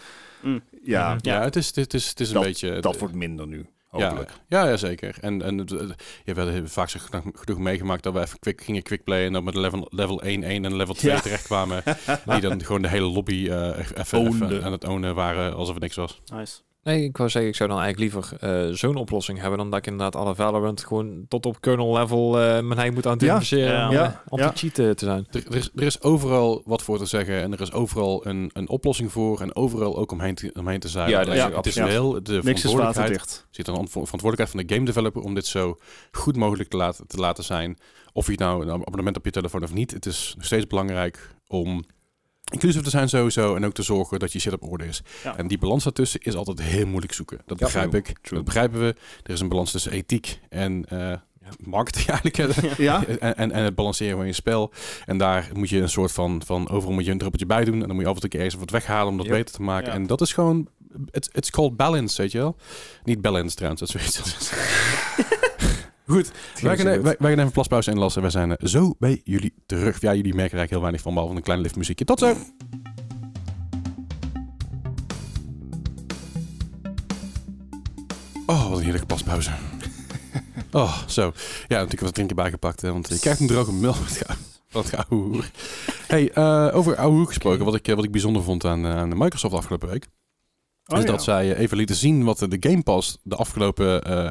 Mm. ja, Mhm. ja, het is, het is, het is een Dat- beetje... dat wordt minder nu, hopelijk. ja, ja, zeker. En, en je hebt wel vaak zo genoeg, meegemaakt dat we even quick, gingen quickplayen en dan met level, level 1, 1 en level 2 Ja. terechtkwamen. Die dan gewoon de hele lobby eh, even, aan het ownen waren alsof het niks was. Nice. Nee, ik wou zeggen, ik zou dan eigenlijk liever eh, zo'n oplossing hebben dan dat ik inderdaad alle Valorant gewoon tot op kernel level eh mijn eigen moet identificeren Ja. om, Ja. eh, om Ja. te cheaten te zijn. Er, er, is, er is overal wat voor te zeggen en er is overal een, een oplossing voor en overal ook omheen te, omheen te zijn. Ja, dat is het ook is wel de Niks is verantwoordelijkheid, waterdicht. zit een verantwo- verantwoordelijkheid van de game developer om dit zo goed mogelijk te laten, te laten zijn. Of je nou een abonnement op je telefoon of niet. Het is nog steeds belangrijk om inclusief te zijn sowieso en ook te zorgen dat je shit op orde is. Ja. En die balans daartussen is altijd heel moeilijk zoeken. Dat Ja, begrijp true, ik. true. Dat begrijpen we. Er is een balans tussen ethiek en eh, marketing eigenlijk. Ja, En, en, en het balanceren van je spel. En daar moet je een soort van, van overal moet je een druppeltje bij doen. En dan moet je af en toe een keer eens wat weghalen om dat Yep. beter te maken. En dat is gewoon, it's, it's called balance, weet je wel. Niet balance trouwens, dat is weer iets. Goed, wij gaan, goed. wij, wij gaan even een plaspauze inlassen. Wij zijn eh, zo bij jullie terug. Ja, jullie merken er eigenlijk heel weinig van, behalve een klein liftmuziekje. Tot zo! Oh, wat een heerlijke paspauze. Oh, zo. Ja, natuurlijk wat drinken bijgepakt, hè, want je krijgt een droge mil. Wat ouwe hoer. Hey, eh, over ouwe hoer gesproken, wat ik, eh, wat ik bijzonder vond aan, aan de Microsoft afgelopen week, Oh, is ja. dat zij eh, even lieten zien wat de Game Pass de afgelopen eh,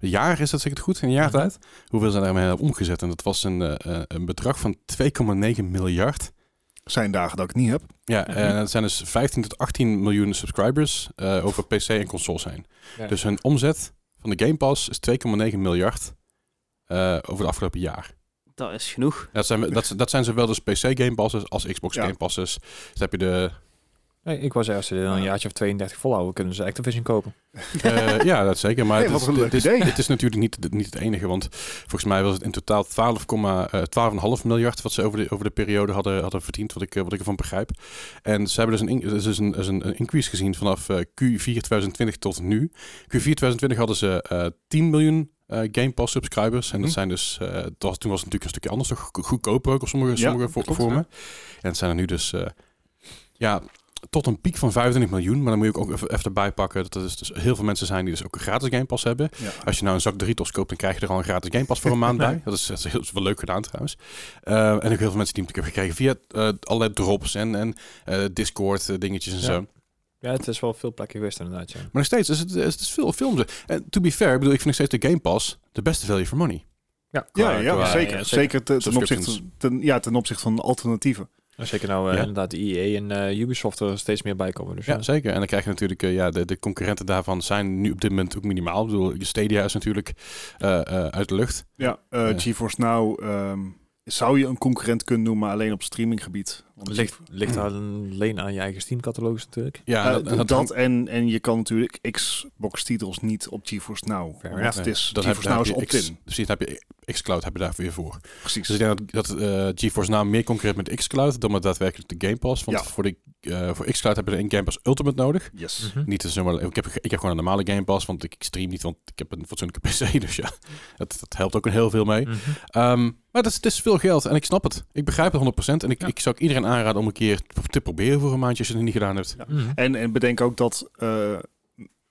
jaar, is dat zeker goed, in een jaar Mhm. tijd, hoeveel ze daarmee hebben omgezet. En dat was een, eh, een bedrag van 2,9 miljard. zijn dagen dat ik het niet heb. Ja, Mhm. en het zijn dus 15 tot 18 miljoen subscribers eh, over PC en consoles heen. Ja. Dus hun omzet van de Game Pass is 2,9 miljard eh, over het afgelopen jaar. Dat is genoeg. Dat zijn, dat, dat zijn zowel dus PC Game Passes als Xbox Ja. Game Passes. Dus heb je de... Nee, ik was als ze dan een jaartje of 32 volhouden, kunnen ze Activision kopen. eh, ja, dat zeker. Maar Hey, het, is, het, is, idee. het is natuurlijk niet, niet het enige. Want volgens mij was het in totaal 12,5 eh, 12,5 miljard wat ze over de, over de periode hadden, hadden verdiend. Wat ik, eh, wat ik ervan begrijp. En ze hebben dus een, dus een, dus een, een increase gezien vanaf eh, Q4 2020 tot nu. Q4 2020 hadden ze eh 10 miljoen eh, Game Pass subscribers. En dat Mhm. zijn dus, eh, het was, toen was het natuurlijk een stukje anders, toch go- goedkoper ook op sommige, Ja, sommige vormen. En het zijn er nu dus, eh, ja, tot een piek van 25 miljoen. Maar dan moet je ook even, even erbij pakken dat er dus, dus heel veel mensen zijn die dus ook een gratis Game Pass hebben. Ja. Als je nou een zak Doritos koopt, dan krijg je er al een gratis Game Pass voor een maand bij. Dat is, dat is heel, wel leuk gedaan trouwens. Eh, en ook heel veel mensen die ik heb gekregen via eh, allerlei drops en, en eh, Discord dingetjes en Ja. zo. Ja, het is wel veel plekken geweest inderdaad, ja. Maar nog steeds is het, is het is veel films. En to be fair, ik bedoel, ik vind nog steeds de Game Pass de beste value for money. Ja, Ja, Qua- ja, qua- zeker. ja, zeker te- ten, Subscriptions. opzichte, ten, ja, ten opzichte van alternatieven. Zeker nou eh, Ja. inderdaad de EA en eh, Ubisoft er steeds meer bij komen. Dus Ja, ja, zeker. En dan krijg je natuurlijk, eh, ja, de, de concurrenten daarvan zijn nu op dit moment ook minimaal. Ik bedoel, Stadia is natuurlijk eh, eh, uit de lucht. Ja, eh. GeForce Now ehm, zou je een concurrent kunnen noemen, maar alleen op streaminggebied. Ligt, ligt daar alleen aan je eigen Steam-catalogus natuurlijk. Ja, Eh, en dat, en dat, en, en je kan natuurlijk Xbox-titels niet op GeForce Now. Fair enough. het is, dat GeForce Now is opt-in. precies, heb je xCloud heb je daar weer voor. Precies. Dus ik denk dat, dat eh, GeForce nou meer concurreert met xCloud dan met daadwerkelijk de Game Pass. Want Ja. voor, de, eh, voor xCloud heb je een Game Pass Ultimate nodig. Yes. Mhm. Niet zomaar, ik, heb, ik heb gewoon een normale Game Pass, want ik stream niet, want ik heb een fatsoenlijke PC. Dus ja, dat, dat helpt ook een heel veel mee. Mhm. Ehm, maar dat is, het is veel geld en ik snap het. Ik begrijp het 100%. En ik, Ja. ik zou ook iedereen aanraden om een keer te proberen voor een maandje als je het niet gedaan hebt. Ja. Mhm. En, en bedenk ook dat eh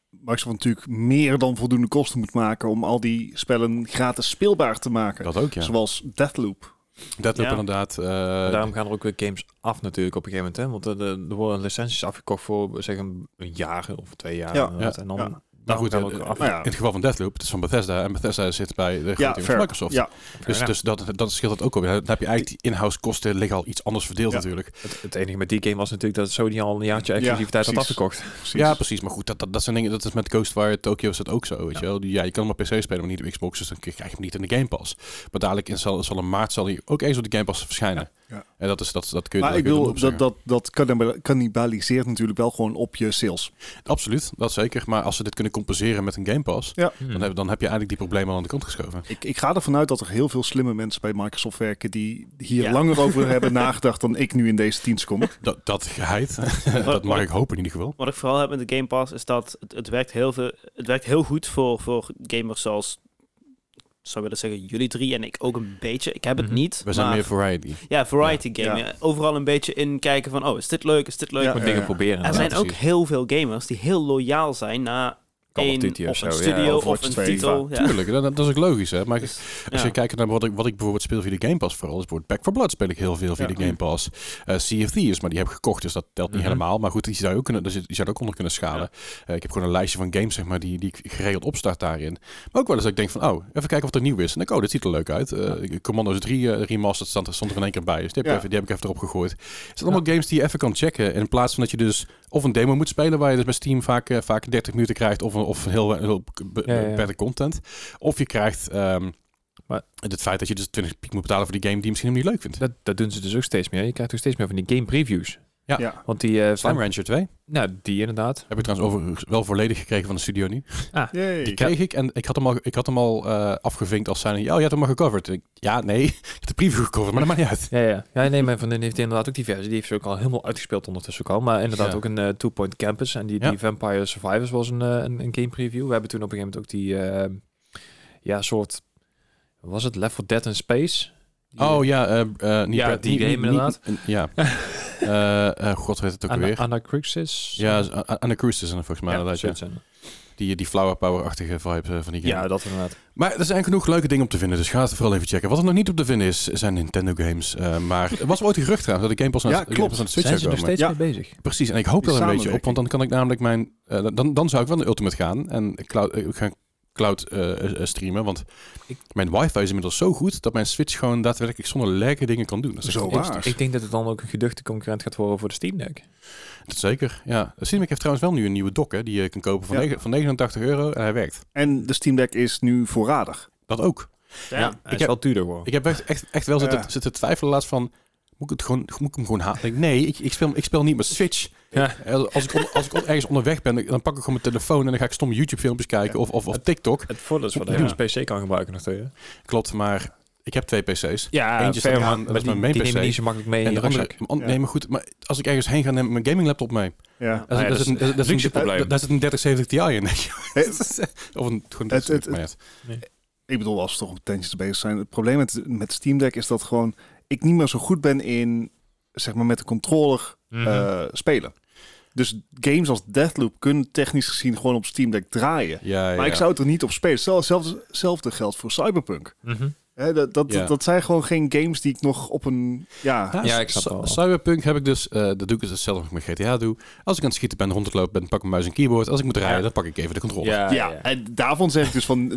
Microsoft natuurlijk meer dan voldoende kosten moet maken om al die spellen gratis speelbaar te maken. Dat ook, ja. Zoals Deathloop. Dat Ja. inderdaad. eh, Daarom gaan er ook weer games af natuurlijk op een gegeven moment. Hè? Want er, er worden licenties afgekocht voor zeg een, een jaar of twee jaar. Ja. Ja. En dan, Ja. Maar goed, gaan we eh, af. Nou ja. in het geval van Deathloop, het is van Bethesda. En Bethesda zit bij de Ja, grote van. Microsoft. Ja, Dus, dus dat, dat scheelt dat ook alweer. Dan heb je eigenlijk die in-house kosten liggen al iets anders verdeeld Ja. natuurlijk. Het, het enige met die game was natuurlijk dat Sony al een jaartje Ja, exclusiviteit had afgekocht. precies. Ja, precies. Maar goed, dat, dat, dat zijn dingen. Dat is met Ghostwire Tokyo is dat ook zo. Weet je wel? Ja, je kan hem op PC spelen, maar niet op Xbox. Dus dan krijg je hem niet in de Game Pass. Maar dadelijk in zal, zal in maart zal hij ook eens op de Game Pass verschijnen. Ja. En dat is dat, dat kun je. Maar dat ik erop dat, dat, dat cannibal- cannibaliseert natuurlijk wel gewoon op je sales. Absoluut, dat zeker. Maar als ze dit kunnen compenseren met een Game Pass, Ja. Dan, heb, dan heb je eigenlijk die problemen al aan de kant geschoven. Ik, ik ga ervan uit dat er heel veel slimme mensen bij Microsoft werken die hier Ja. langer over hebben nagedacht dan ik nu in deze dienst kom. Dat, dat geheid, dat mag ik hopen in ieder geval. Wat ik vooral heb met de Game Pass is dat het, het werkt heel veel. Het werkt heel goed voor, voor gamers zoals. Ik Zou willen zeggen, jullie drie en ik ook een beetje. Ik heb het Mhm. niet. We zijn maar- meer variety. Ja, variety Ja. game. Ja. Overal een beetje in kijken van, oh, is dit leuk, is dit leuk? Ja. Dingen proberen. er zijn ook heel veel gamers die heel loyaal zijn naar Call of Duty een ja, studio of een 2, titel. Ja. Tuurlijk, dat, dat is ook logisch. Hè? Maar Dus, als ja. je kijkt naar wat ik, wat ik bijvoorbeeld speel via de Game Pass vooral, is bijvoorbeeld Back for Blood speel ik heel veel via Ja. de Game Pass. Eh sea of Thieves, maar die heb ik gekocht, dus dat telt niet Mhm. helemaal. Maar goed, die zou je ook, kunnen, dus die zou je ook onder kunnen schalen. Eh, ik heb gewoon een lijstje van games, zeg maar, die, die ik geregeld opstart daarin. Maar ook wel eens dat ik denk van, oh, even kijken wat er nieuw is. En dan, oh, dit ziet er leuk uit. Eh, Commando's 3 eh, remastered stond, stond er in één keer bij. Dus die heb, ik Ja. even, die heb ik even erop gegooid. Het zijn allemaal games die je even kan checken. In plaats van dat je dus of een demo moet spelen, waar je dus bij Steam vaak, eh, vaak 30 minuten krijgt, of, een, of een heel, heel be- Ja, ja, ja. betere content. Of je krijgt ehm, Maar- het feit dat je dus 20 piek moet betalen voor die game die je misschien helemaal niet leuk vindt. Dat, dat doen ze dus ook steeds meer. Je krijgt ook steeds meer van die game previews. Ja. Ja. Want die... eh, Slime Rancher 2 Nou, die inderdaad. heb ik trouwens overigens wel volledig gekregen van de studio nu. Yay. Die kreeg ik en ik had hem al, ik had hem al eh, afgevinkt als zijn. Ja, je hebt hem al gecoverd. Ik, ja, nee, ik heb de preview gecoverd, maar dat maakt niet uit. Ja, ja. ja nee, mijn vriendin heeft inderdaad ook die versie. Die heeft ze ook al helemaal uitgespeeld ondertussen ook al. Maar inderdaad Ja. ook een eh, Two Point Campus. En die, Ja. die Vampire Survivors was een, een, een game preview. We hebben toen op een gegeven moment ook die... eh, ja, soort... Was het Left 4 Dead in Space? Die, Oh ja, eh, eh, niet Ja, Brad- die game inderdaad. niet- ja. Eh, eh, God weet het ook Ana- weer. Anacruxis? Ja, Anna Cruise is er volgens mij ja. Ja. eh. Die, die flower power-achtige vibe eh, van die game. Ja, dat inderdaad. Maar er zijn genoeg leuke dingen om te vinden, dus ga het vooral even checken. Wat er nog niet op te vinden is, zijn Nintendo games. Eh, maar er was ooit een gerucht trouwens dat de Game Pas aan, Ja, klopt. Pas aan de Switch Zijn ze er komen. steeds Ja. mee bezig? Precies, en ik hoop Die er een beetje op, want dan kan ik namelijk mijn... dan, dan zou ik wel naar Ultimate gaan en cloud, eh, gaan cloud eh, eh, streamen, want Ik- mijn wifi is inmiddels zo goed dat mijn Switch gewoon daadwerkelijk zonder lekker dingen kan doen. Dat is Zo waar. Ik denk dat het dan ook een geduchte concurrent gaat worden voor de Steam Deck. Dat zeker, ja. Steam Deck heeft trouwens wel nu een nieuwe dock hè, die je kan kopen van, Ja. negen- van 89 euro en hij werkt. En de Steam Deck is nu voorradig. Dat ook. Ja. Hij ik is heb- wel duurder geworden. Ik heb echt, echt, echt wel zitten, Ja. zitten twijfelen laatst van... Moet ik, het gewoon, moet ik hem gewoon halen? Denk, Nee, ik, ik, speel, ik speel niet met Switch. Ja. Eh, Als ik, on- als ik ergens onderweg ben, dan pak ik gewoon mijn telefoon... en dan ga ik stomme YouTube-filmpjes kijken of, of, of TikTok. Het voordeel is wat Ja. je een PC kan gebruiken natuurlijk. Klopt, maar ik heb twee PC's. Ja, Eentje fair, staat aan, dat is die- mijn main die neem je PC. niet zo makkelijk mee En de andere, Ja. nee, maar goed, maar als ik ergens heen ga, neem ik mijn gaming laptop mee. Ja. Daar ja, zit- dat is zit een- zit luxe een- probleem. daar- zit een 3070 Ti in. Of een, gewoon Het- ja. ik bedoel, als we toch op tentjes bezig zijn. Het probleem met, met Steam Deck is dat gewoon ik niet meer zo goed ben in, zeg maar, met de controller Mhm. eh, spelen. Dus games als Deathloop kunnen technisch gezien gewoon op Steam Deck draaien. Ja, ja. Maar ik zou het er niet op spelen. Hetzelfde, hetzelfde geldt voor Cyberpunk. Mhm. Hè, dat, dat, Ja. dat zijn gewoon geen games die ik nog op een... Ja, Ja, ik. Cyberpunk heb ik dus, eh, dat doe ik dus hetzelfde als ik met GTA doe. Als ik aan het schieten ben, rond het lopen ben, pak ik mijn muis en keyboard. Als ik moet rijden, Ja. dan pak ik even de controller. Ja, ja, ja. en daarvan zeg ik dus van,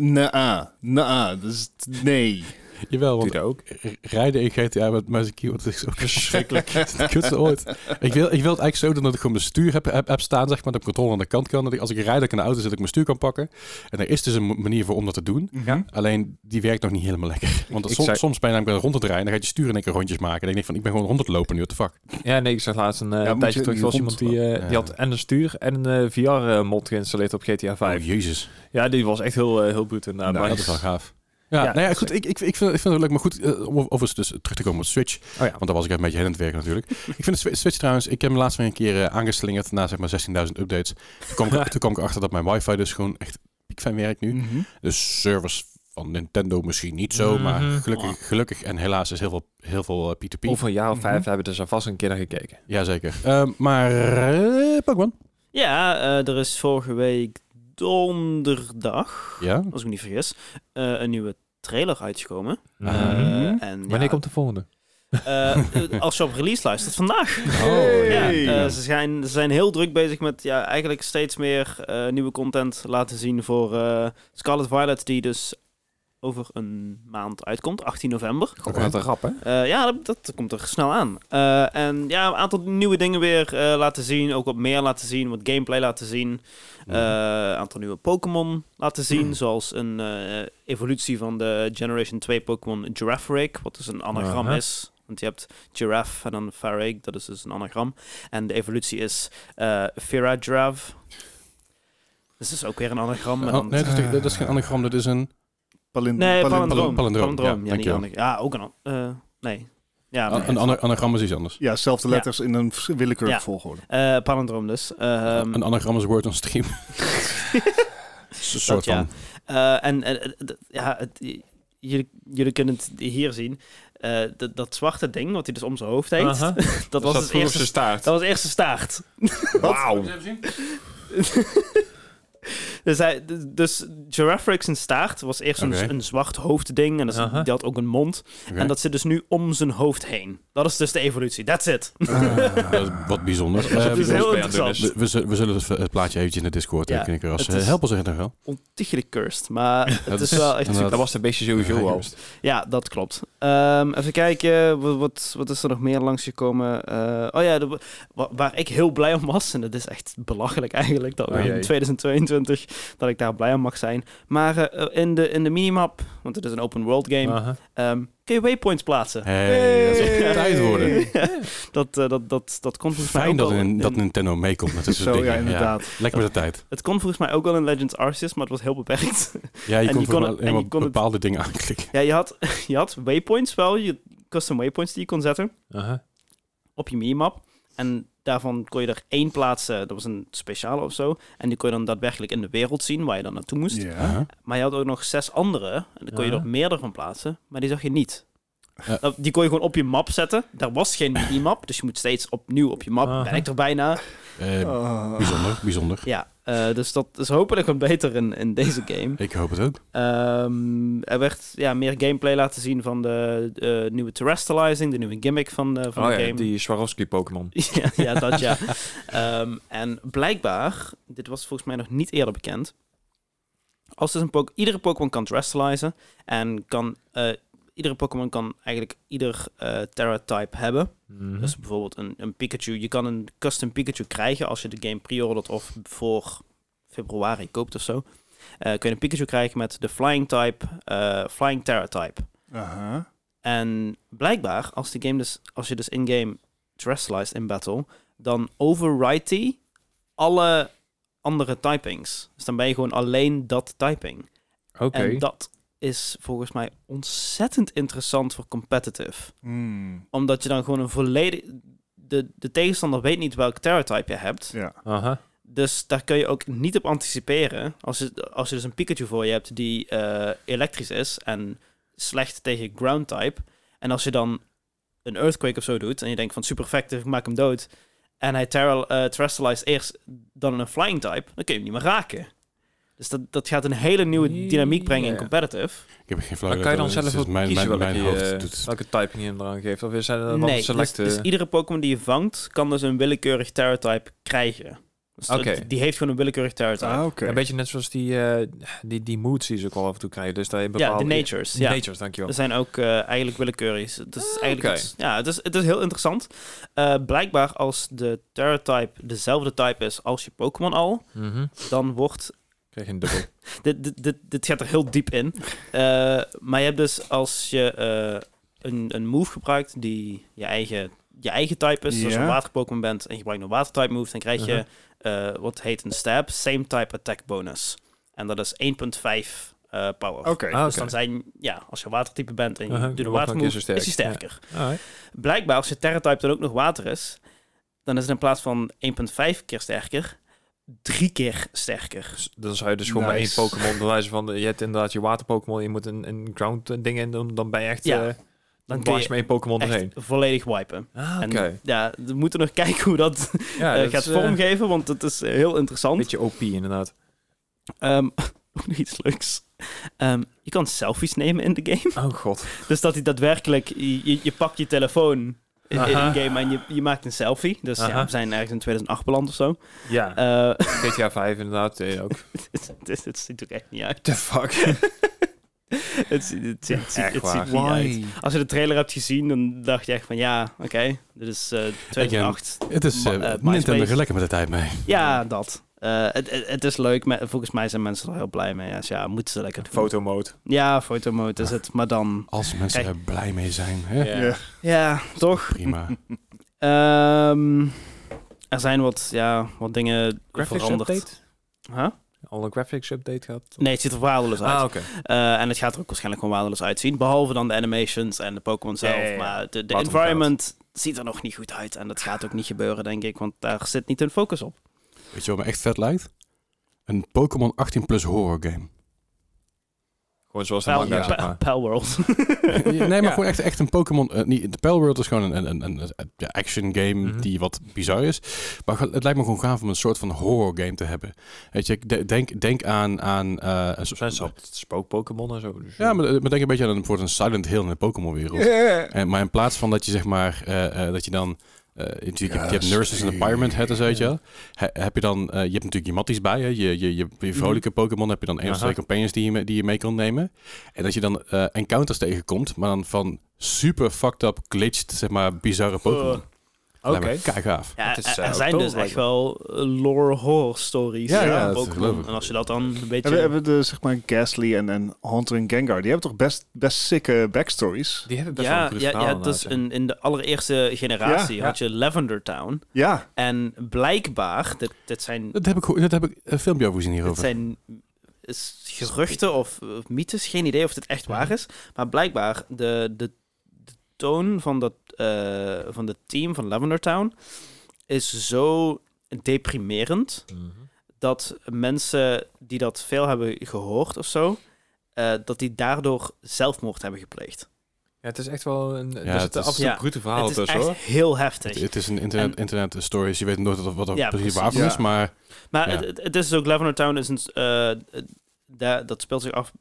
dus nee. Jawel, want dat ook. rijden in GTA met muis en keyboard is zo verschrikkelijk. Ooit. Ik wil, ik wil het eigenlijk zo doen dat ik gewoon mijn stuur heb, heb, heb staan, zeg maar, dat ik controle aan de kant kan. Dat ik, als ik rijd, dat ik in de auto zit, dat ik mijn stuur kan pakken. En er is dus een manier voor om dat te doen. Ja. Alleen, die werkt nog niet helemaal lekker. Want Ik soms, zei- soms ben je namelijk rond het rijden, dan gaat je stuur in één keer rondjes maken. En dan denk ik van, ik ben gewoon rond het lopen nu, what the fuck. Ja, nee, ik zag laatst een eh, Ja, moet tijdje je terug, was iemand die, eh, Ja. die had en een stuur en een VR-mod geïnstalleerd op GTA 5. Oh, jezus. Ja, die was echt heel, eh, heel bruut inderdaad. Nou, Maar- Dat is wel gaaf. Ja, Ja, nou ja, goed. Ik, ik, ik, vind, ik vind het leuk, maar goed, eh, om overigens dus terug te komen op Switch. Oh ja. Want daar was ik even een beetje heen aan het werken natuurlijk. ik vind de Swi- Switch trouwens, ik heb hem laatst weer een keer eh, aangeslingerd na zeg maar 16.000 updates. Toen kwam, ik, toen kwam ik achter dat mijn wifi dus gewoon echt piekfijn werkt nu. Mhm. De servers van Nintendo misschien niet zo, maar Mhm. gelukkig, gelukkig en helaas is heel veel, heel veel eh, P2P. Over een jaar of vijf Mhm. hebben we er vast een keer naar gekeken. Jazeker. Ehm maar eh Pokémon. Ja, eh, er is vorige week donderdag, Ja. als ik me niet vergis, eh, een nieuwe trailer uitgekomen. Mhm. Eh, en Wanneer ja, komt de volgende? eh, als je op release luistert, vandaag. Oh, Ja, eh, ze, zijn, ze zijn heel druk bezig met ja, eigenlijk steeds meer eh, nieuwe content laten zien voor eh, Scarlet Violet, die dus over een maand uitkomt, 18 november. Ook wat een rap, hè? Eh, ja, dat, dat komt er snel aan. Eh, en ja, een aantal nieuwe dingen weer eh, laten zien. Ook wat meer laten zien, wat gameplay laten zien. Eh, Een aantal nieuwe Pokémon laten zien. Mhm. Zoals een eh, evolutie van de Generation 2 Pokémon Girafarig. Wat dus een anagram is. Want je hebt Giraffe en dan Farag. Dat is dus een anagram. En de evolutie is eh Giraffe. Dus dat is ook weer een anagram. Oh, nee, dat is, dat is geen anagram, dat is een... Palin- nee, palin- palindroom. palindroom, Palindroom, ja, Ja, niet dankjewel. anagram. Ja, ook een... eh, nee. Ja, Een, een ana- anagram is iets anders. Ja, zelfde Ja. letters in een willekeurige Ja. volgorde. eh, palindroom dus. Ehm, een anagram is word on stream. Is een soort ja. van... Eh, en ja, het, jullie, jullie kunnen het hier zien. Eh, dat, dat zwarte ding, wat hij dus om zijn hoofd heeft, dat, was het eerste, staart. dat was het eerste staart. Wauw. dus, hij, dus zijn staart was eerst een, een zwart hoofdding en dat die had ook een mond. En dat zit dus nu om zijn hoofd heen. Dat is dus de evolutie. That's it. Dat is wat bijzonder. Eh, Dat is heel het interessant. we, we zullen, we zullen het, het plaatje eventjes in de Discord Ja, ja, knikken. Als, het is- Help ons er nog wel. Ontiegelijk cursed. Maar het Dat is wel echt super. Dat was de beestje sowieso al. Ja, dat klopt. Ehm, even kijken, wat, wat, wat is er nog meer langsgekomen? Eh oh ja, de, wa- waar ik heel blij om was, en dat is echt belachelijk eigenlijk, dat we Oh jee. in 2022, dat ik daar blij om mag zijn. Maar eh, in, de, in de minimap, want het is een open world game, ehm, kun je waypoints plaatsen. Hey, dat op tijd worden. dat, eh, dat, dat, dat kon volgens mij Fijn ook dat, in, dat Nintendo meekomt met Zo, dingen. ja, inderdaad. lekker met de tijd. Het kon volgens mij ook al in Legends Arceus, maar het was heel beperkt. Ja, je En kon, je kon het- en je kon het- bepaalde dingen aanklikken. ja, je had, je had waypoints wel, je custom waypoints die je kon zetten. Aha. op je minimap. En daarvan kon je er één plaatsen, dat was een speciale of zo. En die kon je dan daadwerkelijk in de wereld zien waar je dan naartoe moest. Ja. Maar je had ook nog zes andere. En dan kon je Ja. er meerdere van plaatsen, maar die zag je niet. Dat- Die kon je gewoon op je map zetten. Daar was geen minimap, dus je moet steeds opnieuw op je map. Ben ik er bijna. Ah. bijzonder, bijzonder. Ja, eh, dus dat is hopelijk wat beter in, in deze game. Ik hoop het ook. Ehm, er werd ja, meer gameplay laten zien van de eh, nieuwe terrestrializing, de nieuwe gimmick van, de van Oh de ja, game. die Swarovski Pokémon. ja, ja, dat ja. Ehm, en blijkbaar, dit was volgens mij nog niet eerder bekend. Als dus een iedere Pokémon kan terrestrializen en kan, eh, iedere Pokémon kan eigenlijk ieder eh Terra-type hebben. Dus bijvoorbeeld een, een Pikachu. Je kan een custom Pikachu krijgen als je de game pre-ordert of voor februari koopt of zo. Eh, kun je een Pikachu krijgen met de Flying type, eh, Flying Terra type. Aha. En blijkbaar, als, de game dus, als je dus in-game terrestrialized in battle, dan override die alle andere typings. Dus dan ben je gewoon alleen dat typing. Oké. En dat is volgens mij ontzettend interessant voor competitive. Hmm. Omdat je dan gewoon een volledig... De, de tegenstander weet niet welk Terra-type je hebt. Ja. Aha. Dus daar kun je ook niet op anticiperen. Als je, als je dus een Pikachu voor je hebt die eh, elektrisch is en slecht tegen ground type. En als je dan een Earthquake of zo doet en je denkt van super effectief, ik maak hem dood. En hij eh, terrestrialized eerst dan een flying type, dan kun je hem niet meer raken. Dus dat, dat gaat een hele nieuwe dynamiek brengen in Ja. competitive. Ik heb geen flauw Maar kan je dan idee. zelf ook mijn, kiezen mijn, welke, mijn hoofd doet- welke typing je hem eraan geeft? Of is er een nee, dus, dus iedere Pokémon die je vangt, kan dus een willekeurig Terra-type krijgen. Dus dat- Die heeft gewoon een willekeurig Terra-type. Ah, oké. Een beetje net zoals die, eh, die, die moods die ze ook al af en toe krijgen. Dus dat je ja, bepaalde... de natures. De Ja. natures, dankjewel. Er zijn ook eh, eigenlijk willekeurig. Het is Ah, eigenlijk iets- ja, het is, het is heel interessant. Eh, blijkbaar als de Terra-type dezelfde type is als je Pokémon al, Mhm. dan wordt... Krijg je een dubbel. Dit, dit, dit, dit gaat er heel diep in. Eh, maar je hebt dus als je eh, een, een move gebruikt die je eigen, je eigen type is, dus als je een water-Pokémon bent en je gebruikt een water-type move, dan krijg je Uh-huh. eh, wat heet een stab, same type attack bonus. En dat is 1.5 eh, power. Oké. Ah, Dus oké. dan zijn, ja, als je watertype bent en je Uh-huh, doet keer is zo hij sterk. sterker. Blijkbaar, als je Terra-type dan ook nog water is, dan is het in plaats van 1.5 keer sterker, drie keer sterker. Dus Dan zou je dus gewoon bij één Nice. Pokémon bewijzen van... Je hebt inderdaad je water Pokémon, je moet een, een ground ding in doen. Dan ben je echt... Ja, eh, dan kun je één Pokémon erheen. volledig wipen. Ah, oké. ja, we moeten nog kijken hoe dat Ja, eh, dat gaat is, eh, vormgeven, want het is heel interessant. beetje OP inderdaad. Ehm, ook nog iets leuks. Ehm, je kan selfies nemen in de game. Oh god. Dus dat hij daadwerkelijk, je, je, je pakt je telefoon in, game en je, je maakt een selfie. Dus ja, we zijn ergens in 2008 beland of zo. Ja, Eh, GTA 5 inderdaad eh, ook. het, ziet er echt niet uit. The fuck? Het, ziet- het, ziet- het, ziet- Echt het waar. ziet niet uit. Als je de trailer hebt gezien, dan dacht je echt van ja, oké, dit is eh 2008. Het is eh, eh, Nintendo lekker met de tijd mee. Ja, dat. Eh, het, het, het is leuk. maar Volgens mij zijn mensen er heel blij mee. Dus ja, moeten ze lekker doen. Fotomode. Ja, fotomode is het. Maar dan... Als mensen Kijk. er blij mee zijn. Hè? Ja. Ja. Ja, toch? Prima. Ehm, er zijn wat, ja, wat dingen Graphics veranderd. update? Huh? Al een graphics update gehad? Nee, het ziet er waardeloos uit. Ah, oké. Eh, en het gaat er ook waarschijnlijk gewoon waardeloos uitzien. Behalve dan de animations en de Pokémon zelf. Ja. Maar de, de environment ziet er nog niet goed uit. En dat gaat ook niet gebeuren, denk ik. Want daar zit niet hun focus op. Weet je wat me echt vet lijkt? Een Pokémon 18 plus horror game. Gewoon zoals de Pal, manga, ja, zeg Pal- maar. Pal World. nee, maar Ja. gewoon echt, echt een Pokémon. eh, niet, de Pal World is gewoon een, een, een, een, action game Mhm. die wat bizar is. Maar het lijkt me gewoon gaaf om een soort van horror game te hebben. Weet je, de- denk, denk aan, aan eh, een soort zijn zelfs spook-Pokémon en zo. Dus, Ja, maar, maar denk een beetje aan een, een Silent Hill in de Pokémon-wereld. En, maar in plaats van dat je zeg maar, eh, eh, dat je dan, eh, natuurlijk, je, hebt- je hebt nurses en Pyramid Head, weet je heb je dan, eh, je hebt natuurlijk je matties bij, hè. Je, je, je, je vrolijke Pokémon heb je dan één of twee companions die je, mee- die je mee kan nemen. En dat je dan eh, encounters tegenkomt, maar dan van super fucked up, glitched, zeg maar, bizarre Pokémon. Oké. Ja, Het is, er eh, er zijn dus echt wel eh, lore horror stories. Ja, van ja, dat Pokémon. En als je dat dan een beetje... Hebben, hebben de, zeg maar, Ghastly en, en Haunter en Gengar, die hebben toch best, best sicke backstories? Die hebben best wel ja, een goed ja, ja, dus inderdaad, in, in de allereerste generatie Ja, had je Lavender Town. Ja, En blijkbaar, dit, dit zijn, Dat heb ik, dat heb ik een filmpje over gezien dit hierover. zijn is geruchten of, of mythes, geen idee of dit echt waar is. Maar blijkbaar, de, de toon van, dat, eh, van het team van Lavender Town is zo deprimerend ja. Mhm. dat mensen die dat veel hebben gehoord of zo, eh, dat die daardoor zelfmoord hebben gepleegd. Ja, het is echt wel een... er het zitten is- Ja, brute verhalen het is echt hoor. heel heftig. Het, het is een internet, En- internet story, dus je weet nooit wat, wat er Ja, precies Ja. is, maar Maar Ja. het, het- het is ook Lavender Town is een daar, dat speelt zich af.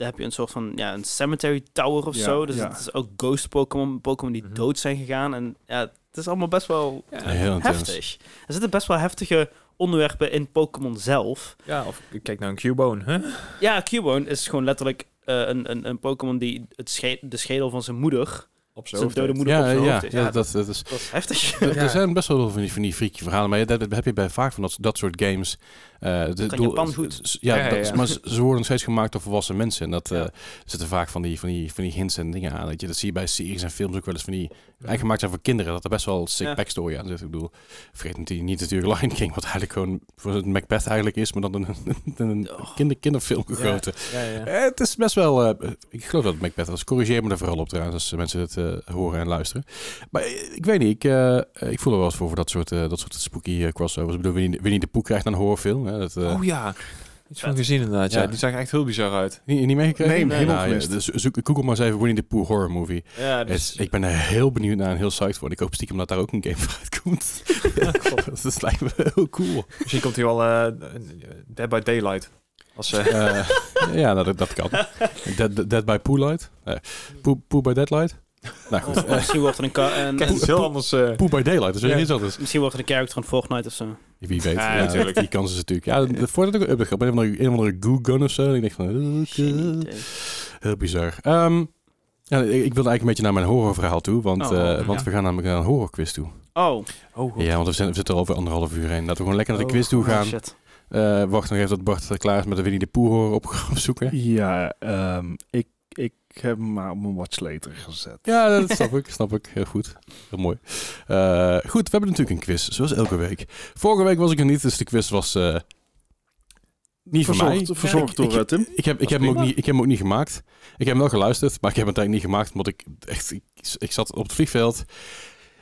Daar heb je een soort van ja een cemetery tower of Ja, zo. Dus ja. het is ook ghost Pokémon, Pokémon die Mhm. dood zijn gegaan en ja, het is allemaal best wel Ja, heel heftig. Er zitten best wel heftige onderwerpen in Pokémon zelf. ja, of ik kijk naar een Cubone, hè? Ja, Cubone is gewoon letterlijk eh, een, een, een Pokémon die het sche- de schedel van zijn moeder, Op zijn hoofd dode moeder op ja, zijn ja, hoofd ja, Ja, dat, dat is... dat is heftig. Er- Ja. Er zijn best wel veel van die, van die verhalen, maar dat, dat heb je bij vaak van dat, dat soort games. Eh, de, Kan doel- Japan goed. Ja, Ja, ja, dat- ja. maar ze worden nog steeds gemaakt door volwassen mensen. En dat eh, Ja. er zitten vaak van die, van, die, van die hints en dingen aan. Dat, je, dat zie je bij series en films ook wel eens van die... Eigenlijk gemaakt zijn voor kinderen. Dat er best wel sick Ja. backstory aan zit. Ik bedoel, vergeet niet, niet natuurlijk Lion King, wat eigenlijk gewoon voor het Macbeth eigenlijk is, maar dan een, een, een Oh. kinder, kinderfilm gegoten. Ja, ja. Eh, het is best wel... eh, ik geloof dat het Macbeth was. Corrigeer me er vooral op trouwens, als mensen het eh, horen en luisteren. Maar ik weet niet, ik, ik voel er wel eens voor voor dat soort, eh, dat soort spooky crossovers. Ik bedoel, Winnie, Winnie de Poe krijgt een horrorfilm. Hè, dat, eh, Oh ja. Iets van gezien inderdaad, ja. Ja. Die zag echt heel bizar uit. niet, niet meegekregen? Nee, helemaal Nou, ja, dus zoek, google maar eens even Winnie the Pooh horror movie. Ja, dus, ik ben er heel benieuwd naar en heel psyched voor. En ik hoop stiekem dat daar ook een game voor uitkomt. dat lijkt me heel cool. Misschien komt hij wel eh, Dead by Daylight. Als, eh, Eh, ja, dat, dat kan. Dead, Dead by Poolight? Nee. Poo, Poo by Deadlight? Nou goed. of misschien wordt er een, ka- een, Kijk, het is heel anders. eh. Poo by Daylight, dat is weer iets anders. misschien wordt er een character van Fortnite of zo. Wie weet. Ja, Ja, natuurlijk. Die kans is natuurlijk. Ja, de Fortnite ook een update of andere, een of andere goo gun of zo. En ik denk van, idee. heel bizar. Ehm, ja, ik, ik wilde eigenlijk een beetje naar mijn horrorverhaal toe. Want, Oh, eh, want ja. we gaan namelijk naar een horrorquiz toe. Oh, Oh, goed. Ja, want we, zijn, we zitten al over anderhalf uur heen. Laten we gewoon lekker naar de Oh, quiz toe oh, gaan. shit. Eh, wacht nog even tot Bart klaar is met de Winnie de Pooh horror op, opzoeken. Ja, ehm, ik, ik heb hem maar op mijn watch later gezet. Ja, dat snap ik. Snap ik. Heel goed. Heel mooi. Eh, goed, we hebben natuurlijk een quiz, zoals elke week. Vorige week was ik er niet, dus de quiz was eh, niet voor mij. Verzorgd, verzorgd Ik- door ik- Tim. Ik heb, ik, is heb hem ook niet, ik heb hem ook niet gemaakt. Ik heb hem wel geluisterd, maar ik heb hem eigenlijk niet gemaakt, omdat ik echt... Ik, ik zat op het vliegveld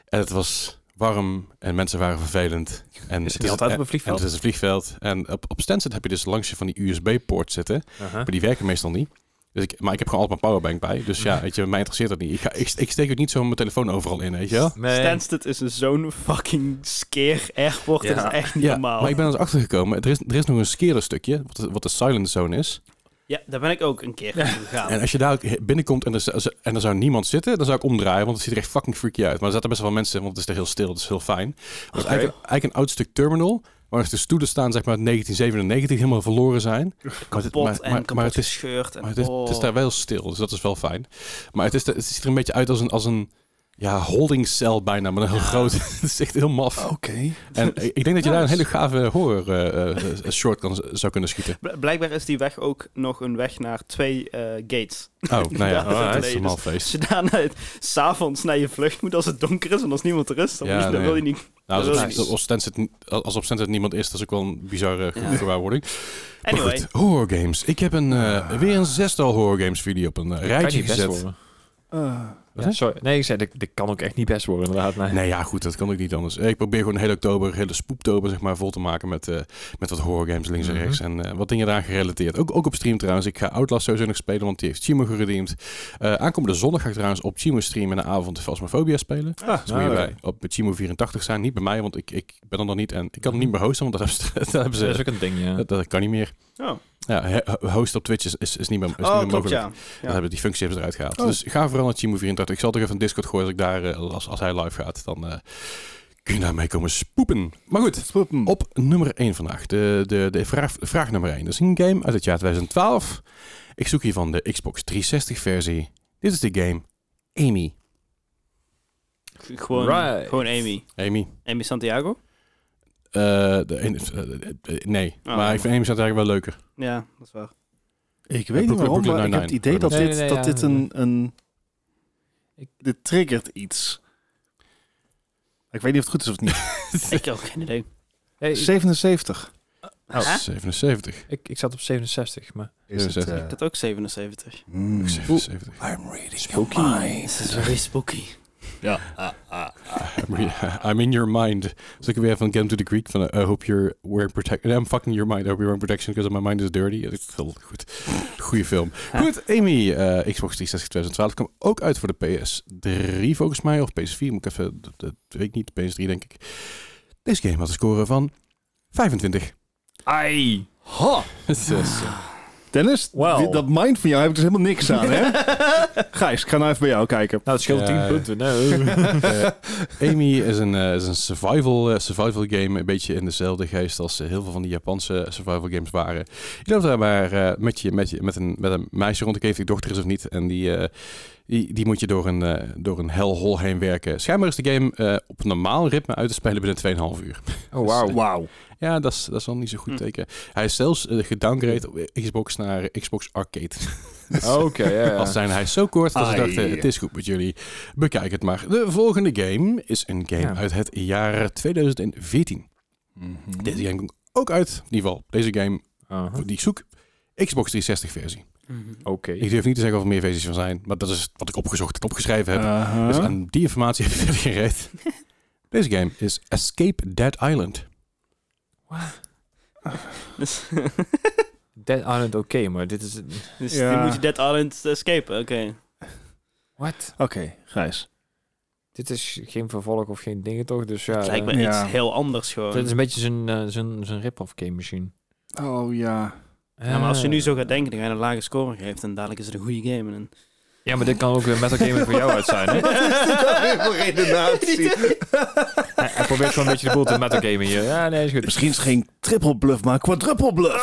en het was warm en mensen waren vervelend. En Is het niet altijd op een vliegveld? En het is een vliegveld. En op, op Stansted heb je dus langs je van die USB-poort zitten. Maar die werken meestal niet. Dus ik, maar ik heb gewoon altijd mijn powerbank bij. Dus ja, weet je, mij interesseert dat niet. Ik, ga, ik, ik steek ook niet zo mijn telefoon overal in, weet je wel? Nee. Stansted is een zo'n fucking scare airport. Ja. Dat is echt niet Ja, normaal. maar ik ben er eens achtergekomen. Er is, er is nog een skeerder stukje, wat de, wat de silent zone is. Ja, daar ben ik ook een keer gegaan. En als je daar ook binnenkomt en er, en er zou niemand zitten, dan zou ik omdraaien, want het ziet er echt fucking freaky uit. Maar er zaten best wel mensen, want het is er heel stil, dat is heel fijn. Het is Oké. eigenlijk, eigenlijk een oud stuk terminal, waar de stoelen staan, zeg maar, uit 1997, helemaal verloren zijn. Maar het, maar, en maar, kapot maar het is gescheurd. En, Maar het is, het is oh. daar wel stil, dus dat is wel fijn. Maar het, is, het ziet er een beetje uit als een, als een ja, holdingcel bijna, maar een heel Ja. groot. het is echt heel maf. Oké. En ik denk dat je daar een hele gave horror eh, eh, short kan, zou kunnen schieten. Bl- Blijkbaar is die weg ook nog een weg naar twee eh, gates. Oh, nou ja, Ja, dat is een Als feest. je daarna s'avonds naar je vlucht moet als het donker is en als niemand er is, dan, Ja, moet je, dan nee. wil je niet. Nou, als, is op, nice. als, als op niemand is, dat is ook wel een bizarre Ja. gewaarwording. Anyway, goed, horror games. Ik heb een, eh, weer een zestal horror games video op een eh, rijtje gezet. Ja, sorry. Nee, ik zei, dit, dit kan ook echt niet best worden, inderdaad. Nee. Nee, ja, goed, dat kan ook niet anders. Ik probeer gewoon de hele oktober, hele spoeptober, zeg maar, vol te maken met, eh, met wat horror games links en Mhm. rechts. En eh, wat dingen eraan gerelateerd. Ook, ook op stream trouwens. Ik ga Outlast sowieso nog spelen, want die heeft Chimo geredeemd. Eh aankomende zondag ga ik trouwens op Chimo stream en een avond Phasmophobia spelen. ah, Dus moet je Ah, bij, op Chimo 84 zijn. Niet bij mij, want ik, ik ben er nog niet. En ik kan het niet meer hosten, want dat hebben ze... Dat, hebben Dat is ze ook een ding, ja. dat, dat kan niet meer. oh, Ja, host op Twitch is, is, is niet meer, is niet oh meer klopt mogelijk. ja. Hebben die functie hebben ze eruit gehaald. Oh. Dus ga vooral naar Chimo 84. Ik zal toch even een Discord gooien als ik daar, eh, als, als hij live gaat. Dan eh, kun je daarmee komen spoepen. Maar goed, spoepen. op nummer 1 vandaag. De, de, de vraag, vraag nummer 1. Dat is een game uit het jaar 2012. Ik zoek hiervan de Xbox 360 versie. Dit is de game Amy. Gewoon, Right. gewoon Amy. Amy. Amy Santiago? Eh, de, eh, eh, nee, Oh. maar ik vind eigenlijk wel leuker. Ja, dat is waar. Ik weet niet waarom, maar ik heb het idee dat Nee, dit, nee, nee, dat ja. dit een, een... Dit triggert iets. Ik weet niet of het goed is of niet. ik heb ook geen idee. Hey, ik, 77 Huh? 77. ik, ik zat op 67, maar... is het. 77. eh, Ik had ook 77. mm. 77. I'm reading Spooky. This is very spooky. Ja. ah, ah. I'm, re- I'm in your mind. Dus ik weer van Game to the Greek van I hope you're wearing protection. I'm fucking your mind. I hope you're wearing protection because my mind is dirty. Heel goed. Goeie film. Goed, Amy, eh, Xbox 360 2012 kwam ook uit voor de PS3 volgens mij. Of PS4, moet ik even, dat, dat weet ik niet. PS3 denk ik. Deze game had een score van 25. Ai. Ha! Eh, Dennis, die- dat mind van jou heb ik dus helemaal niks aan, hè? Gijs, ik ga nou even bij jou kijken. Nou, het scheelt Ja, 10 ja. punten. Nee. Eh, Amy is een, eh, is een survival, eh, survival game, een beetje in dezelfde geest als heel veel van die Japanse survival games waren. Je loopt daar maar eh, met, je, met, je, met, een, met een meisje rond, ik weet niet of die dochter is of niet, en die, eh, die, die moet je door een, eh, door een hellhole heen werken. Schijnbaar is de game eh, op normaal ritme uit te spelen binnen 2,5 uur. Oh, wauw. Wauw. Ja, dat is, dat is wel niet zo goed Hm. teken. Hij is zelfs eh, gedowngrade op Xbox naar Xbox Arcade. Oké, ja, ja. Als zijn hij is zo kort dat ze dachten, het is goed met jullie. Bekijk het maar. De volgende game is een game Ja. uit het jaar 2014. Deze game komt ook uit, in ieder geval deze game die ik zoek, Xbox 360 versie. Mhm. Oké. Ik durf niet te zeggen of er meer versies van zijn, maar dat is wat ik opgezocht en opgeschreven heb. Dus aan die informatie heb ik verder geen reet. Deze game is Escape Dead Island. Dus, Dead Island oké, maar dit is... dus Ja. die moet je Dead Island escapen, oké. What? Oké, Gijs. Dit is geen vervolg of geen dingen toch? Dus ja... Het lijkt me eh, Ja. iets heel anders gewoon. dit is een beetje zijn, eh, zijn, zijn rip-off game misschien. Oh ja. Ja, maar als je nu Eh, zo gaat denken, dan ga je een lage score geeft en dadelijk is het een goede game. En Ja, maar dit kan ook een Metal Game voor jou uit zijn, hè? redenatie. hij, hij probeert gewoon een beetje de boel te Metal Game hier. Ja, nee, is goed. Misschien is het geen triple bluff, maar quadruple bluff.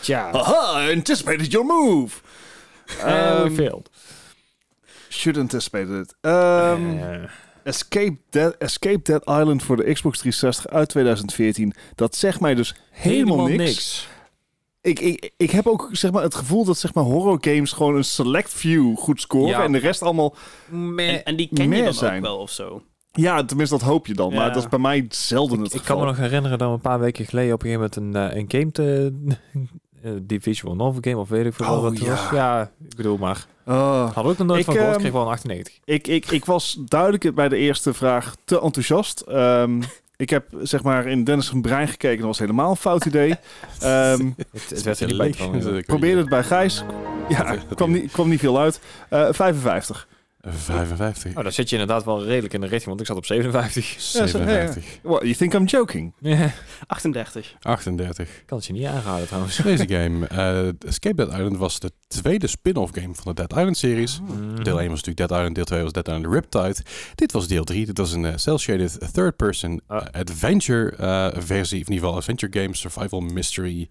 Tja. Haha, I anticipated your move. Eh, we Um, failed. should anticipated it. Um, Eh, Escape, Dead, Escape Dead Island voor de Xbox 360 uit 2014. Dat zegt mij dus helemaal, niks. Ik, ik, ik heb ook zeg maar, het gevoel dat zeg maar, horror games gewoon een select few goed scoren. Ja. En de rest allemaal... En, en die ken je dan zijn. ook wel of zo. Ja, tenminste dat hoop je dan. Maar dat is bij mij zelden het Ik kan geval. me nog herinneren dat we een paar weken geleden op een gegeven moment een, eh, een game te... die visual novel game of weet ik veel Oh, wat het ja. was. Ja, ik bedoel maar. Oh. We ook nog nooit Ik, van gehoord, kreeg wel een 98. Ik, ik, ik was duidelijk bij de eerste vraag te enthousiast. Ehm, ik heb zeg maar in Dennis' zijn brein gekeken. Dat was helemaal een fout idee. Ehm Het, het werd er niet inderdaad. probeerde het bij Gijs. Ja, kwam niet, kwam niet veel uit. Eh 55. 55. Oh, dan zit je inderdaad wel redelijk in de richting, want ik zat op 57. Ja, zo- ja, ja. 57. What, you think I'm joking? Ja, 38. 38. kan het je niet aanraden trouwens. Deze game, eh, Escape Dead Island, was de tweede spin-off game van de Dead Island series. Mm. Deel 1 was natuurlijk Dead Island, deel 2 was Dead Island Riptide. Dit was deel 3. Dit was een eh, cel-shaded third-person Ah. eh, adventure eh, versie, of in ieder geval adventure game, survival mystery.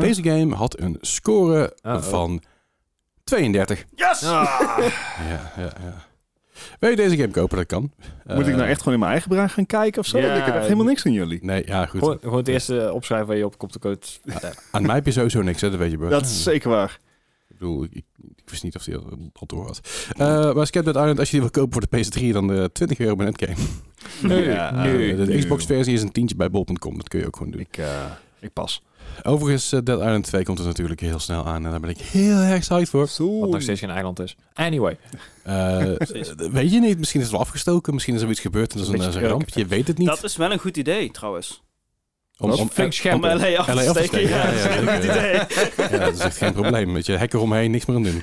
Deze game had een score van 32. Yes! Ah, Ja, ja, ja. Wil je deze game kopen? Dat kan. moet ik Eh, nou echt gewoon in mijn eigen brein gaan kijken of zo? Ja, ik heb echt helemaal niks aan jullie. Nee, ja, goed. Gewoon, gewoon het eerste opschrijven waar je op komt te code. Aan mij heb je sowieso niks, hè? dat weet je, bro. Dat is zeker waar. Ik bedoel, ik, ik, ik wist niet of hij al, door had. Eh, maar Escape Dead Island, als je die wil kopen voor de PS3, dan eh 20 euro bij Netgame. Nee, Ja, nee. Eh, de nee. Xbox-versie is een tientje bij bol.com. Dat kun je ook gewoon doen. Ik, eh, ik pas. Overigens, eh, Dead Island 2 komt er natuurlijk heel snel aan. En daar ben ik heel erg psyched voor. Wat nog steeds geen eiland is. Anyway. Eh, weet je niet, misschien is het wel afgestoken. Misschien is er iets gebeurd en dat is een, dat een ramp. Je weet het niet. Dat is wel een goed idee, trouwens. om, Dat om, Om scherp. LA af LA te af te steken. Ja, ja, dat is ja, dat echt geen probleem. Weet je, hekken eromheen, niks meer aan doen.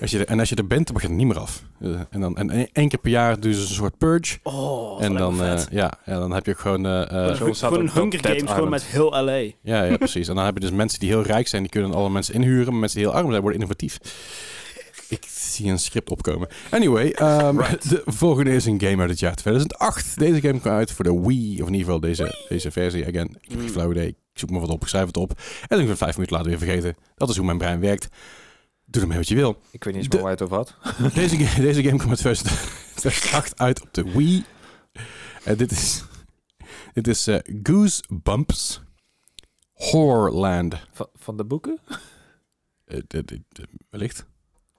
Als je er, en als je er bent, dan mag je er niet meer af. Eh, en dan en één- één keer per jaar doen ze een soort purge. Oh, dat en dan, eh, vet. ja, ja, dan heb je ook gewoon... staat Gewoon een Hunger Games, gewoon met heel LA. Ja, ja, precies. En dan heb je dus mensen die heel rijk zijn, die kunnen alle mensen inhuren. Maar mensen die heel arm zijn, worden innovatief. Ik zie een script opkomen. Anyway, ehm, de volgende is een game uit het jaar 2008. Deze game kwam uit voor de Wii, of in ieder geval deze, deze versie. Again, ik heb geen Mm. flauw idee. Ik zoek me wat op, ik schrijf het op. En dan ben ik het vijf minuten later weer vergeten. Dat is hoe mijn brein werkt. Doe ermee wat je wil. Ik weet niet eens De- waar je het over had. Deze, deze game kwam 2000 2008 uit op de Wii. En dit is, dit is eh, Goosebumps Horrorland. Van, van de boeken? Eh, dit- dit- dit- wellicht.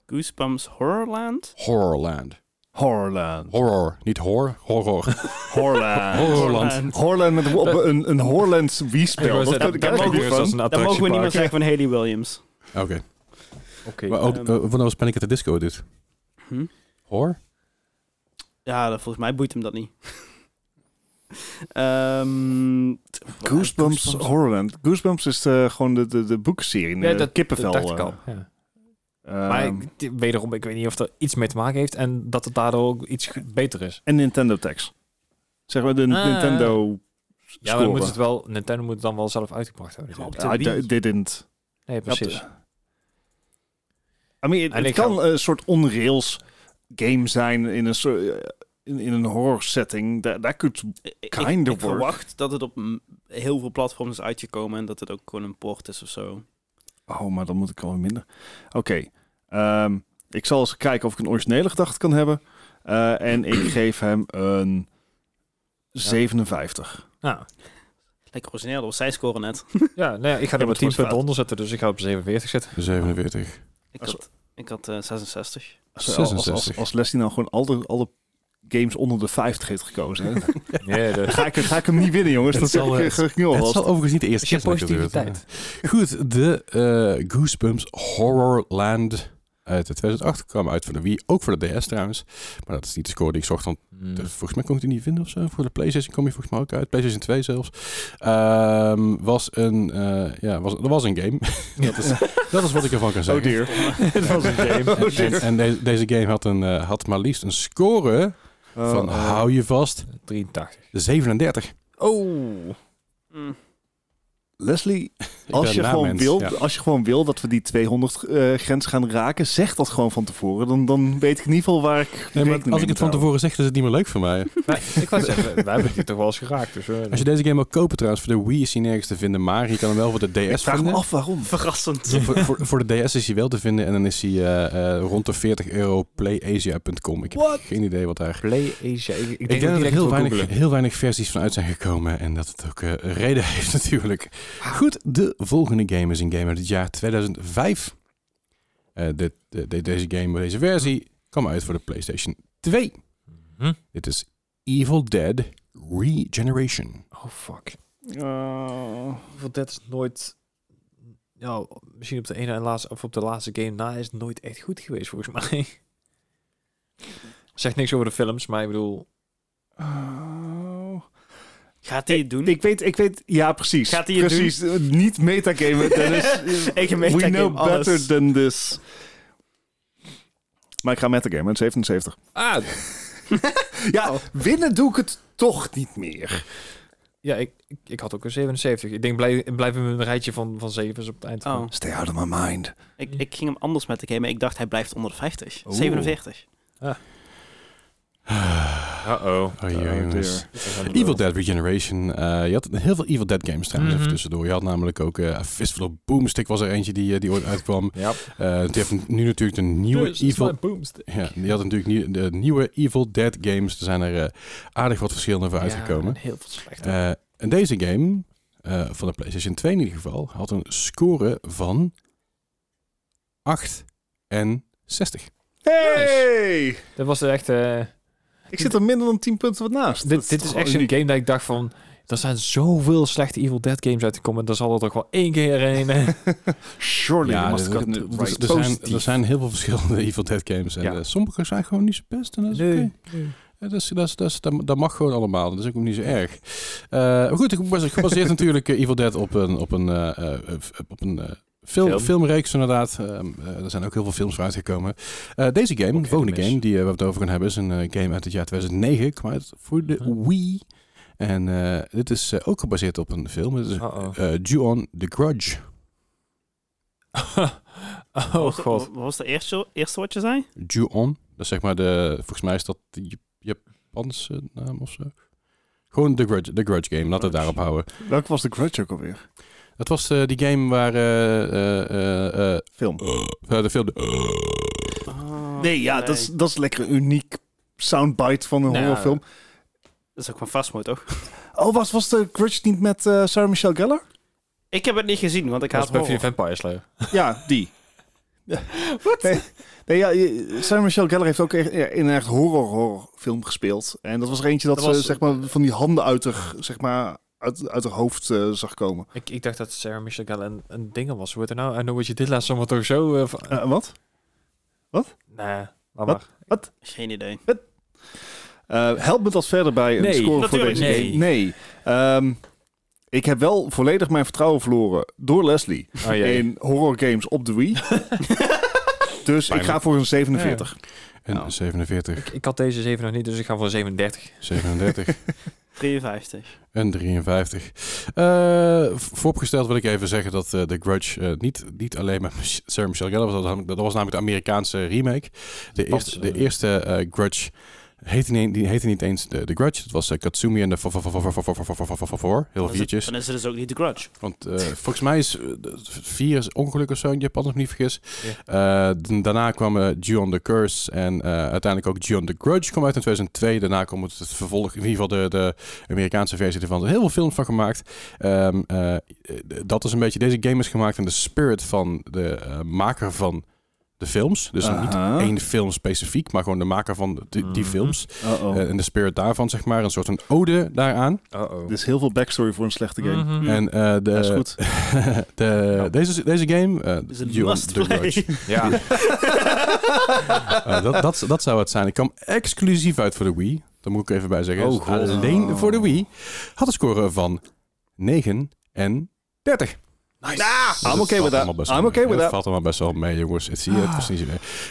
Goosebumps Horrorland? Horrorland. Horrorland. Horror, niet hoor, horror. Horrorland. Horrorland. Horrorland met op een, een Horrorlands Wii-spel. Dat dat een Dat mogen we niet meer zeggen van Haley Williams. Oké. Oké. Maar ook, Ehm. eh, wanneer was Panic at the Disco dit? Hm? Hoor? Ja, dat- volgens mij boeit hem dat niet. Ehm, Goosebumps Horrorland. Goosebumps is de, gewoon de, de, de boekserie. Ja, de dat, kippenvel. dat dacht ik eh, al. Ja. ehm, Maar ik, wederom, ik weet niet of er iets mee te maken heeft en dat het daardoor ook iets beter is. en Nintendo tax. Zeg maar de Ah. Nintendo Ja, maar dan moet het wel, Nintendo moet het dan wel zelf uitgebracht hebben. Ja, didn't. Nee, precies. I mean, het, ik kan ga- een soort on-rails game zijn in een soort... In, in een horror setting. Dat that could ik, ik, Kind of ik work. verwacht dat het op heel veel platforms is uitgekomen en dat het ook gewoon een port is of zo. Oh, maar dan moet ik al minder. Oké. ehm, ik zal eens kijken of ik een originele gedachte kan hebben. Eh, en ik geef hem een 57. Nou, Lekker origineel, dat was zijn score net. ja, nee, ik ga Ja, er maar met het 10 was punten onder zetten, dus ik ga op 47 zitten. 47. Ik Als- had, ik had eh, 66. Als, als, als, 66. als Leslie nou gewoon alle, alle games onder de 50 heeft gekozen. Hè? Ga, ik, ga ik hem niet winnen, jongens. Het Dat zal, ik, eh, Het alvast. zal overigens niet de eerste keer zijn positiviteit. Goed, de eh, Goosebumps Horrorland uit 2008 kwam uit voor de Wii, ook voor de DS trouwens. Maar dat is niet de score die ik zocht, want Hmm. Dus volgens mij kon ik die niet vinden of zo. Voor de PlayStation kom je volgens mij ook uit. PlayStation 2 zelfs. Ehm, was een, eh, ja, was, er was een game. dat, is, dat is wat ik ervan kan Oh zeggen. dear. Het was een game. Oh en dear. en deze, deze game had, een, eh, had maar liefst een score Oh, van, oh. hou je vast, 83. 37. Oh. Mm. Leslie, Ik als je, gewoon wil, ja. als je gewoon wil dat we die 200 eh, grens gaan raken, zeg dat gewoon van tevoren. Dan, dan weet ik in ieder geval waar ik Nee, als ik het van houden. tevoren zeg, is het niet meer leuk voor mij. Nee, ik wou zeggen, wij hebben het toch wel eens geraakt. Dus, eh, Als je deze game wil kopen trouwens, voor de Wii is hij nergens te vinden. Maar je kan hem wel voor de Ik DS vraag me vinden. af waarom. Verrassend. Ja, voor, voor, voor de DS is hij wel te vinden en dan is hij eh, eh, rond de 40 euro playasia.com. Ik heb What? geen idee wat daar... Play Asia. Ik, ik Ik denk, dat er heel weinig, heel weinig versies van uit zijn gekomen en dat het ook een reden heeft natuurlijk. Goed, de volgende game is een game uit het jaar 2005. Eh, dit, de- de- deze game, deze versie, kwam uit voor de PlayStation 2. Hm? Dit is Evil Dead Regeneration. Oh, fuck. Oh. Want dat is nooit... Ja, misschien op de ene en laatste, of op de laatste game na is het nooit echt goed geweest, volgens mij. Zegt niks over de films, maar ik bedoel... Oh. Gaat hij het doen? Ik weet, ik weet, ja precies. Gaat hij het precies, eh, niet metagamen. Dennis. Ik We know alles. better than this. Maar ik ga metagamen, 77. Ah, Ja, winnen doe ik het toch niet meer. ja, ik, ik, ik had ook een 77. Ik denk, blijf, blijf in een rijtje van, van 7 op het eind. Oh, Stay out of my mind. ik, ik ging hem anders met de game. Ik dacht hij blijft onder de 50. Oeh. 47. Uh-oh. Oh, ja, jongens. Evil Evil Dead Regeneration. eh, je had heel veel Evil Dead games trouwens Mhm. even tussendoor. Je had namelijk ook eh Fistful of Boomstick was er eentje die, eh, die ooit uitkwam. Ja. Eh die heeft nu natuurlijk de nieuwe Evil... Ja, die had natuurlijk nieuw- de nieuwe Evil Dead games. Er zijn er eh, aardig wat verschillende voor uitgekomen. heel veel slecht. Eh, en deze game, eh, van de PlayStation 2 in ieder geval, had een score van 68. Hey! dat was echt... Ik zit er minder dan 10 punten wat naast. Dit, dit is echt zo'n game dat ik dacht van... Er zijn zoveel slechte Evil Dead games uitgekomen. Daar zal er toch wel één keer een... eh, Surely Ja, must er, right. zijn, er zijn heel veel verschillende Evil Dead games. En Ja. eh, sommige zijn gewoon niet zo best. En dat is Nee. oké. Ja, dat, is, dat, is, dat, is- dat, mag gewoon allemaal. Dat is ook niet zo erg. Eh, maar goed, ik was gebaseerd natuurlijk eh, Evil Dead op een, op een, op een eh, film, Film. filmreeks inderdaad. Ehm, eh, er zijn ook heel veel films voor uitgekomen. Eh, deze game, de volgende game die eh, we het over gaan hebben, is een game uit het jaar 2009. Kwam uit voor de Huh. Wii. En eh, dit is ook gebaseerd op een film. Het is eh Ju-on The Grudge. oh, Wat was, de- god. wat was de eerste, eerste wat je zei? Ju-on. Dat is zeg maar de, volgens mij is dat de Jap- Japanse naam of zo. Gewoon The Grudge, The Grudge Game, laten we het daarop houden. Welke was de Grudge ook alweer? Dat was eh, die game waar eh, eh, eh, eh, Film. de film... Oh, Nee, ja, Dat, is, dat is lekker een uniek soundbite van een Nou, horrorfilm. Dat is ook van Fastmo, toch? Oh, was, was de Grudge niet met eh, Sarah Michelle Gellar? Ik heb het niet gezien, want ik haat is Buffy the. Vampire Slayer. Ja, die. Wat? Nee, nee, ja, Sarah Michelle Gellar heeft ook echt, ja, in een echt horror horrorfilm gespeeld. En dat was er eentje dat, Dat ze was- zeg maar, van die handen uit haar, zeg maar, uit, uit haar hoofd eh, zag komen. Ik, ik dacht dat Sarah Michelle Gellar een, een ding was. Hoe heet het nou? I know what you did last summer toch zo... eh, van- Eh, wat? nee, laat Wat? maar. Geen idee. Eh, help me dat verder bij een Nee, score voor deze game? Nee. Ehm, ik heb wel volledig mijn vertrouwen verloren door Leslie Oh, in horror games op de Wii. dus ik ga voor een 47. En Nou. 47, Ik, ik had deze 7 nog niet, dus ik ga voor 37. 37 53. en 53. Eh, vooropgesteld wil ik even zeggen dat eh, The Grudge eh, niet, niet alleen met Sarah Michelle Gellar was. Dat was, namelijk de Amerikaanse remake. De eerste, de eerste eh, Grudge heette niet, die heette niet eens de, de Grudge. Dat was eh, Katsumi en de Four. Heel viertjes. dan is het dus ook niet de grudge. Want eh, volgens mij is eh, vier is ongeluk of zo in Japan, als ik niet vergis. Eh, daarna kwam eh Ju-on the Curse en eh, uiteindelijk ook Ju-on the Grudge kwam uit in 2002. Daarna kwam het, vervolg, in ieder geval de, de Amerikaanse versie ervan. Er heel veel films van gemaakt. Ehm, eh, eh, dat is een beetje, deze game is gemaakt in de spirit van de eh, maker van de films. Dus niet één film specifiek, maar gewoon de maker van die, die Mhm. films. Eh, en de spirit daarvan, zeg maar. Een soort een ode daaraan. Uh-oh. Er is heel veel backstory voor een slechte game. Mhm. En eh, de, Dat is goed. de, deze, deze game, eh Is een must the play. Ja. Dat, dat, dat zou het zijn. Ik kwam exclusief uit voor de Wii. Daar moet ik even bij zeggen. Oh, Dus. Alleen voor de Wii. Had een score van 9 en 30. Nice. Dus I'm het okay valt with that. allemaal best wel I'm mee. okay with Het that. valt allemaal best wel mee, jongens. Het, zie je, het, was niet zo,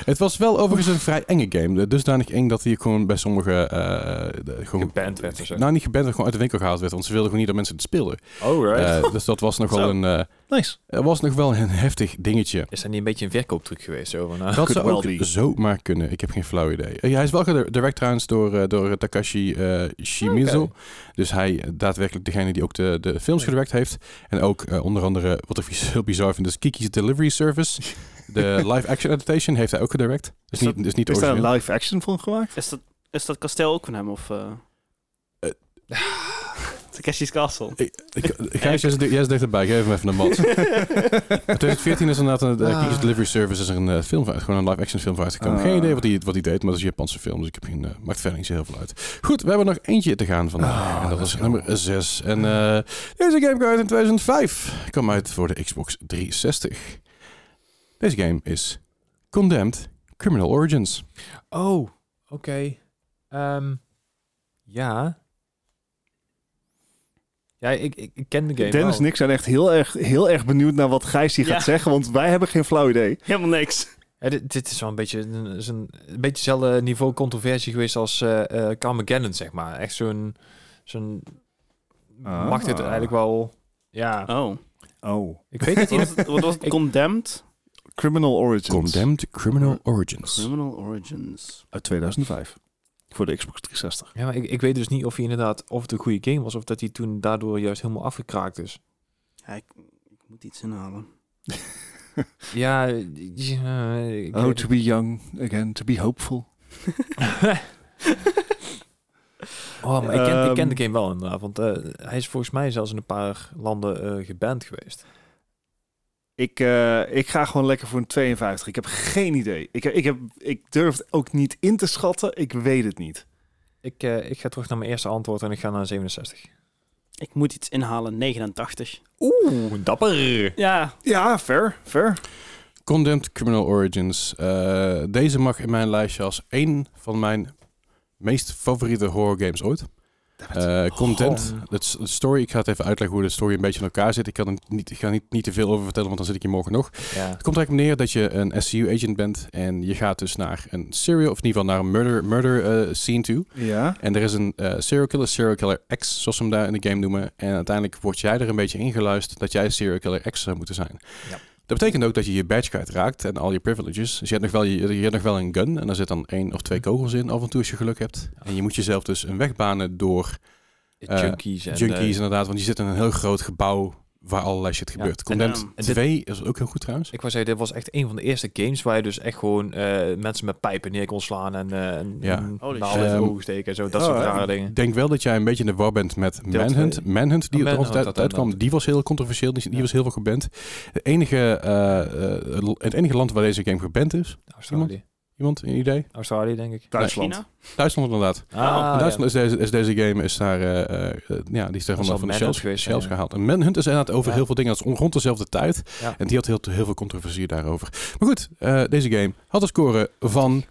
het was wel overigens een vrij enge game. Dusdanig eng dat hij gewoon bij sommige... eh, de- gewoon, Geband werd of zo. Nou, niet geband, maar gewoon uit de winkel gehaald werd. Want ze wilden gewoon niet dat mensen het speelden. Alright. Eh, dus dat was nog wel Zo. een... eh, Nice. er was nog wel een heftig dingetje. is dat niet een beetje een verkooptruc geweest? Zo van, eh, Dat zou ook be. zomaar kunnen. Ik heb geen flauw idee. Eh, hij is wel gedirect trouwens door, eh, door Takashi eh, Shimizu. Dus hij daadwerkelijk degene die ook de, de films gedirect heeft. En ook onder andere, wat ik heel bizar vind, is Kiki's Delivery Service. De live-action adaptation heeft hij ook gedirect. Dus Is niet, dus niet Is daar een live action van gemaakt? Is dat, is dat kasteel ook van hem? Of. Takeshi's Castle. Ik- ik- Gijs, jij zit dichterbij. Geef hem even een mat. In 2014 is inderdaad een uh, Kiki's Delivery Service is er een eh, film van, gewoon een live-action film van uitgekomen. Ah. Geen idee wat hij wat die deed, maar dat is een Japanse film, dus ik heb geen, eh, maakt verder niet zo heel veel uit. Goed, we hebben nog eentje te gaan vandaag. Ah, en dat let's is nummer 6. En eh, deze game kwam uit in 2005. Kwam uit voor de Xbox 360. Deze game is Condemned Criminal Origins. Oh, oké. Ehm, ja. Ja, ik, ik, ik ken de game Dennis wel. en ik zijn echt heel erg, heel erg benieuwd naar wat Gijs hier Ja. gaat zeggen, want wij hebben geen flauw idee. Helemaal niks. Ja, dit, dit is wel een beetje een, is een, een beetje hetzelfde niveau controversie geweest als eh eh Carmageddon, zeg maar. Echt zo'n... zo'n Ah. Mag dit eigenlijk wel... Ja, Oh. Oh. ik weet het Wat niet. was het? Wat was het? Condemned? Criminal Origins. Condemned Criminal Origins. Criminal Origins. Uit 2005. Voor de Xbox 360. Ja, maar ik, ik weet dus niet of hij inderdaad... of het een goede game was... of dat hij toen daardoor juist helemaal afgekraakt is. Ja, ik, ik moet iets inhalen. Ja, ja ik Oh, to be young again, to be hopeful. Oh, maar ik ken, ik ken Ehm, de game wel inderdaad. Want eh, hij is volgens mij zelfs in een paar landen eh geband geweest. Ik, eh, ik ga gewoon lekker voor een 52. Ik heb geen idee. Ik, ik, heb, ik durf het ook niet in te schatten. Ik weet het niet. Ik, eh, ik ga terug naar mijn eerste antwoord en ik ga naar 67. Ik moet iets inhalen. 89. Oeh, dapper. Ja. Ja, fair, fair. Condemned Criminal Origins. Eh, deze mag in mijn lijstje als één van mijn meest favoriete horror games ooit. Eh Goh. het story, ik ga het even uitleggen hoe de story een beetje in elkaar zit. Ik, kan er niet, ik ga niet, niet te veel over vertellen, want dan zit ik hier morgen nog. Ja. Het komt eigenlijk neer dat je een SCU-agent bent en je gaat dus naar een serial, of in ieder geval naar een murder, murder eh, scene toe. Ja. En er is een eh, serial killer, serial killer X, zoals ze hem daar in de game noemen. En uiteindelijk word jij er een beetje ingeluisterd dat jij serial killer X zou moeten zijn. Ja. Dat betekent ook dat je je badge kwijtraakt en al je privileges. Dus je hebt nog wel, je, je hebt nog wel een gun en daar zit dan één of twee kogels in af en toe als je geluk hebt. En je moet jezelf dus een weg banen door Eh, junkies en... junkies eh, inderdaad, want je zit in een heel groot gebouw waar allerlei shit gebeurt. en, Condemned ehm, en dit- 2 is ook heel goed trouwens. ik wou zeggen, dit was echt een van de eerste games waar je dus echt gewoon eh, mensen met pijpen neer kon slaan en, eh en Ja. een Holy naald shit. in de Ehm, ogen steken en zo. Dat oh, soort ja. rare dingen. Ik denk wel dat jij een beetje in de war bent met Deel Manhunt. twee. Manhunt, die Oh, er altijd uitkwam, die was heel controversieel. Die, die Ja. was heel veel geband. Het enige, eh, eh, het enige land waar deze game geband is, Australië. Iemand een idee? Australië, denk ik. Duitsland. China? Duitsland inderdaad. Ah, in Duitsland is, deze, is deze game is daar, eh, eh, eh, ja, die is daar Dat van, de shelves, geweest shelves zijn, ja. gehaald. En Manhunt is inderdaad over Ja. heel veel dingen, dat is rond dezelfde tijd. Ja. En die had heel, heel veel controversie daarover. Maar goed, eh, deze game had een score van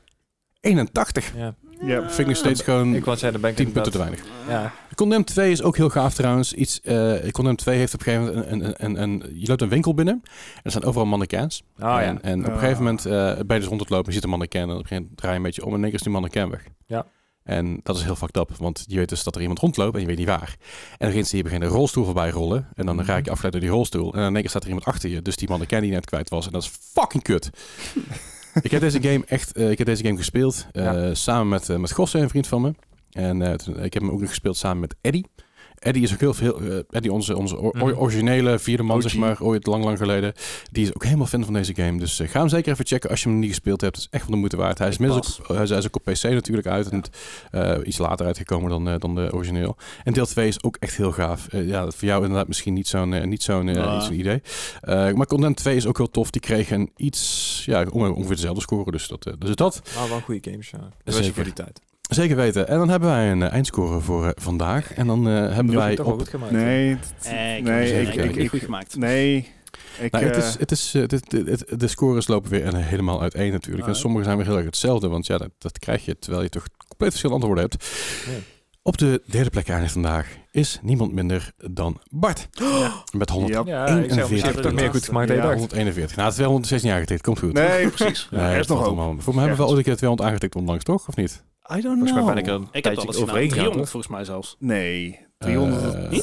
81. Ja. Ja. Vind ik nog steeds gewoon Ik wou zeggen, dan ben ik 10 punten te weinig. Ja, Condemn 2 is ook heel gaaf trouwens. Iets, eh Condemn 2 heeft op een gegeven moment een, een, een, een- je loopt een winkel binnen en er staan overal mannequins. oh ja. En, en op een gegeven moment eh ben je dus rond het lopen, je ziet een mannequin en op een gegeven moment draai je een beetje om en in één keer is die mannequin weg. Ja. En dat is heel fucked up, want je weet dus dat er iemand rondloopt en je weet niet waar. En dan zie je beginnen een rolstoel voorbij rollen en dan Mhm. raak je afgeleid door die rolstoel en in één keer staat er iemand achter je. Dus die mannequin die je net kwijt was en dat is fucking kut. Ik heb deze game echt, eh, ik heb deze game gespeeld eh, Ja. samen met, uh, met Gosse, een vriend van me. En eh, ik heb hem ook nog gespeeld samen met Eddie. Eddie is ook heel veel, eh, Eddie onze, onze or- Mhm. originele vierde man, OG. zeg maar, ooit lang lang geleden. Die is ook helemaal fan van deze game. Dus eh, ga hem zeker even checken als je hem niet gespeeld hebt. Het is echt van de moeite waard. Hij is, Ik inmiddels ook, hij is- hij is ook op PC natuurlijk uit. En eh, iets later uitgekomen dan, eh, dan de origineel. En deel 2 is ook echt heel gaaf. Eh, ja, voor jou inderdaad misschien niet zo'n eh, niet zo'n eh, zo'n idee. Eh, maar Content 2 is ook heel tof. Die kreeg een iets, ja, onge- ongeveer dezelfde score. Dus dat, eh, dus dat Maar wel goede games, ja. Dat Zeker. voor die tijd. Zeker weten. En dan hebben wij een eh, eindscore voor eh, vandaag. En dan eh, hebben wij toch wel op... goed gemaakt. Nee, Eh, nee, ik ik, ik, goed gemaakt. nee. Ik, Nou, het is, het is, dit- dit- het- de scores lopen weer helemaal uiteen natuurlijk. En Ah. sommige zijn weer heel erg hetzelfde. Want ja, dat, dat krijg je terwijl je toch compleet verschillende antwoorden hebt. Ja. Op de derde plek eindigt vandaag is niemand minder dan Bart. Met 100. ja. Ja, ik 41. zeg, je hebt toch meer goed gemaakt dan Ja. dacht. 141. Nou, het is 216 aangetikt. Komt goed. Nee, precies. Nee, er is nog hoop. Voor mij hebben we wel ooit een keer 200 aangetikt onlangs, toch? Of niet? I don't Volgens mij ben ik er een Ik heb alles gedaan. gegaan, 300 toch? volgens mij zelfs. Nee, 300. Eh,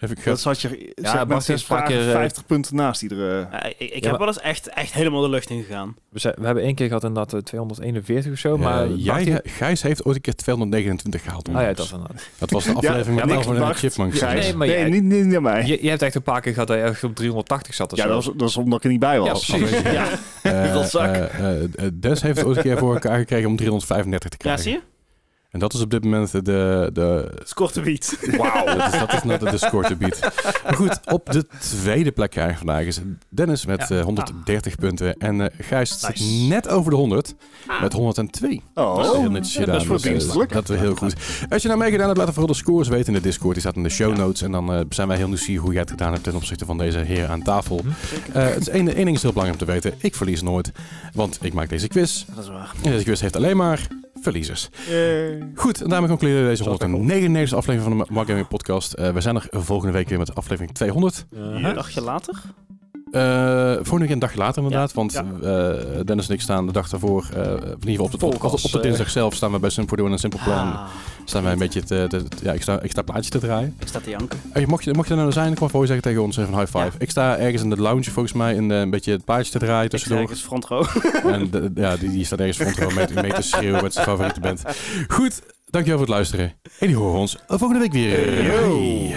niet? Even dat zat je, zeg Bart maar, paar vragen keer, eh, 50 punten naast iedere. Ja, ik ik Ja, heb maar- wel eens echt, echt helemaal de lucht in gegaan. We, zijn- we hebben één keer gehad inderdaad eh, 241 of zo, maar... Eh, jij, Gijs heeft ooit een keer 229 gehaald. Ah ja, dat. Dat was de aflevering ja, met Alvin en de. Chipmunks. Nee, maar nee, jij- niet, niet naar mij. Je, je hebt echt een paar keer gehad dat je echt op 380 zat of ja, zo. dat was, dat was omdat ik er niet bij Ja, was. precies. Ja, Eh, eh, eh, eh, Des heeft ooit een keer voor elkaar gekregen om 335 te ja krijgen. zie je? En dat is op dit moment de... de beat. Wauw. dat, is, dat is net de beat. Maar goed, op de tweede plek krijgen vandaag is Dennis met Ja. eh, 130 punten. En eh Gijs zit net over de 100 met 102. Oh, Dat is heel netjes Ja, gedaan. dat is voor dus, eh, dienstelijk. dat is heel goed. Als je nou meegedaan hebt, laat vooral de scores weten in de Discord. Die staat in de show notes. En dan eh, zijn wij heel nieuwsgierig hoe jij het gedaan hebt ten opzichte van deze heer aan tafel. Hm. Eh, het is één, één ding is heel belangrijk om te weten. Ik verlies nooit, want ik maak deze quiz. Dat is waar. En deze quiz heeft alleen maar verliezers. Yay. Goed, en daarmee concluderen we deze Zo, 199 aflevering van de Mark Gaming Podcast. Eh, we zijn er volgende week weer met aflevering 200. Uh-huh. Ja. Een dagje later? Eh volgende week een dag later inderdaad, want ja. eh, Dennis en ik staan de dag daarvoor, eh, in ieder geval op de, op, op, de eh. dinsdag zelf staan we bij Simple Doen en Simple Plan. Ah, Staan wij een beetje te, te- te- ja, ik sta, ik sta plaatjes te draaien. ik sta te janken. Mocht, je, mocht je er nou zijn, kom voor je zeggen tegen ons even een high five. Ja. Ik sta ergens in de lounge volgens mij in, eh, een beetje het plaatje te draaien Ik tussendoor. zeg eens front row. En de- ja, die, die staat ergens front row mee, mee te schreeuwen met zijn favoriete band. Goed, dankjewel voor het luisteren. En die horen ons volgende week weer. Yo. Hey.